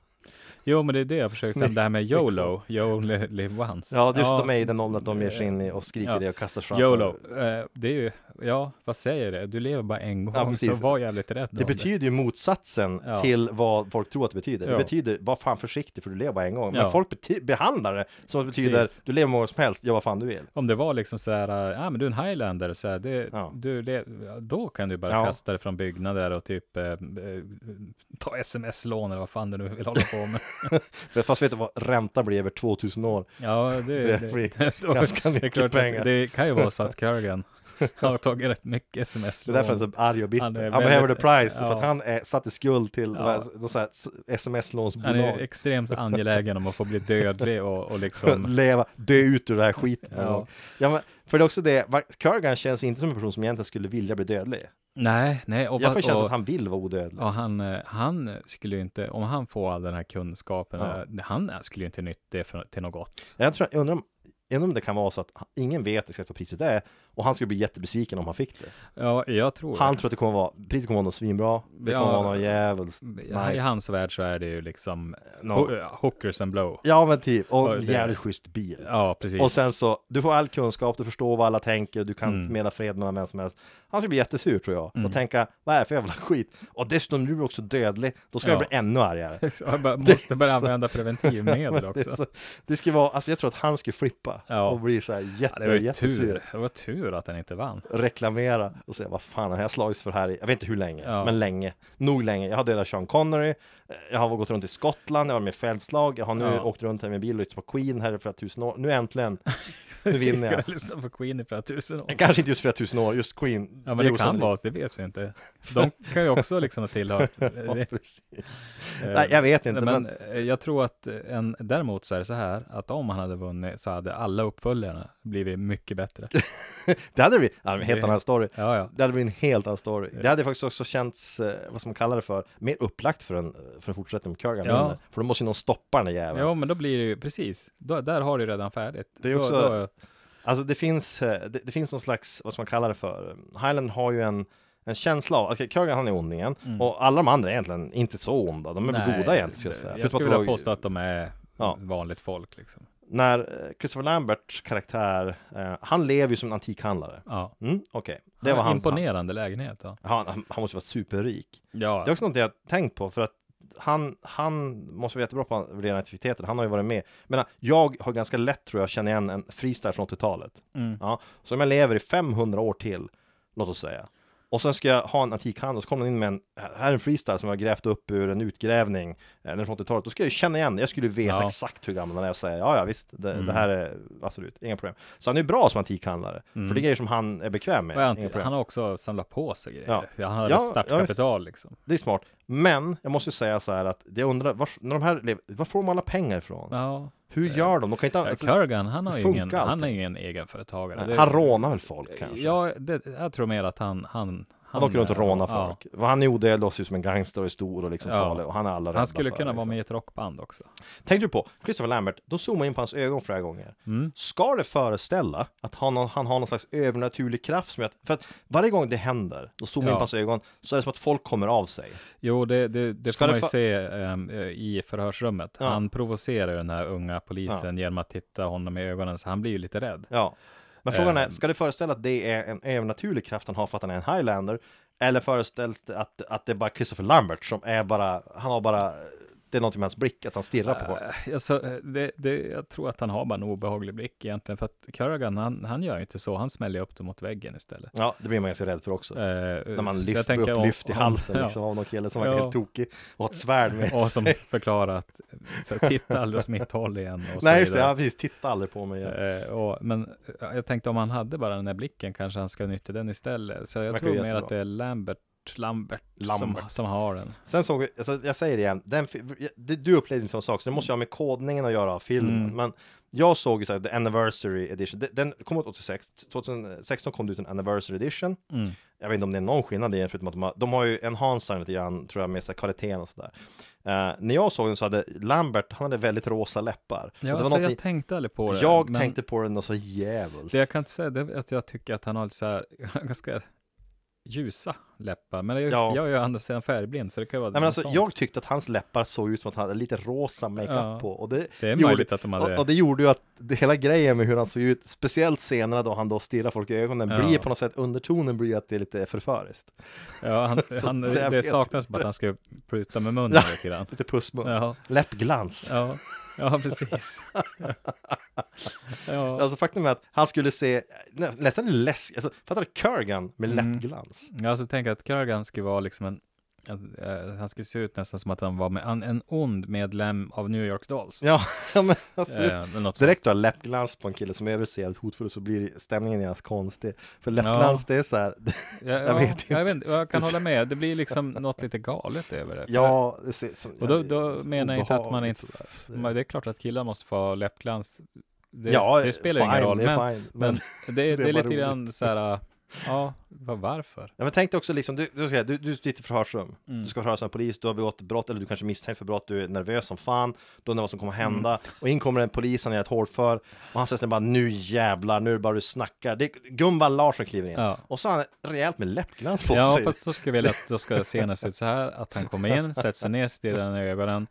[SPEAKER 6] Jo, men det är det jag försöker säga, det här med YOLO, you only live once.
[SPEAKER 5] Ja, just de är i den åldern att de ger sig in i och skriker
[SPEAKER 6] Ja.
[SPEAKER 5] det och kastar fram.
[SPEAKER 6] YOLO, eh, det är ju, ja, vad säger det? Du lever bara en gång,
[SPEAKER 5] Ja,
[SPEAKER 6] så var jävligt rädd
[SPEAKER 5] Det betyder ju motsatsen
[SPEAKER 6] Ja.
[SPEAKER 5] till vad folk tror att det betyder. Det
[SPEAKER 6] Ja.
[SPEAKER 5] betyder, var fan försiktig för du lever bara en gång. Men
[SPEAKER 6] Ja.
[SPEAKER 5] folk behandlar det som att det betyder,
[SPEAKER 6] Precis.
[SPEAKER 5] du lever många som helst, gör vad fan du vill.
[SPEAKER 6] Om det var liksom så här, ja ah, men du är en highlander, så här, det,
[SPEAKER 5] Ja.
[SPEAKER 6] du, det, då kan du bara
[SPEAKER 5] Ja.
[SPEAKER 6] kasta dig från byggnader och typ eh, eh, ta sms-lån eller vad fan du nu vill hålla på med.
[SPEAKER 5] Fast vet du vad, ränta blir över 2000 år.
[SPEAKER 6] Ja, det,
[SPEAKER 5] Det
[SPEAKER 6] det,
[SPEAKER 5] blir ganska
[SPEAKER 6] det är
[SPEAKER 5] mycket
[SPEAKER 6] klart
[SPEAKER 5] pengar.
[SPEAKER 6] det kan ju vara så att Kurgan har tagit rätt mycket sms.
[SPEAKER 5] Det är därför han är så arg och bitter.
[SPEAKER 6] Han
[SPEAKER 5] Han, behöver the price, för
[SPEAKER 6] ja.
[SPEAKER 5] att han är satt i skuld till
[SPEAKER 6] Ja.
[SPEAKER 5] de här, de så här s-
[SPEAKER 6] Han är
[SPEAKER 5] sms-lånsbolag.
[SPEAKER 6] extremt angelägen om att få bli dödlig och, och liksom
[SPEAKER 5] Leva, dö ut ur det här skiten.
[SPEAKER 6] Ja.
[SPEAKER 5] Ja. Men, för det är också det, Kurgan känns inte som en person som egentligen skulle vilja bli dödlig.
[SPEAKER 6] Nej, nej. Och,
[SPEAKER 5] Jag får känslan att han vill vara odödlig.
[SPEAKER 6] och han, eh, han skulle ju inte, om han får all den här kunskapen,
[SPEAKER 5] Ja.
[SPEAKER 6] eh, han skulle ju inte nytta det för, till något gott.
[SPEAKER 5] Jag, tror, jag undrar om, undrar om det kan vara så att ingen vet exakt vad priset är och han skulle bli jättebesviken om han fick det.
[SPEAKER 6] Ja, jag tror
[SPEAKER 5] Han tror att det kommer vara, priset kommer vara något svinbra, det
[SPEAKER 6] Ja.
[SPEAKER 5] kommer vara något jävligt
[SPEAKER 6] Ja, I
[SPEAKER 5] nice.
[SPEAKER 6] hans värld så är det ju liksom
[SPEAKER 5] No.
[SPEAKER 6] ho- hookers and blow.
[SPEAKER 5] Ja men typ, och
[SPEAKER 6] det-
[SPEAKER 5] jävligt schysst bil.
[SPEAKER 6] Ja, precis.
[SPEAKER 5] Och sen så, du får all kunskap, du förstår vad alla tänker, du kan
[SPEAKER 6] Mm.
[SPEAKER 5] mena fred mellan vem som helst. Han skulle bli jättesur tror jag,
[SPEAKER 6] Mm.
[SPEAKER 5] och tänka, vad är det för jävla skit? Och dessutom, nu är du också dödlig, då ska
[SPEAKER 6] Ja.
[SPEAKER 5] jag bli ännu argare.
[SPEAKER 6] Jag måste börja använda preventivmedel
[SPEAKER 5] det,
[SPEAKER 6] också.
[SPEAKER 5] så, det skulle vara, alltså jag tror att han skulle flippa
[SPEAKER 6] Ja.
[SPEAKER 5] och bli så här jätte,
[SPEAKER 6] Ja, det var
[SPEAKER 5] jättesur.
[SPEAKER 6] tur. Det var tur att han inte vann.
[SPEAKER 5] reklamera och säga vad fan har jag slagits för här i, jag vet inte hur länge,
[SPEAKER 6] Ja.
[SPEAKER 5] men länge, nog länge. Jag har dödat Sean Connery, eh, jag har gått runt i Skottland, jag har varit med i fältslag, jag har nu
[SPEAKER 6] Ja.
[SPEAKER 5] åkt runt här med bil och lyssnat på Queen här i flera tusen år. Nu äntligen, nu vinner jag.
[SPEAKER 6] Jag lyssnade på Queen i flera tusen år.
[SPEAKER 5] Kanske inte just flera tusen år, just Queen.
[SPEAKER 6] Ja, men det,
[SPEAKER 5] är
[SPEAKER 6] kan vara, det vet vi inte. De kan ju också liksom ha tillhört.
[SPEAKER 5] Ja,
[SPEAKER 6] det,
[SPEAKER 5] precis.
[SPEAKER 6] eh,
[SPEAKER 5] Nej, jag vet inte,
[SPEAKER 6] men,
[SPEAKER 5] men,
[SPEAKER 6] eh, jag tror att en, däremot så är det så här att om han hade vunnit så hade alla uppföljarna blivit mycket bättre.
[SPEAKER 5] det hade blivit, en helt annan story.
[SPEAKER 6] Ja, ja.
[SPEAKER 5] Det hade blivit en helt annan story. Det hade faktiskt också känts, eh, vad ska man kalla det för, mer upplagt för en, för en fortsättning med Kurgan
[SPEAKER 6] Ja.
[SPEAKER 5] För då måste ju någon stoppa den där jäveln.
[SPEAKER 6] Ja, men då blir det ju precis. Då, där har du redan färdigt.
[SPEAKER 5] Det är
[SPEAKER 6] Då-
[SPEAKER 5] också-
[SPEAKER 6] då,
[SPEAKER 5] Alltså det finns, eh, det, det finns någon slags, vad ska man kalla det för? Highland har ju en, en känsla av, okej Kurgan han är ondingen
[SPEAKER 6] Mm.
[SPEAKER 5] och alla de andra är egentligen inte så onda, de är
[SPEAKER 6] Nej,
[SPEAKER 5] goda egentligen ska jag säga.
[SPEAKER 6] Jag skulle vilja påstå att de är
[SPEAKER 5] Ja.
[SPEAKER 6] vanligt folk liksom.
[SPEAKER 5] När eh, Christopher Lamberts karaktär, eh, han lever ju som en antikhandlare.
[SPEAKER 6] Ja.
[SPEAKER 5] Mm, okej.
[SPEAKER 6] Det
[SPEAKER 5] Det var
[SPEAKER 6] var
[SPEAKER 5] han.
[SPEAKER 6] imponerande lägenhet. Ja.
[SPEAKER 5] Han, han, han måste vara superrik.
[SPEAKER 6] ja.
[SPEAKER 5] Det är också något jag tänkt på för att han, han måste vara jättebra på att värdera aktiviteter. Han har ju varit med. Men jag har ganska lätt tror jag känna igen en freestyle från 80-talet.
[SPEAKER 6] Mm.
[SPEAKER 5] Ja, så om jag lever i 500 år till, låt oss säga, och sen ska jag ha en antikhandel, så kommer den in med en, här är en freestyle som jag har grävt upp ur en utgrävning, den är från 80-talet, då ska jag ju känna igen, jag skulle veta
[SPEAKER 6] Ja.
[SPEAKER 5] exakt hur gammal han är och säga, ja ja visst, det,
[SPEAKER 6] Mm.
[SPEAKER 5] det här är absolut, inga problem. Så han är ju bra som antikhandlare,
[SPEAKER 6] Mm.
[SPEAKER 5] för det är grejer som han är bekväm med,
[SPEAKER 6] han, han har också samlat på sig grejer.
[SPEAKER 5] Ja.
[SPEAKER 6] Ja. Han hade
[SPEAKER 5] Ja,
[SPEAKER 6] startkapital liksom.
[SPEAKER 5] Det är smart, men jag måste ju säga så här att jag undrar, var, när de här lever, var får de alla pengar ifrån?
[SPEAKER 6] Ja.
[SPEAKER 5] Hur gör de? De kan inte,
[SPEAKER 6] Ja,
[SPEAKER 5] alltså,
[SPEAKER 6] Kurgan, han har
[SPEAKER 5] det
[SPEAKER 6] ju ingen, han
[SPEAKER 5] allting.
[SPEAKER 6] ingen egenföretagare.
[SPEAKER 5] han rånar väl folk kanske?
[SPEAKER 6] Ja, det, jag tror mer att han, han,
[SPEAKER 5] Han åker runt och rånar
[SPEAKER 6] ja.
[SPEAKER 5] folk. Han är odödlig och ser ut som en gangster och är stor och liksom
[SPEAKER 6] Ja.
[SPEAKER 5] farlig och han är alla
[SPEAKER 6] Han skulle
[SPEAKER 5] för,
[SPEAKER 6] kunna
[SPEAKER 5] liksom.
[SPEAKER 6] vara med i ett rockband också.
[SPEAKER 5] Tänkte du på, Christopher Lambert, då zoomar jag in på hans ögon flera gånger.
[SPEAKER 6] Mm.
[SPEAKER 5] Ska det föreställa att han, har- han har någon slags övernaturlig kraft som gör att, för att varje gång det händer, då zoomar jag in
[SPEAKER 6] Ja.
[SPEAKER 5] på hans ögon, så är det som att folk kommer av sig.
[SPEAKER 6] Jo, det, det, det får
[SPEAKER 5] det
[SPEAKER 6] man ju se eh, i förhörsrummet.
[SPEAKER 5] Ja.
[SPEAKER 6] Han provocerar den här unga polisen genom att titta honom i ögonen, så han blir ju lite rädd.
[SPEAKER 5] Ja. Men frågan är,
[SPEAKER 6] Ehm.
[SPEAKER 5] ska det föreställa att det är en övernaturlig kraft han har för att han är en highlander? Eller föreställt att, att det är bara Christopher Lambert som är bara, han har bara, det är någonting med hans blick, att han stirrar på folk.
[SPEAKER 6] Uh, alltså, det, det, jag tror att han har bara en obehaglig blick egentligen, för att Kurgan, han, han gör inte så, han smäller upp dem mot väggen istället.
[SPEAKER 5] Ja, det blir man ganska rädd för också.
[SPEAKER 6] Eh,
[SPEAKER 5] När man lyfter
[SPEAKER 6] tänker
[SPEAKER 5] upp lyft i halsen
[SPEAKER 6] ja.
[SPEAKER 5] liksom av någon kille som var
[SPEAKER 6] Ja.
[SPEAKER 5] helt tokig och har ett svärd med
[SPEAKER 6] Och som
[SPEAKER 5] sig.
[SPEAKER 6] förklarar att så, titta aldrig åt mitt håll igen. Och
[SPEAKER 5] Nej just det, ja, precis, titta aldrig på mig igen.
[SPEAKER 6] Eh, och, men jag tänkte om han hade bara den där blicken kanske han ska nyttja den istället. Så jag tror mer att det är Lambert, Lambert,
[SPEAKER 5] Lambert.
[SPEAKER 6] Som, som har den.
[SPEAKER 5] Sen såg vi, alltså, jag säger det igen, den, du upplevde en sån sak, så det måste ju ha med kodningen att göra av filmen.
[SPEAKER 6] Mm.
[SPEAKER 5] Men jag såg ju såhär, the anniversary edition, den, kom ut 86, 2016 kom det ut en anniversary edition.
[SPEAKER 6] Mm.
[SPEAKER 5] Jag vet inte om det är någon skillnad i den, förutom att de har, de har ju enhanced lite grann, tror jag, med sig kvaliteten och sådär. Eh, när jag såg den så hade Lambert, han hade väldigt rosa läppar.
[SPEAKER 6] Ja,
[SPEAKER 5] det var
[SPEAKER 6] alltså, jag tänkte aldrig på det.
[SPEAKER 5] jag
[SPEAKER 6] men
[SPEAKER 5] tänkte på den och så jävligt.
[SPEAKER 6] Det jag kan inte säga det är att jag tycker att han har lite så här ganska ljusa läppar. Men jag,
[SPEAKER 5] Ja.
[SPEAKER 6] jag är ju andra sidan färgblind så det kan ju vara
[SPEAKER 5] Nej men alltså
[SPEAKER 6] sånt.
[SPEAKER 5] jag tyckte att hans läppar såg ut som att han hade lite rosa makeup
[SPEAKER 6] Ja.
[SPEAKER 5] på och det,
[SPEAKER 6] Det är
[SPEAKER 5] gjorde-
[SPEAKER 6] möjligt att de hade...
[SPEAKER 5] och, och det gjorde ju att det, hela grejen med hur han såg ut, speciellt scenerna då han då stirrar folk i ögonen,
[SPEAKER 6] Ja.
[SPEAKER 5] blir på något sätt, undertonen blir att det är lite förföriskt.
[SPEAKER 6] ja, han, han,
[SPEAKER 5] det-
[SPEAKER 6] det saknas bara att han ska pruta med munnen lite grann.
[SPEAKER 5] Lite pussmun,
[SPEAKER 6] Ja,
[SPEAKER 5] läppglans.
[SPEAKER 6] ja, ja precis. ja.
[SPEAKER 5] Alltså faktum är att han skulle se nä, nästan läskigt, alltså fattar du Kurgan med
[SPEAKER 6] Mm.
[SPEAKER 5] läppglans?
[SPEAKER 6] Jag alltså tänker att Kurgan skulle vara liksom en, Han skulle se ut nästan som att han var med, en, en ond medlem av New York Dolls.
[SPEAKER 5] Ja, ja men alltså, just,
[SPEAKER 6] Eh, eller något
[SPEAKER 5] direkt du har läppglans på en kille som övrigt ser helt hotfull så blir stämningen ganska konstig. För läppglans det är så här,
[SPEAKER 6] Ja,
[SPEAKER 5] Jag
[SPEAKER 6] ja,
[SPEAKER 5] vet inte.
[SPEAKER 6] Jag, vet, jag kan hålla med, det blir liksom något lite galet över det.
[SPEAKER 5] Ja, det ser som,
[SPEAKER 6] Och då, då menar jag inte att man inte, det är klart att killar måste få läppglans. Det,
[SPEAKER 5] ja,
[SPEAKER 6] det spelar
[SPEAKER 5] fine,
[SPEAKER 6] ingen roll,
[SPEAKER 5] det är
[SPEAKER 6] men,
[SPEAKER 5] fine.
[SPEAKER 6] men
[SPEAKER 5] Men,
[SPEAKER 6] det, det,
[SPEAKER 5] är
[SPEAKER 6] är
[SPEAKER 5] bara
[SPEAKER 6] lite grann
[SPEAKER 5] roligt.
[SPEAKER 6] så här, ja, varför?
[SPEAKER 5] ja, men tänk dig också liksom, du, du, du, du sitter i förhörsrum,
[SPEAKER 6] Mm.
[SPEAKER 5] du ska förhöras av en polis, du har begått ett brott eller du kanske misstänkt för brott, du är nervös som fan, du undrar vad som kommer hända
[SPEAKER 6] Mm.
[SPEAKER 5] och in kommer en polis, han är ett hårdför och han säger bara nu jävlar, nu är det bara du snackar. Det är Gunvald Larsson kliver in
[SPEAKER 6] Ja.
[SPEAKER 5] och så har han rejält med läppglans på
[SPEAKER 6] Ja,
[SPEAKER 5] sig.
[SPEAKER 6] fast då ska jag vilja att då ska scenen se ut så här, att han kommer in, sätter sig ner, stirrar i ögonen,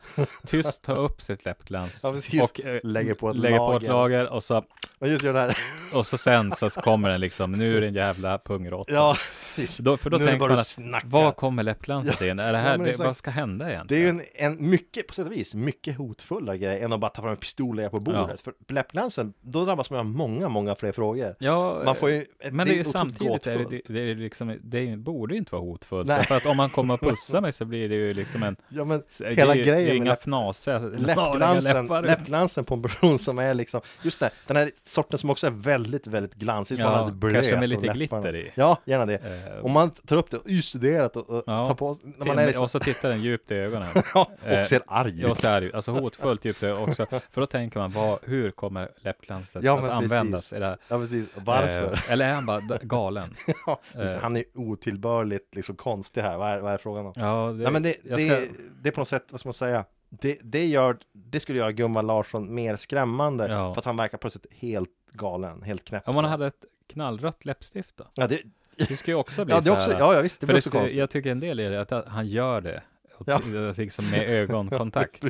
[SPEAKER 6] tyst tar upp sitt läppglans
[SPEAKER 5] Ja,
[SPEAKER 6] och eh,
[SPEAKER 5] Lägger på ett
[SPEAKER 6] lägger på ett
[SPEAKER 5] lager
[SPEAKER 6] och så,
[SPEAKER 5] Och just gör det här,
[SPEAKER 6] och så sen så kommer den liksom, nu är det en jävla pungråtta.
[SPEAKER 5] Ja, precis.
[SPEAKER 6] Då, för då
[SPEAKER 5] Nu är det
[SPEAKER 6] tänker
[SPEAKER 5] bara
[SPEAKER 6] man att,
[SPEAKER 5] snackar.
[SPEAKER 6] vad kommer läppglanset in? Är det här,
[SPEAKER 5] Ja,
[SPEAKER 6] det, vad ska hända
[SPEAKER 5] Det är
[SPEAKER 6] egentligen?
[SPEAKER 5] ju en, en mycket, på sätt och vis, mycket hotfullare grej än att bara ta fram en pistol och på bordet. För läppglansen, då drabbas man av många, många fler frågor.
[SPEAKER 6] Ja,
[SPEAKER 5] Man får ju, ett-
[SPEAKER 6] men det är ju samtidigt, är det,
[SPEAKER 5] gåtfullt.
[SPEAKER 6] det, det, är liksom, det borde ju inte vara hotfullt.
[SPEAKER 5] Nej.
[SPEAKER 6] För att om man kommer och pussar mig så blir det ju liksom en,
[SPEAKER 5] Ja men
[SPEAKER 6] det är,
[SPEAKER 5] hela
[SPEAKER 6] det är
[SPEAKER 5] grejen
[SPEAKER 6] ju
[SPEAKER 5] med
[SPEAKER 6] inga
[SPEAKER 5] läpp,
[SPEAKER 6] fnasiga,
[SPEAKER 5] läppglansen, läppglansen på en person som är liksom, just det, den här sorten som också är väldigt, väldigt glansig,
[SPEAKER 6] Ja,
[SPEAKER 5] ja,
[SPEAKER 6] kanske med lite glitter i.
[SPEAKER 5] Ja, gärna det.
[SPEAKER 6] Eh,
[SPEAKER 5] Om man tar upp det och studerat och, och
[SPEAKER 6] Ja.
[SPEAKER 5] tar på, när man är liksom,
[SPEAKER 6] Och så tittar den djupt i ögonen.
[SPEAKER 5] ja,
[SPEAKER 6] eh,
[SPEAKER 5] och ser arg
[SPEAKER 6] Ja,
[SPEAKER 5] ut.
[SPEAKER 6] är det ju. Alltså hotfullt djupt i också. För då tänker man, vad, hur kommer läppglanset
[SPEAKER 5] Ja,
[SPEAKER 6] att användas? I det?
[SPEAKER 5] Ja precis, Och varför?
[SPEAKER 6] Eh, eller är han bara galen?
[SPEAKER 5] ja,
[SPEAKER 6] eh.
[SPEAKER 5] Han är otillbörligt liksom konstig här, vad är, vad är frågan om?
[SPEAKER 6] Ja, det,
[SPEAKER 5] Nej men det,
[SPEAKER 6] ska-
[SPEAKER 5] det är på något sätt, vad ska man säga det, det, gör, det skulle göra Gunvald Larsson mer skrämmande
[SPEAKER 6] Ja.
[SPEAKER 5] För att han verkar plötsligt helt galen, helt knäpp
[SPEAKER 6] Om man hade ett knallrött läppstift då?
[SPEAKER 5] Ja, det,
[SPEAKER 6] Det ska ju också bli
[SPEAKER 5] ja, det
[SPEAKER 6] så
[SPEAKER 5] också,
[SPEAKER 6] här,
[SPEAKER 5] ja, ja visst, det blir
[SPEAKER 6] det,
[SPEAKER 5] också konstigt
[SPEAKER 6] jag tycker en del i det är att han gör det. Och
[SPEAKER 5] Ja.
[SPEAKER 6] liksom med ögonkontakt.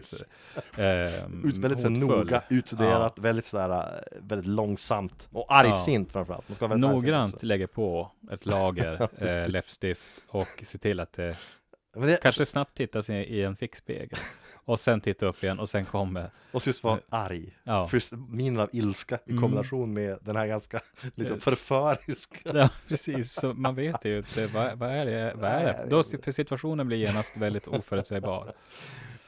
[SPEAKER 6] Ehm,
[SPEAKER 5] väldigt så här noga utstuderat, väldigt sådär, äh, väldigt långsamt och argsint framförallt Man ska vara
[SPEAKER 6] Noggrant lägger på ett lager eh, läppstift och se till att det
[SPEAKER 5] det,
[SPEAKER 6] kanske snabbt tittar sig i en fickspegel. Och sen titta upp igen och sen kommer,
[SPEAKER 5] Och just vara arg
[SPEAKER 6] ja.
[SPEAKER 5] Minen av ilska i
[SPEAKER 6] Mm.
[SPEAKER 5] kombination med den här ganska liksom förföriska
[SPEAKER 6] Ja, precis. Så man vet ju inte, vad, vad är det? Vad är det? Då, för situationen blir genast väldigt oförutsägbar.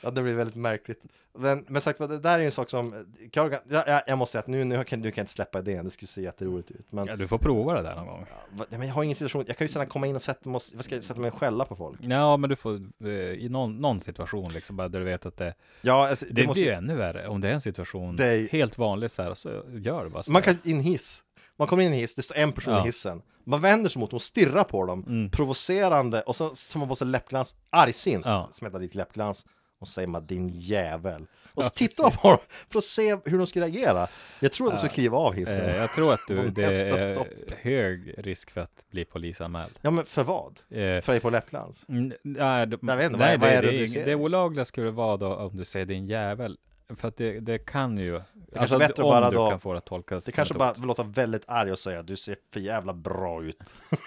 [SPEAKER 5] Ja, det blir väldigt märkligt. Men, men sagt det där är ju en sak som, jag, jag, jag måste säga att nu, nu kan du kan inte släppa idén, det skulle se jätteroligt ut. Men,
[SPEAKER 6] Ja, du får prova det där någon gång.
[SPEAKER 5] va- men jag har ingen situation, jag kan ju sedan komma in och sätta mig, och- vad ska jag sätta mig och skälla på folk?
[SPEAKER 6] Ja, men du får eh, i någon, någon situation liksom, bara där du vet att det,
[SPEAKER 5] Ja, alltså,
[SPEAKER 6] det,
[SPEAKER 5] måste,
[SPEAKER 6] blir ju ännu värre om det är en situation
[SPEAKER 5] Det är-
[SPEAKER 6] helt vanlig så här, så gör det bara så.
[SPEAKER 5] Man kan i en hiss, man kommer in i en hiss, det står en person
[SPEAKER 6] Ja.
[SPEAKER 5] i hissen. Man vänder sig mot dem och stirrar på dem,
[SPEAKER 6] Mm.
[SPEAKER 5] provocerande, och så som man på sig läppglans, argsint,
[SPEAKER 6] Ja.
[SPEAKER 5] smetar dit läppglans. Och så säger man din jävel. Och så
[SPEAKER 6] Ja,
[SPEAKER 5] tittar man på dem för att se hur de ska reagera. Jag tror att de ska kliva av hissen.
[SPEAKER 6] Eh, jag tror att du, det är
[SPEAKER 5] stopp.
[SPEAKER 6] hög risk för att bli polisanmäld.
[SPEAKER 5] Ja men för vad?
[SPEAKER 6] Eh,
[SPEAKER 5] För är på läppglans?
[SPEAKER 6] Mm, Nej, det,
[SPEAKER 5] Jag vet inte,
[SPEAKER 6] nej,
[SPEAKER 5] vad- vad
[SPEAKER 6] det,
[SPEAKER 5] är
[SPEAKER 6] det,
[SPEAKER 5] det du
[SPEAKER 6] är
[SPEAKER 5] ser?
[SPEAKER 6] ing- det olagliga skulle vara då om du säger din jävel. För att det, det kan ju,
[SPEAKER 5] kanske
[SPEAKER 6] alltså
[SPEAKER 5] bättre
[SPEAKER 6] om
[SPEAKER 5] bara
[SPEAKER 6] du
[SPEAKER 5] då-
[SPEAKER 6] kan få det att tolkas
[SPEAKER 5] Det kanske bara låter väldigt arg och säga du ser för jävla bra ut.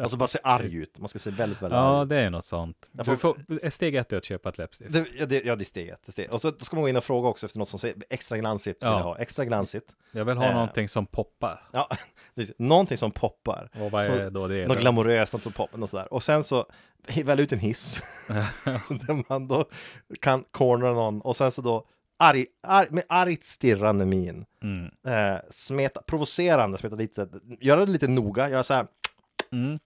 [SPEAKER 5] alltså bara se arg ut. Man ska se väldigt, väldigt
[SPEAKER 6] Ja,
[SPEAKER 5] arg ut.
[SPEAKER 6] det är något sånt. Du
[SPEAKER 5] får-
[SPEAKER 6] steg ett är att köpa ett läppstift.
[SPEAKER 5] Det, ja, det, ja, det är steget. Det är steget. Och så då ska man gå in och fråga också efter något som säger extra glansigt. Vill
[SPEAKER 6] Ja.
[SPEAKER 5] jag ha. Extra glansigt.
[SPEAKER 6] Jag vill ha
[SPEAKER 5] Eh.
[SPEAKER 6] någonting som poppar.
[SPEAKER 5] Ja, någonting som poppar.
[SPEAKER 6] Och vad
[SPEAKER 5] Så-
[SPEAKER 6] är då det?
[SPEAKER 5] Något
[SPEAKER 6] då?
[SPEAKER 5] glamoröst, något som poppar, något sådär. Och sen så väl ut en hiss. där man då kan cornera någon. Och sen så då arg, arg, med argt stirrande min.
[SPEAKER 6] Mm.
[SPEAKER 5] Eh, smeta, provocerande, smeta lite, göra det lite noga, göra så här
[SPEAKER 6] Mm.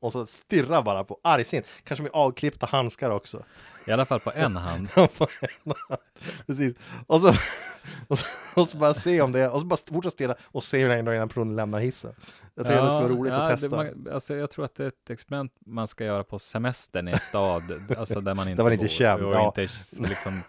[SPEAKER 5] och så stirra bara på argsint. Kanske med avklippta handskar också.
[SPEAKER 6] I alla fall på en hand.
[SPEAKER 5] Precis. Och så, och så, och så bara se om det, och så bara fortsätta stirra och se hur den personen lämnar hissen. Jag tycker det skulle vara roligt att testa.
[SPEAKER 6] Det, man, alltså jag tror att det är ett experiment man ska göra på semestern i en stad, alltså där man inte
[SPEAKER 5] man inte
[SPEAKER 6] bor.
[SPEAKER 5] är känd,
[SPEAKER 6] Och
[SPEAKER 5] ja.
[SPEAKER 6] inte är liksom,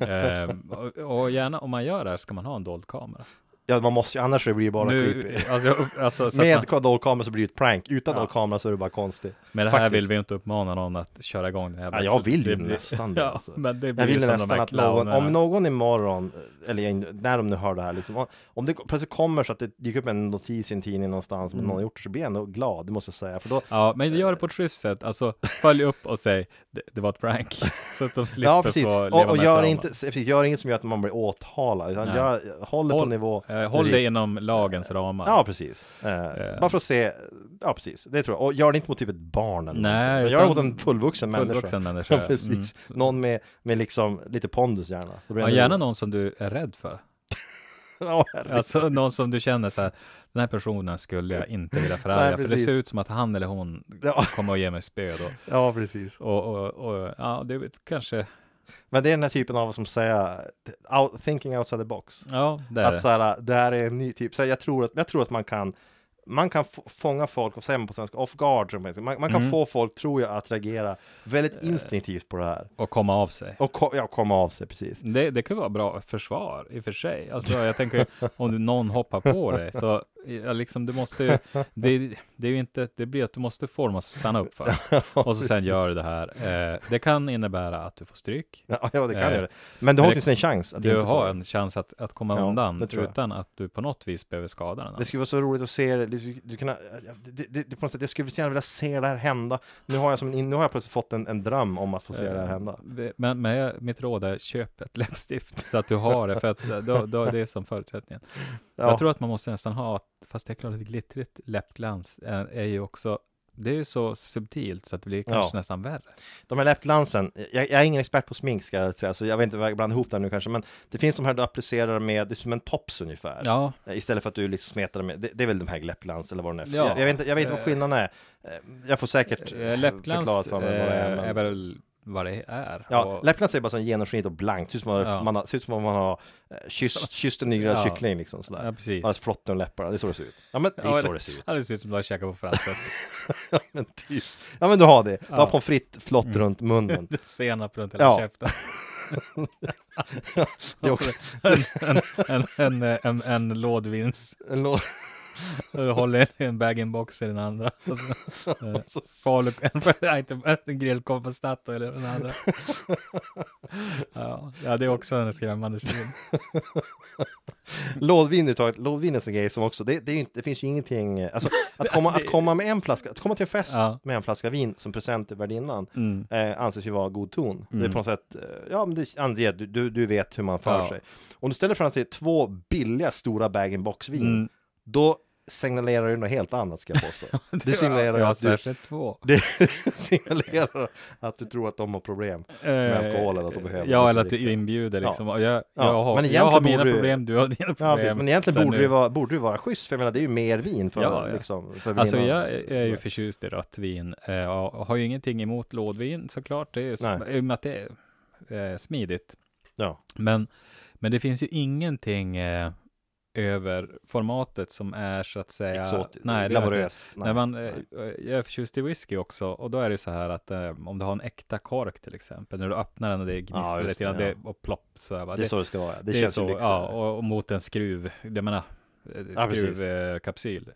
[SPEAKER 6] eh, och, och gärna om man gör det här ska man ha en dold kamera.
[SPEAKER 5] Ja, man måste ju, annars så blir det bara
[SPEAKER 6] Nu,
[SPEAKER 5] creepy.
[SPEAKER 6] alltså, alltså, så
[SPEAKER 5] Med
[SPEAKER 6] man,
[SPEAKER 5] dold kamera så blir det ett prank, utan
[SPEAKER 6] Ja.
[SPEAKER 5] dold kamera så är det bara konstigt.
[SPEAKER 6] med det här
[SPEAKER 5] faktiskt.
[SPEAKER 6] vill vi inte uppmana någon att köra igång det här.
[SPEAKER 5] Ja, jag vill ju
[SPEAKER 6] Det
[SPEAKER 5] nästan det,
[SPEAKER 6] Ja,
[SPEAKER 5] alltså.
[SPEAKER 6] men det
[SPEAKER 5] Jag vill nästan att någon, om någon imorgon, eller när de nu hör det här liksom, om- det plötsligt kommer så att det dyker upp en notis i en tidning någonstans,
[SPEAKER 6] Mm.
[SPEAKER 5] någon har gjort det, så blir jag ändå glad, det måste jag säga. För då,
[SPEAKER 6] Ja, men gör det på ett schysst sätt. Alltså, följ upp och säg det, det var ett prank. Så att de slipper
[SPEAKER 5] ja, precis.
[SPEAKER 6] få leva
[SPEAKER 5] Och, och
[SPEAKER 6] med
[SPEAKER 5] gör, inte, precis, gör inget som gör att man blir åtalad, utan gör, håll det på nivå.
[SPEAKER 6] Eh, håll
[SPEAKER 5] Precis.
[SPEAKER 6] dig inom lagens ramar.
[SPEAKER 5] Ja, precis. Eh,
[SPEAKER 6] Eh.
[SPEAKER 5] Bara för att se, ja precis, det tror jag. Och gör det inte mot typ ett barn eller
[SPEAKER 6] Nej,
[SPEAKER 5] någonting. Gör det mot en fullvuxen människa.
[SPEAKER 6] Fullvuxen människa.
[SPEAKER 5] Ja, precis.
[SPEAKER 6] Mm.
[SPEAKER 5] Någon med, med liksom lite pondus gärna.
[SPEAKER 6] Ja,
[SPEAKER 5] det-
[SPEAKER 6] gärna någon som du är rädd för.
[SPEAKER 5] Herregud.
[SPEAKER 6] Alltså någon som du känner så här, den här personen skulle jag inte vilja förarga, för det ser ut som att han eller hon kommer att ge mig spö då.
[SPEAKER 5] ja, precis.
[SPEAKER 6] Och, och, och ja, det är kanske,
[SPEAKER 5] Men det är den här typen av, som säger, out, thinking outside the box.
[SPEAKER 6] ja, det är
[SPEAKER 5] Att
[SPEAKER 6] det.
[SPEAKER 5] så här, det här är en ny typ, så här, jag, tror att, jag tror att man kan man kan få- fånga folk, och säger man på svenska, off guard. man. Man, kan
[SPEAKER 6] Mm.
[SPEAKER 5] få folk, tror jag, att reagera väldigt instinktivt på det här.
[SPEAKER 6] Och komma av sig.
[SPEAKER 5] Och ko- ja, komma av sig precis.
[SPEAKER 6] Det, det kan vara bra försvar i och för sig. Alltså jag tänker om någon hoppar på dig så ja, liksom du måste det, det är inte, det blir att du måste få dem att stanna upp för. Och så sen gör du det här. Eh, det kan innebära att du får stryk.
[SPEAKER 5] Ja, ja det kan
[SPEAKER 6] Eh,
[SPEAKER 5] göra. Men du har åtminstone en chans att
[SPEAKER 6] Du har en chans att, att komma
[SPEAKER 5] Ja,
[SPEAKER 6] undan utan att du på något vis behöver skada den.
[SPEAKER 5] Det skulle vara så roligt att se det, du kunna, det, det, det, på något sätt, jag skulle så gärna vilja se det här hända. Nu har jag, som, nu har jag plötsligt fått en, en dröm om att få se det här hända.
[SPEAKER 6] Eh, Men, men jag- mitt råd är köp ett läppstift så att du har det, för att eh, då, då är det som förutsättningen.
[SPEAKER 5] Ja,
[SPEAKER 6] Jag tror att man måste nästan ha, fast det är klart att glittrigt läppglans är, är ju också, det är ju så subtilt så att det blir kanske
[SPEAKER 5] Ja.
[SPEAKER 6] nästan värre.
[SPEAKER 5] De här läppglansen, jag, jag är ingen expert på smink ska jag säga, så jag vet inte vad jag blandar ihop det nu kanske, men det finns de här du applicerar med, det är som en tops ungefär.
[SPEAKER 6] Ja,
[SPEAKER 5] Eh, Istället för att du liksom smetar med, det, det är väl de här läppglans eller vad det är. för.
[SPEAKER 6] Ja.
[SPEAKER 5] Jag, jag vet inte, jag vet inte vad
[SPEAKER 6] Eh,
[SPEAKER 5] skillnaden är. Eh, Jag får säkert
[SPEAKER 6] eh,
[SPEAKER 5] förklara
[SPEAKER 6] läppglans
[SPEAKER 5] för mig vad det är.
[SPEAKER 6] eh,
[SPEAKER 5] Men...
[SPEAKER 6] är väl vad det är.
[SPEAKER 5] Ja,
[SPEAKER 6] Och-
[SPEAKER 5] läppglans är bara som genomskinligt och blankt, ser ut som, att
[SPEAKER 6] Ja.
[SPEAKER 5] man, har- ser ut som om man har eh, kysst, kysst en nygrävd
[SPEAKER 6] Ja.
[SPEAKER 5] kyckling liksom sådär.
[SPEAKER 6] ja, precis.
[SPEAKER 5] Man har läpparna, det är så det ser ut. Ja men det är
[SPEAKER 6] Ja,
[SPEAKER 5] så
[SPEAKER 6] det-
[SPEAKER 5] det ser ut.
[SPEAKER 6] Ja, det ser ut som du har käkat på Frasses.
[SPEAKER 5] Ja men typ. Ja men du har det. Du har
[SPEAKER 6] Ja.
[SPEAKER 5] pommes frites flott runt munnen.
[SPEAKER 6] Senap runt hela
[SPEAKER 5] Ja.
[SPEAKER 6] käften.
[SPEAKER 5] Det är också
[SPEAKER 6] en, en, en, en, en, lådvins.
[SPEAKER 5] en lå-
[SPEAKER 6] Du håller en bag-in-box i den andra. Och så, eh, falu, en, grillkorv på Statoil i den andra. Ja, det är också en skrämmande syn.
[SPEAKER 5] Lådvin överhuvudtaget, lådvin är en grej som också, det, det, inte, det finns ju ingenting, alltså att komma, att komma med en flaska, att komma till en fest
[SPEAKER 6] Ja.
[SPEAKER 5] med en flaska vin som present till värdinnan
[SPEAKER 6] Mm.
[SPEAKER 5] eh, anses ju vara god ton. Det är
[SPEAKER 6] Mm.
[SPEAKER 5] på något sätt, eh, ja men det anger, du, du, du vet hur man för
[SPEAKER 6] Ja.
[SPEAKER 5] sig. Om du ställer fram till två billiga stora bag-in-box-vin,
[SPEAKER 6] Mm.
[SPEAKER 5] Då signalerar det något helt annat ska jag påstå. Det signalerar
[SPEAKER 6] ja,
[SPEAKER 5] att du,
[SPEAKER 6] särskilt två.
[SPEAKER 5] det signalerar att du tror att de har problem.
[SPEAKER 6] Med
[SPEAKER 5] alkoholen, att de behöver
[SPEAKER 6] Ja, eller att du inbjuder
[SPEAKER 5] Ja.
[SPEAKER 6] liksom. Och Jag, jag,
[SPEAKER 5] Ja,
[SPEAKER 6] har,
[SPEAKER 5] men
[SPEAKER 6] jag har mina
[SPEAKER 5] du-
[SPEAKER 6] problem, du har dina problem.
[SPEAKER 5] Ja. Men egentligen
[SPEAKER 6] Sen
[SPEAKER 5] borde
[SPEAKER 6] nu-
[SPEAKER 5] det, vara, borde det vara schysst, för jag menar det är ju mer vin för,
[SPEAKER 6] Ja, ja.
[SPEAKER 5] liksom, för
[SPEAKER 6] Alltså
[SPEAKER 5] värdinnan.
[SPEAKER 6] jag är ju förtjust i rött vin eh, och har ju ingenting emot lådvin såklart. Det är ju sm- i och med att det är eh, smidigt.
[SPEAKER 5] Ja.
[SPEAKER 6] Men, men det finns ju ingenting eh, över formatet som är så att säga...
[SPEAKER 5] Exotiskt,
[SPEAKER 6] nej,
[SPEAKER 5] glamorös.
[SPEAKER 6] När man, eh, jag är förtjust i whisky också och då är det så här att eh, om du har en äkta kork till exempel, när du öppnar den och det gnisslar
[SPEAKER 5] just
[SPEAKER 6] lite grann
[SPEAKER 5] ja.
[SPEAKER 6] och plopp så här, va.
[SPEAKER 5] Det är så det ska vara. Det,
[SPEAKER 6] det
[SPEAKER 5] känns
[SPEAKER 6] så,
[SPEAKER 5] ju lyxigare.
[SPEAKER 6] ja, och, och mot en skruv, jag menar eh,
[SPEAKER 5] Ja,
[SPEAKER 6] skruvkapsyl.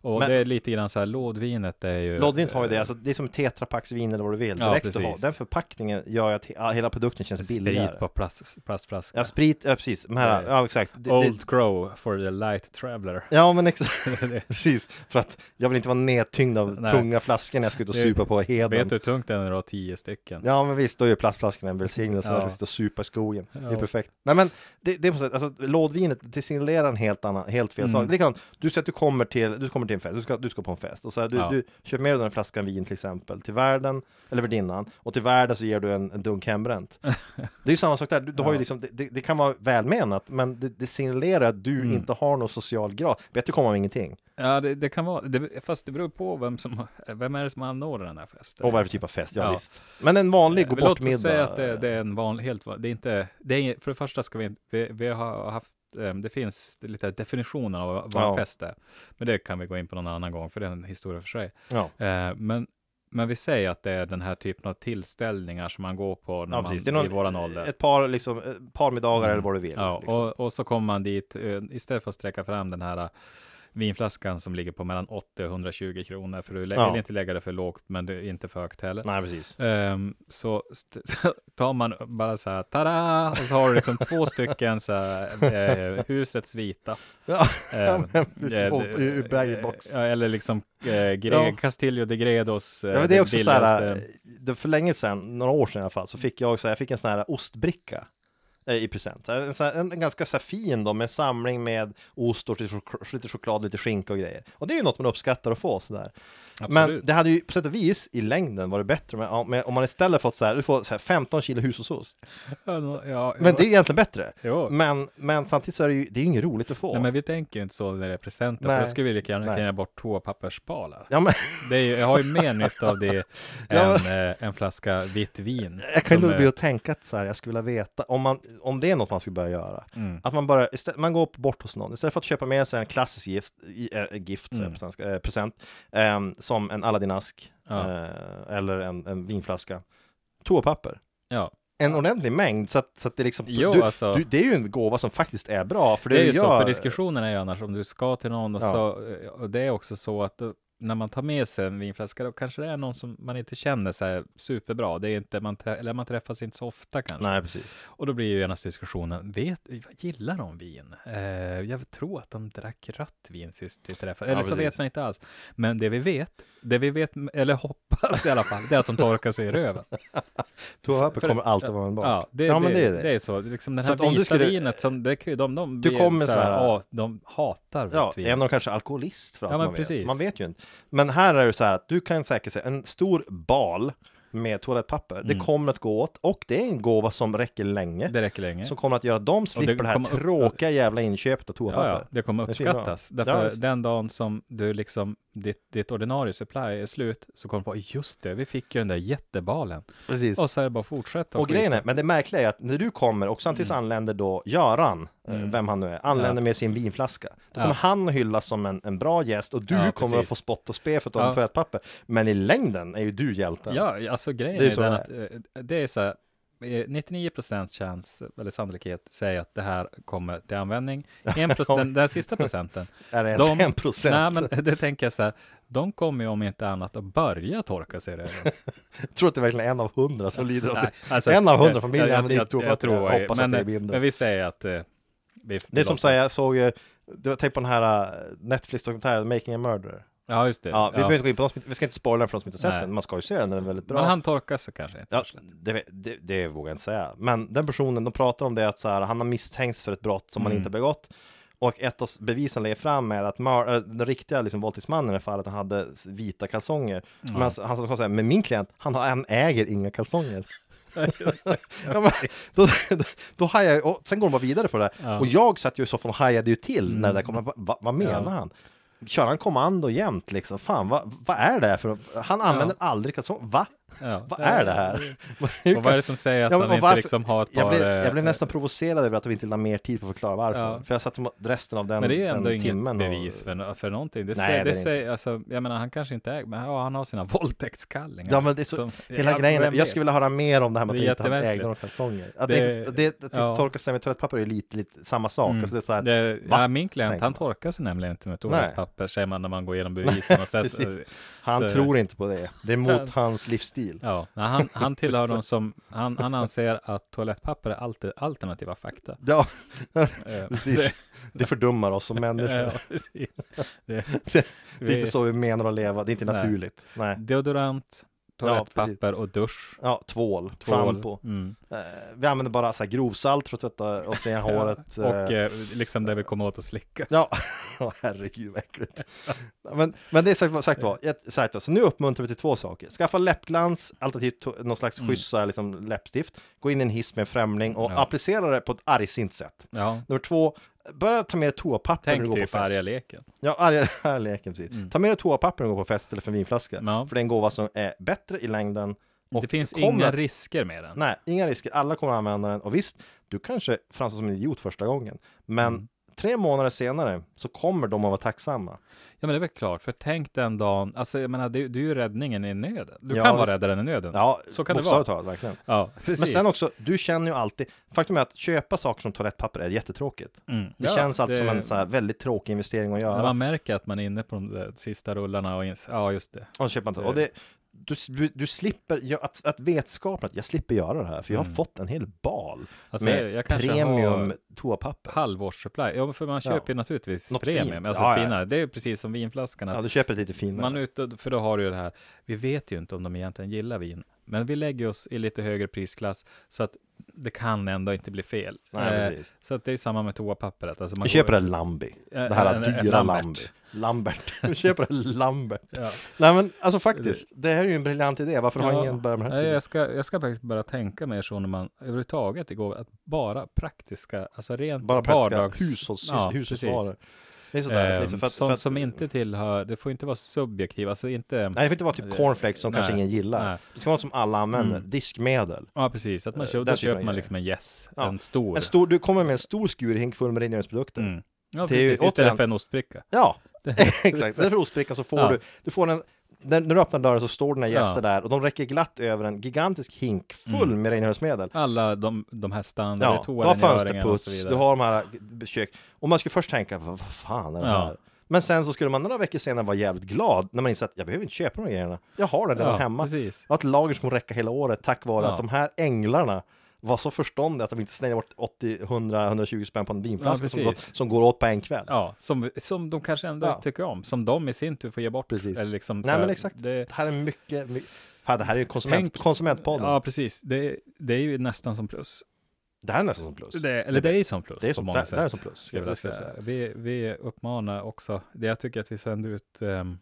[SPEAKER 6] Och
[SPEAKER 5] Men-
[SPEAKER 6] det är lite grann så här, lådvinet är ju...
[SPEAKER 5] Lådvin har ju det, alltså, det är som tetrapacksvin eller vad du vill.
[SPEAKER 6] Ja,
[SPEAKER 5] Direkt att ha.
[SPEAKER 6] precis.
[SPEAKER 5] Den förpackningen gör att he- hela produkten känns billigare.
[SPEAKER 6] Sprit på plast, plastflaska.
[SPEAKER 5] Ja, sprit, ja precis. De här,
[SPEAKER 6] Nej.
[SPEAKER 5] ja exakt. Det, det,
[SPEAKER 6] Old Crow for the light traveler.
[SPEAKER 5] ja men exakt, precis. För att jag vill inte vara nedtyngd av
[SPEAKER 6] Nej.
[SPEAKER 5] tunga flaskor när jag ska ut och supa på heden.
[SPEAKER 6] Vet du hur tungt det är när du har tio stycken?
[SPEAKER 5] Ja men visst, då är ju plastflaskorna en välsignelse
[SPEAKER 6] Ja.
[SPEAKER 5] när jag ska sitta och supa i skogen. Det är
[SPEAKER 6] Ja.
[SPEAKER 5] perfekt. Nej men det, det är på sätt, alltså lådvinet, det signalerar en helt annan, helt fel
[SPEAKER 6] Mm.
[SPEAKER 5] sak. Likadant, du säger att du kommer till, du kommer till en fest, du ska, du ska på en fest och så här, du,
[SPEAKER 6] Ja.
[SPEAKER 5] du köper med dig en flaska vin till exempel till värden, eller värdinnan, och till värden så ger du en, en dunk hembränt. det är ju samma sak där, du, du har ju liksom, det, det, det kan vara välmenat, men det, det signalerar att du
[SPEAKER 6] Mm.
[SPEAKER 5] inte har någon social grad. Bättre komma med ingenting.
[SPEAKER 6] Ja, det, det kan vara, det, fast det beror på vem som, vem är det som anordnar den här festen.
[SPEAKER 5] Och vad är det för typ av fest? Ja,
[SPEAKER 6] Ja.
[SPEAKER 5] visst. Men en vanlig
[SPEAKER 6] Eh,
[SPEAKER 5] gå
[SPEAKER 6] men Låt
[SPEAKER 5] bort middag.
[SPEAKER 6] oss säga att det, det är en vanlig, helt van- det är inte, det är, för det första ska vi vi, vi har haft, eh, det finns lite definitioner av vad
[SPEAKER 5] Ja.
[SPEAKER 6] en fest är. Men det kan vi gå in på någon annan gång, för det är en historia för sig.
[SPEAKER 5] Ja.
[SPEAKER 6] Eh, Men, men vi säger att det är den här typen av tillställningar som man går på när
[SPEAKER 5] Ja,
[SPEAKER 6] man.
[SPEAKER 5] Det är någon,
[SPEAKER 6] i våran ålder.
[SPEAKER 5] Ett par, liksom, ett par middagar
[SPEAKER 6] Mm.
[SPEAKER 5] eller vad du vill.
[SPEAKER 6] Ja,
[SPEAKER 5] liksom.
[SPEAKER 6] och, och så kommer man dit, eh, istället för att sträcka fram den här eh, vinflaskan som ligger på mellan 80 och 120 kronor, för du lä-
[SPEAKER 5] Ja.
[SPEAKER 6] vill inte lägga det för lågt, men det är inte för högt heller.
[SPEAKER 5] Nej, precis.
[SPEAKER 6] Ehm, så st- så tar man bara så här, tada! Och så har du liksom två stycken så här, eh, husets vita.
[SPEAKER 5] Ja,
[SPEAKER 6] Ehm, eh,
[SPEAKER 5] in box.
[SPEAKER 6] Eller liksom eh, Gre-
[SPEAKER 5] Ja.
[SPEAKER 6] Castillo de Gredos. eh,
[SPEAKER 5] Ja, men det är också så här,
[SPEAKER 6] billigaste.
[SPEAKER 5] det för länge sedan, några år sedan i alla fall, så fick jag också, jag fick en sån här ostbricka. Eh, i present. Så här, En, en, en ganska så här fin då, med en samling med ost och lite lite choklad, lite skinka och grejer. Och det är ju något man uppskattar att få sådär. Men
[SPEAKER 6] Absolut.
[SPEAKER 5] det hade ju på sätt och vis i längden varit bättre med, om man istället fått så här, du får så här 15 kilo hushållsost.
[SPEAKER 6] Ja, ja,
[SPEAKER 5] Men det är ju egentligen bättre.
[SPEAKER 6] Jo.
[SPEAKER 5] Men, men samtidigt så är det ju, det är ju inget roligt att få.
[SPEAKER 6] Nej, men vi tänker ju inte så när det är presenter, för då skulle vi lika gärna ge bort toapappersbalar.
[SPEAKER 5] Ja, men
[SPEAKER 6] Det är ju, jag har ju mer nytta av det än eh, en flaska vitt vin.
[SPEAKER 5] jag kan inte
[SPEAKER 6] är-
[SPEAKER 5] bli att tänka att så här, jag skulle vilja veta om, man, om det är något man skulle börja göra.
[SPEAKER 6] Mm.
[SPEAKER 5] Att man bara, istället, man går bort hos någon, istället för att köpa med sig en klassisk gift, äh, gift
[SPEAKER 6] Mm.
[SPEAKER 5] eh, present, ehm, som en Aladdin-ask,
[SPEAKER 6] Ja.
[SPEAKER 5] eh, eller en, en vinflaska, toapapper.
[SPEAKER 6] Ja,
[SPEAKER 5] En ordentlig mängd, så att, så att det liksom,
[SPEAKER 6] Jo,
[SPEAKER 5] du,
[SPEAKER 6] alltså-
[SPEAKER 5] du, det är ju en gåva som faktiskt är bra, för det,
[SPEAKER 6] det är ju
[SPEAKER 5] du
[SPEAKER 6] så,
[SPEAKER 5] gör,
[SPEAKER 6] för diskussionen är ju annars om du ska till någon och
[SPEAKER 5] Ja.
[SPEAKER 6] så, och det är också så att då, när man tar med sig en vinflaska, då kanske det är någon som man inte känner sig superbra. Det är inte, man, trä, eller man träffas inte så ofta kanske.
[SPEAKER 5] Nej, precis.
[SPEAKER 6] Och då blir ju genast diskussionen, vet, gillar de vin? Eh, jag tror att de drack rött vin sist vi träffades. Eller så
[SPEAKER 5] precis.
[SPEAKER 6] vet man inte alls. Men det vi vet, det vi vet, eller hoppas i alla fall, det är att de torkar sig i röven.
[SPEAKER 5] Toapapper
[SPEAKER 6] För-
[SPEAKER 5] kommer alltid vara en bak.
[SPEAKER 6] Ja, det,
[SPEAKER 5] Ja,
[SPEAKER 6] det,
[SPEAKER 5] det är det.
[SPEAKER 6] det är så. Liksom den
[SPEAKER 5] Så
[SPEAKER 6] här
[SPEAKER 5] om
[SPEAKER 6] vita
[SPEAKER 5] du skulle-
[SPEAKER 6] vinet, som, det kan ju de, de
[SPEAKER 5] Du kommer
[SPEAKER 6] så här,
[SPEAKER 5] sådär-
[SPEAKER 6] ja, de hatar vitt
[SPEAKER 5] Ja,
[SPEAKER 6] vin.
[SPEAKER 5] är någon kanske alkoholist för allt
[SPEAKER 6] Ja,
[SPEAKER 5] man
[SPEAKER 6] precis.
[SPEAKER 5] vet. Man vet ju inte. Men här är det så här att du kan säkert en stor bal med toalettpapper. Det
[SPEAKER 6] Mm.
[SPEAKER 5] kommer att gå åt och det är en gåva som räcker länge.
[SPEAKER 6] Det räcker länge.
[SPEAKER 5] Som kommer att göra att de slipper det, här
[SPEAKER 6] kommer upp-
[SPEAKER 5] tråkiga jävla inköpet av toapapper.
[SPEAKER 6] Ja, ja, det kommer
[SPEAKER 5] Det
[SPEAKER 6] uppskattas.
[SPEAKER 5] Ja,
[SPEAKER 6] Därför
[SPEAKER 5] visst.
[SPEAKER 6] den dagen som du liksom, ditt, ditt ordinarie supply är slut, så kommer du på, just det, vi fick ju den där jättebalen.
[SPEAKER 5] Precis.
[SPEAKER 6] Och så är det bara att fortsätta.
[SPEAKER 5] Och grejen
[SPEAKER 6] skita.
[SPEAKER 5] är, men det märkliga är att när du kommer och samtidigt så anländer då Göran, eh,
[SPEAKER 6] Mm.
[SPEAKER 5] vem han nu är, anländer
[SPEAKER 6] Ja.
[SPEAKER 5] med sin vinflaska. Då
[SPEAKER 6] Ja.
[SPEAKER 5] kommer han att hyllas som en, en bra gäst och du
[SPEAKER 6] Ja,
[SPEAKER 5] kommer
[SPEAKER 6] precis.
[SPEAKER 5] att få spott och spe för att du har
[SPEAKER 6] Ja.
[SPEAKER 5] toalettpapper. Men i längden är ju du hjälten.
[SPEAKER 6] Ja, alltså grejen
[SPEAKER 5] Det är
[SPEAKER 6] är, den att eh, det är så här, eh, 99% chans, eller sannolikhet, säger att det här kommer till användning. 1%, den, den sista procenten,
[SPEAKER 5] Är det ens
[SPEAKER 6] De-
[SPEAKER 5] en procent?
[SPEAKER 6] nej men det tänker jag så här, de kommer ju om inte annat att börja torka sig i röven.
[SPEAKER 5] Jag tror att det är verkligen en av hundra som lider av det.
[SPEAKER 6] Nej, alltså,
[SPEAKER 5] en av hundra familjer
[SPEAKER 6] jag, jag, jag,
[SPEAKER 5] tror
[SPEAKER 6] jag
[SPEAKER 5] att jag
[SPEAKER 6] tror,
[SPEAKER 5] hoppas
[SPEAKER 6] men,
[SPEAKER 5] att det är mindre.
[SPEAKER 6] men vi säger att eh, vi,
[SPEAKER 5] Det är som säger, jag såg ju, det var tänk på den här uh, Netflix-dokumentären Making a Murderer.
[SPEAKER 6] Ja, just det.
[SPEAKER 5] Ja, vi behöver inte gå in på de som inte, vi ska inte spoila den för de som inte sett
[SPEAKER 6] Nej.
[SPEAKER 5] den, man ska ju se den, den är väldigt bra.
[SPEAKER 6] Men han torkar sig kanske.
[SPEAKER 5] Ja, det, det, det vågar jag inte säga. Men den personen, de pratar om det att så här, han har misstänkts för ett brott som han
[SPEAKER 6] Mm.
[SPEAKER 5] inte begått. Och ett av bevisen lägger fram med att mör, äh, den riktiga liksom, våldtäktsmannen i det fallet, han hade s- vita kalsonger. Men han, han sa så här, men min klient, han, har, han äger inga kalsonger. Ja, men, då, då, då hajar jag, och sen går de bara vidare på det.
[SPEAKER 6] Ja. Mm.
[SPEAKER 5] Och jag satt ju i soffan och hajade ju till när det där kom. Va, va, vad menar han? Kör han kommando jämt liksom? Fan, vad, vad är det för Han använder aldrig kalsonger. Va?
[SPEAKER 6] Ja.
[SPEAKER 5] Vad är det här?
[SPEAKER 6] Och vad är det som säger att
[SPEAKER 5] Ja, och
[SPEAKER 6] inte liksom har ett par...
[SPEAKER 5] Jag blev, jag
[SPEAKER 6] eh,
[SPEAKER 5] blev nästan provocerad över att de inte la mer tid på att förklara varför.
[SPEAKER 6] Ja.
[SPEAKER 5] För jag satt resten av den,
[SPEAKER 6] Men det är ju ändå inget
[SPEAKER 5] timmen
[SPEAKER 6] bevis
[SPEAKER 5] och...
[SPEAKER 6] för, för någonting. Det,
[SPEAKER 5] Nej,
[SPEAKER 6] säger,
[SPEAKER 5] det
[SPEAKER 6] det
[SPEAKER 5] är
[SPEAKER 6] säger, alltså, jag menar, han kanske inte äger, men ja, han har sina våldtäktskallingar.
[SPEAKER 5] Ja men det är så,
[SPEAKER 6] som-
[SPEAKER 5] hela
[SPEAKER 6] ja,
[SPEAKER 5] grejen, jag
[SPEAKER 6] vet?
[SPEAKER 5] skulle vilja höra mer om det här med
[SPEAKER 6] Det
[SPEAKER 5] att inte han ägde några kalsonger. Att
[SPEAKER 6] Det-
[SPEAKER 5] det, det, att
[SPEAKER 6] ja.
[SPEAKER 5] torka sig med toalettpapper är lite, lite samma sak.
[SPEAKER 6] Mm.
[SPEAKER 5] Alltså det är så här,
[SPEAKER 6] Det, ja, min klient, han
[SPEAKER 5] man.
[SPEAKER 6] torkar sig nämligen inte med toalettpapper, säger man när man går igenom bevisen och
[SPEAKER 5] han tror inte på det. Det är mot hans livsstil.
[SPEAKER 6] Ja, nej, han, han tillhör de som, han, han anser att toalettpapper är alltid alternativa fakta.
[SPEAKER 5] Ja,
[SPEAKER 6] Eh,
[SPEAKER 5] precis. Det fördummar oss som
[SPEAKER 6] Det,
[SPEAKER 5] människor.
[SPEAKER 6] ja, precis. Det,
[SPEAKER 5] Det är
[SPEAKER 6] vi-
[SPEAKER 5] inte så vi menar att leva, det är inte
[SPEAKER 6] Nej.
[SPEAKER 5] naturligt. Nej.
[SPEAKER 6] Deodorant, toalettpapper och dusch.
[SPEAKER 5] Ja, tvål,
[SPEAKER 6] Tvål.
[SPEAKER 5] shampoo.
[SPEAKER 6] Mm.
[SPEAKER 5] Eh, vi använder bara så här grovsalt för att tvätta och se håret.
[SPEAKER 6] Och
[SPEAKER 5] eh,
[SPEAKER 6] eh, liksom det vi kommer åt att slicka.
[SPEAKER 5] Ja, Åh, herregud vad äckligt. men, men det är sagt, sagt var, sagt var, så nu uppmuntrar vi till två saker. Skaffa läppglans, alternativt någon slags
[SPEAKER 6] Mm.
[SPEAKER 5] schyssta liksom, läppstift. Gå in i en hiss med en främling och
[SPEAKER 6] Ja.
[SPEAKER 5] applicera det på ett argsint sätt.
[SPEAKER 6] Ja,
[SPEAKER 5] Nummer två, börja ta med dig toapapper när du
[SPEAKER 6] tänk
[SPEAKER 5] går
[SPEAKER 6] typ
[SPEAKER 5] på fest.
[SPEAKER 6] arga leken.
[SPEAKER 5] Ja, arga, arga leken precis.
[SPEAKER 6] Mm.
[SPEAKER 5] Ta med dig toapapper när du går på fest eller för en vinflaska.
[SPEAKER 6] Ja.
[SPEAKER 5] För det är en gåva som är bättre i längden. Och
[SPEAKER 6] Det finns
[SPEAKER 5] kommer-
[SPEAKER 6] inga risker med den.
[SPEAKER 5] Nej, inga risker. Alla kommer att använda den. Och visst, du kanske framstår som en idiot första gången. Men
[SPEAKER 6] Mm.
[SPEAKER 5] Tre månader senare så kommer de att vara tacksamma.
[SPEAKER 6] Ja men det är väl klart, för tänk den dagen, alltså jag menar det, det är ju räddningen i nöden. Du
[SPEAKER 5] Ja,
[SPEAKER 6] kan vara räddaren i nöden.
[SPEAKER 5] Ja,
[SPEAKER 6] Så kan det vara.
[SPEAKER 5] talat, verkligen.
[SPEAKER 6] Ja, precis.
[SPEAKER 5] Men sen också, du känner ju alltid, faktum är att köpa saker som toalettpapper är jättetråkigt.
[SPEAKER 6] Mm.
[SPEAKER 5] Det
[SPEAKER 6] Ja,
[SPEAKER 5] känns alltid
[SPEAKER 6] det-
[SPEAKER 5] som en så här väldigt tråkig investering att
[SPEAKER 6] När
[SPEAKER 5] göra.
[SPEAKER 6] man märker att man är inne på de sista rullarna och ins- ja just det.
[SPEAKER 5] Och, köpa inte. och det, du, du, du slipper, ja, att, att vetskapen att jag slipper göra det här, för jag har
[SPEAKER 6] Mm.
[SPEAKER 5] fått en hel bal
[SPEAKER 6] Alltså,
[SPEAKER 5] med
[SPEAKER 6] jag, jag
[SPEAKER 5] premium toapapper.
[SPEAKER 6] halvårssupply. Ja, för man köper ju naturligtvis
[SPEAKER 5] Något
[SPEAKER 6] premium,
[SPEAKER 5] fint.
[SPEAKER 6] alltså
[SPEAKER 5] Ja, ja.
[SPEAKER 6] finare. Det är precis som vinflaskan. att
[SPEAKER 5] Ja, du köper lite finare.
[SPEAKER 6] Man ute, för då har du ju det här, vi vet ju inte om de egentligen gillar vin, Men vi lägger oss i lite högre prisklass så att det kan ändå inte bli fel.
[SPEAKER 5] Nej,
[SPEAKER 6] Eh,
[SPEAKER 5] precis.
[SPEAKER 6] så att det är samma med toapappret. Alltså man
[SPEAKER 5] Vi köper
[SPEAKER 6] går-
[SPEAKER 5] det Lambi.
[SPEAKER 6] Eh,
[SPEAKER 5] Det här
[SPEAKER 6] en- en
[SPEAKER 5] dyra
[SPEAKER 6] Lambert.
[SPEAKER 5] Lambi. Lambert. Vi köper det Lambert.
[SPEAKER 6] Ja.
[SPEAKER 5] Nej men alltså faktiskt, det här är ju en briljant idé. Varför har
[SPEAKER 6] Ja,
[SPEAKER 5] ingen börjat med det här
[SPEAKER 6] jag, ska, jag ska faktiskt bara tänka mer så när man överhuvudtaget igår, att bara praktiska, alltså rent
[SPEAKER 5] Bara praktiska
[SPEAKER 6] vardags...
[SPEAKER 5] hushålls,
[SPEAKER 6] Ja,
[SPEAKER 5] hushållsvaror. Det är sådär.
[SPEAKER 6] Eh,
[SPEAKER 5] liksom, för att,
[SPEAKER 6] sånt
[SPEAKER 5] för att,
[SPEAKER 6] som inte tillhör, det får inte vara subjektivt, alltså inte...
[SPEAKER 5] Nej, det får inte vara typ cornflakes som
[SPEAKER 6] Nej,
[SPEAKER 5] kanske ingen gillar.
[SPEAKER 6] nej.
[SPEAKER 5] Det ska vara något som alla använder.
[SPEAKER 6] Mm.
[SPEAKER 5] Diskmedel.
[SPEAKER 6] Ja, precis. Att man
[SPEAKER 5] Eh,
[SPEAKER 6] köper, då köper man liksom en yes,
[SPEAKER 5] Ja.
[SPEAKER 6] en stor.
[SPEAKER 5] En stor, du kommer med en stor skurhink full med rengöringsprodukter.
[SPEAKER 6] Mm. Ja, precis. Istället för en ostbricka.
[SPEAKER 5] Ja, exakt. Därför ostbrickan så får
[SPEAKER 6] Ja.
[SPEAKER 5] du, du får en när, när du öppnar dörren så står dina gäster
[SPEAKER 6] Ja.
[SPEAKER 5] där och de räcker glatt över en gigantisk hink full
[SPEAKER 6] Mm.
[SPEAKER 5] med rengöringsmedel.
[SPEAKER 6] Alla de, de här standard,
[SPEAKER 5] Ja, du har fönsterputs, du har de här g- kök. Och man skulle först tänka, vad, vad fan är det
[SPEAKER 6] Ja.
[SPEAKER 5] här? Men sen så skulle man några veckor senare vara jävligt glad när man inser att jag behöver inte köpa de här grejerna. Jag har det redan
[SPEAKER 6] ja,
[SPEAKER 5] hemma.
[SPEAKER 6] Precis.
[SPEAKER 5] Har ett lager som räcker hela året tack vare
[SPEAKER 6] Ja.
[SPEAKER 5] att de här änglarna var så förståndiga att de inte slängde bort 80, 100, 120 spänn på en vinflaska
[SPEAKER 6] Ja,
[SPEAKER 5] som, går,
[SPEAKER 6] precis.
[SPEAKER 5] som går åt på en kväll.
[SPEAKER 6] Ja, som, som de kanske ändå
[SPEAKER 5] Ja.
[SPEAKER 6] tycker om. Som de i sin tur får ge bort.
[SPEAKER 5] Precis.
[SPEAKER 6] Eller liksom
[SPEAKER 5] Nej
[SPEAKER 6] här,
[SPEAKER 5] men exakt.
[SPEAKER 6] Det,
[SPEAKER 5] Det här är mycket, mycket det här är ju konsument,
[SPEAKER 6] Tänk-
[SPEAKER 5] konsumentpodden.
[SPEAKER 6] ja, precis. Det, det är ju nästan som plus.
[SPEAKER 5] Det här är nästan som plus.
[SPEAKER 6] Det, eller det är ju som plus
[SPEAKER 5] Det är
[SPEAKER 6] på
[SPEAKER 5] som-
[SPEAKER 6] många
[SPEAKER 5] det-
[SPEAKER 6] sätt.
[SPEAKER 5] det är som plus,
[SPEAKER 6] Ska jag
[SPEAKER 5] det
[SPEAKER 6] vilja säga. Vi, vi uppmanar också, det jag tycker att vi sänder ut ehm,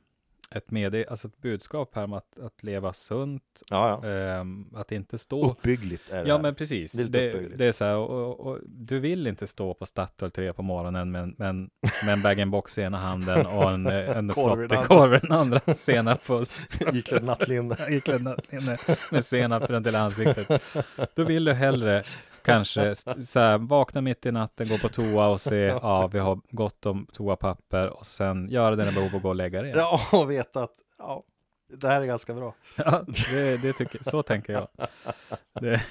[SPEAKER 6] ett med, alltså ett budskap här om att, att leva sunt,
[SPEAKER 5] Ja, ja.
[SPEAKER 6] ehm, att inte stå
[SPEAKER 5] Uppbyggligt är det
[SPEAKER 6] Ja
[SPEAKER 5] här.
[SPEAKER 6] men precis,
[SPEAKER 5] Det
[SPEAKER 6] det, det är så här, och, och, du vill inte stå på Statoil 3 på morgonen med, en- med, en- bag-in-box i ena handen och en, en flottekorv i den andra, senap full,
[SPEAKER 5] Iklädd nattlinne.
[SPEAKER 6] iklädd inne med senap runt hela ansiktet. Då vill du hellre kanske så här, vakna mitt i natten, gå på toa och se, ja vi har gott om toapapper och sen göra dina behov och gå och lägga dig.
[SPEAKER 5] Ja, och veta att ja, det här är ganska bra.
[SPEAKER 6] Ja, det, det tycker, så tänker jag. Det,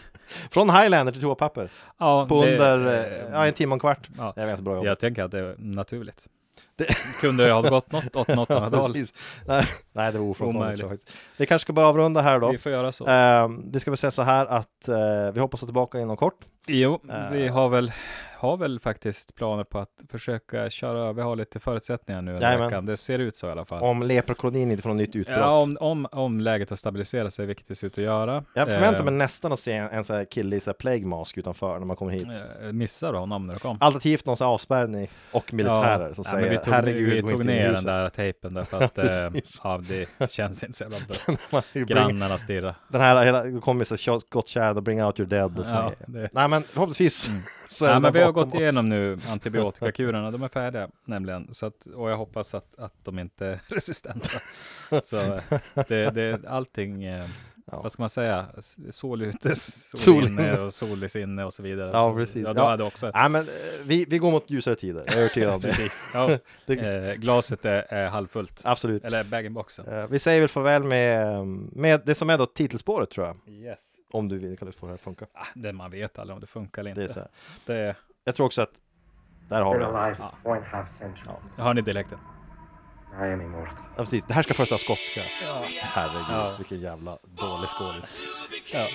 [SPEAKER 5] Från Highlander till toapapper.
[SPEAKER 6] ja,
[SPEAKER 5] På
[SPEAKER 6] det-
[SPEAKER 5] under eh, ja, en timme och en kvart.
[SPEAKER 6] ja.
[SPEAKER 5] Det är ganska bra jobb.
[SPEAKER 6] Jag tänker att det är naturligt.
[SPEAKER 5] Det-
[SPEAKER 6] Kunde det ha gått något åt något annat håll?
[SPEAKER 5] Nej, nej, det var ofrånkomligt. Vi kanske ska bara avrunda här då.
[SPEAKER 6] Vi får göra så.
[SPEAKER 5] Ehm, det ska väl säga så här att eh, vi hoppas att tillbaka inom kort.
[SPEAKER 6] Jo,
[SPEAKER 5] eh,
[SPEAKER 6] vi har väl, har väl faktiskt planer på att försöka köra, vi har lite förutsättningar nu
[SPEAKER 5] Jajamän.
[SPEAKER 6] veckan. Det ser ut så i alla fall.
[SPEAKER 5] Om leprokolonin inte får något nytt utbrott.
[SPEAKER 6] Ja, om, om, om läget har stabiliserat sig, vilket det ser ut att göra.
[SPEAKER 5] Jag förväntar mig
[SPEAKER 6] Eh,
[SPEAKER 5] nästan att se en, en sån här kille i så här plague mask utanför när man kommer hit.
[SPEAKER 6] eh, Missar du honom när du kom?
[SPEAKER 5] Alternativt någon sån här avspärrning och militärer som
[SPEAKER 6] nej,
[SPEAKER 5] säger
[SPEAKER 6] men vi tog,
[SPEAKER 5] herregud,
[SPEAKER 6] vi tog ner den
[SPEAKER 5] huset."
[SPEAKER 6] där tejpen därför att eh,
[SPEAKER 5] precis.
[SPEAKER 6] ja, det känns inte så jävla bra. Grannarna stirrar.
[SPEAKER 5] Den här, hela, kommer så här skottkärran och bring out your dead. Och så
[SPEAKER 6] Ja, det,
[SPEAKER 5] Nej men förhoppningsvis är
[SPEAKER 6] Ja, men vi har gått
[SPEAKER 5] oss.
[SPEAKER 6] igenom nu antibiotikakurerna, de är färdiga nämligen. Så att, och jag hoppas att, att de inte är resistenta. Så eh, det, det, allting, eh,
[SPEAKER 5] Ja.
[SPEAKER 6] vad ska man säga, sol ute, sol,
[SPEAKER 5] Sol
[SPEAKER 6] inne och i sinne och så vidare.
[SPEAKER 5] Ja,
[SPEAKER 6] så,
[SPEAKER 5] precis.
[SPEAKER 6] Ja, du
[SPEAKER 5] Ja.
[SPEAKER 6] hade också
[SPEAKER 5] Nej men eh, vi, vi går mot ljusare tider, jag är övertygad om det.
[SPEAKER 6] Precis. Ja,
[SPEAKER 5] det
[SPEAKER 6] eh, glaset är, är halvfullt.
[SPEAKER 5] absolut.
[SPEAKER 6] Eller bag-in-boxen.
[SPEAKER 5] Eh, vi säger väl farväl med, med det som är då titelspåret tror jag.
[SPEAKER 6] Yes.
[SPEAKER 5] Om du vill, kan du få det här att funka.
[SPEAKER 6] Ah, det man vet aldrig om det funkar eller
[SPEAKER 5] Det är
[SPEAKER 6] inte.
[SPEAKER 5] så här.
[SPEAKER 6] Det,
[SPEAKER 5] Jag tror också att där har vi det.
[SPEAKER 6] Ja. hör ni dialekten?
[SPEAKER 5] Ja, precis. Det här ska först vara skotska.
[SPEAKER 6] Ja.
[SPEAKER 5] Herregud,
[SPEAKER 6] Ja.
[SPEAKER 5] vilken jävla dålig skådis.
[SPEAKER 6] ja.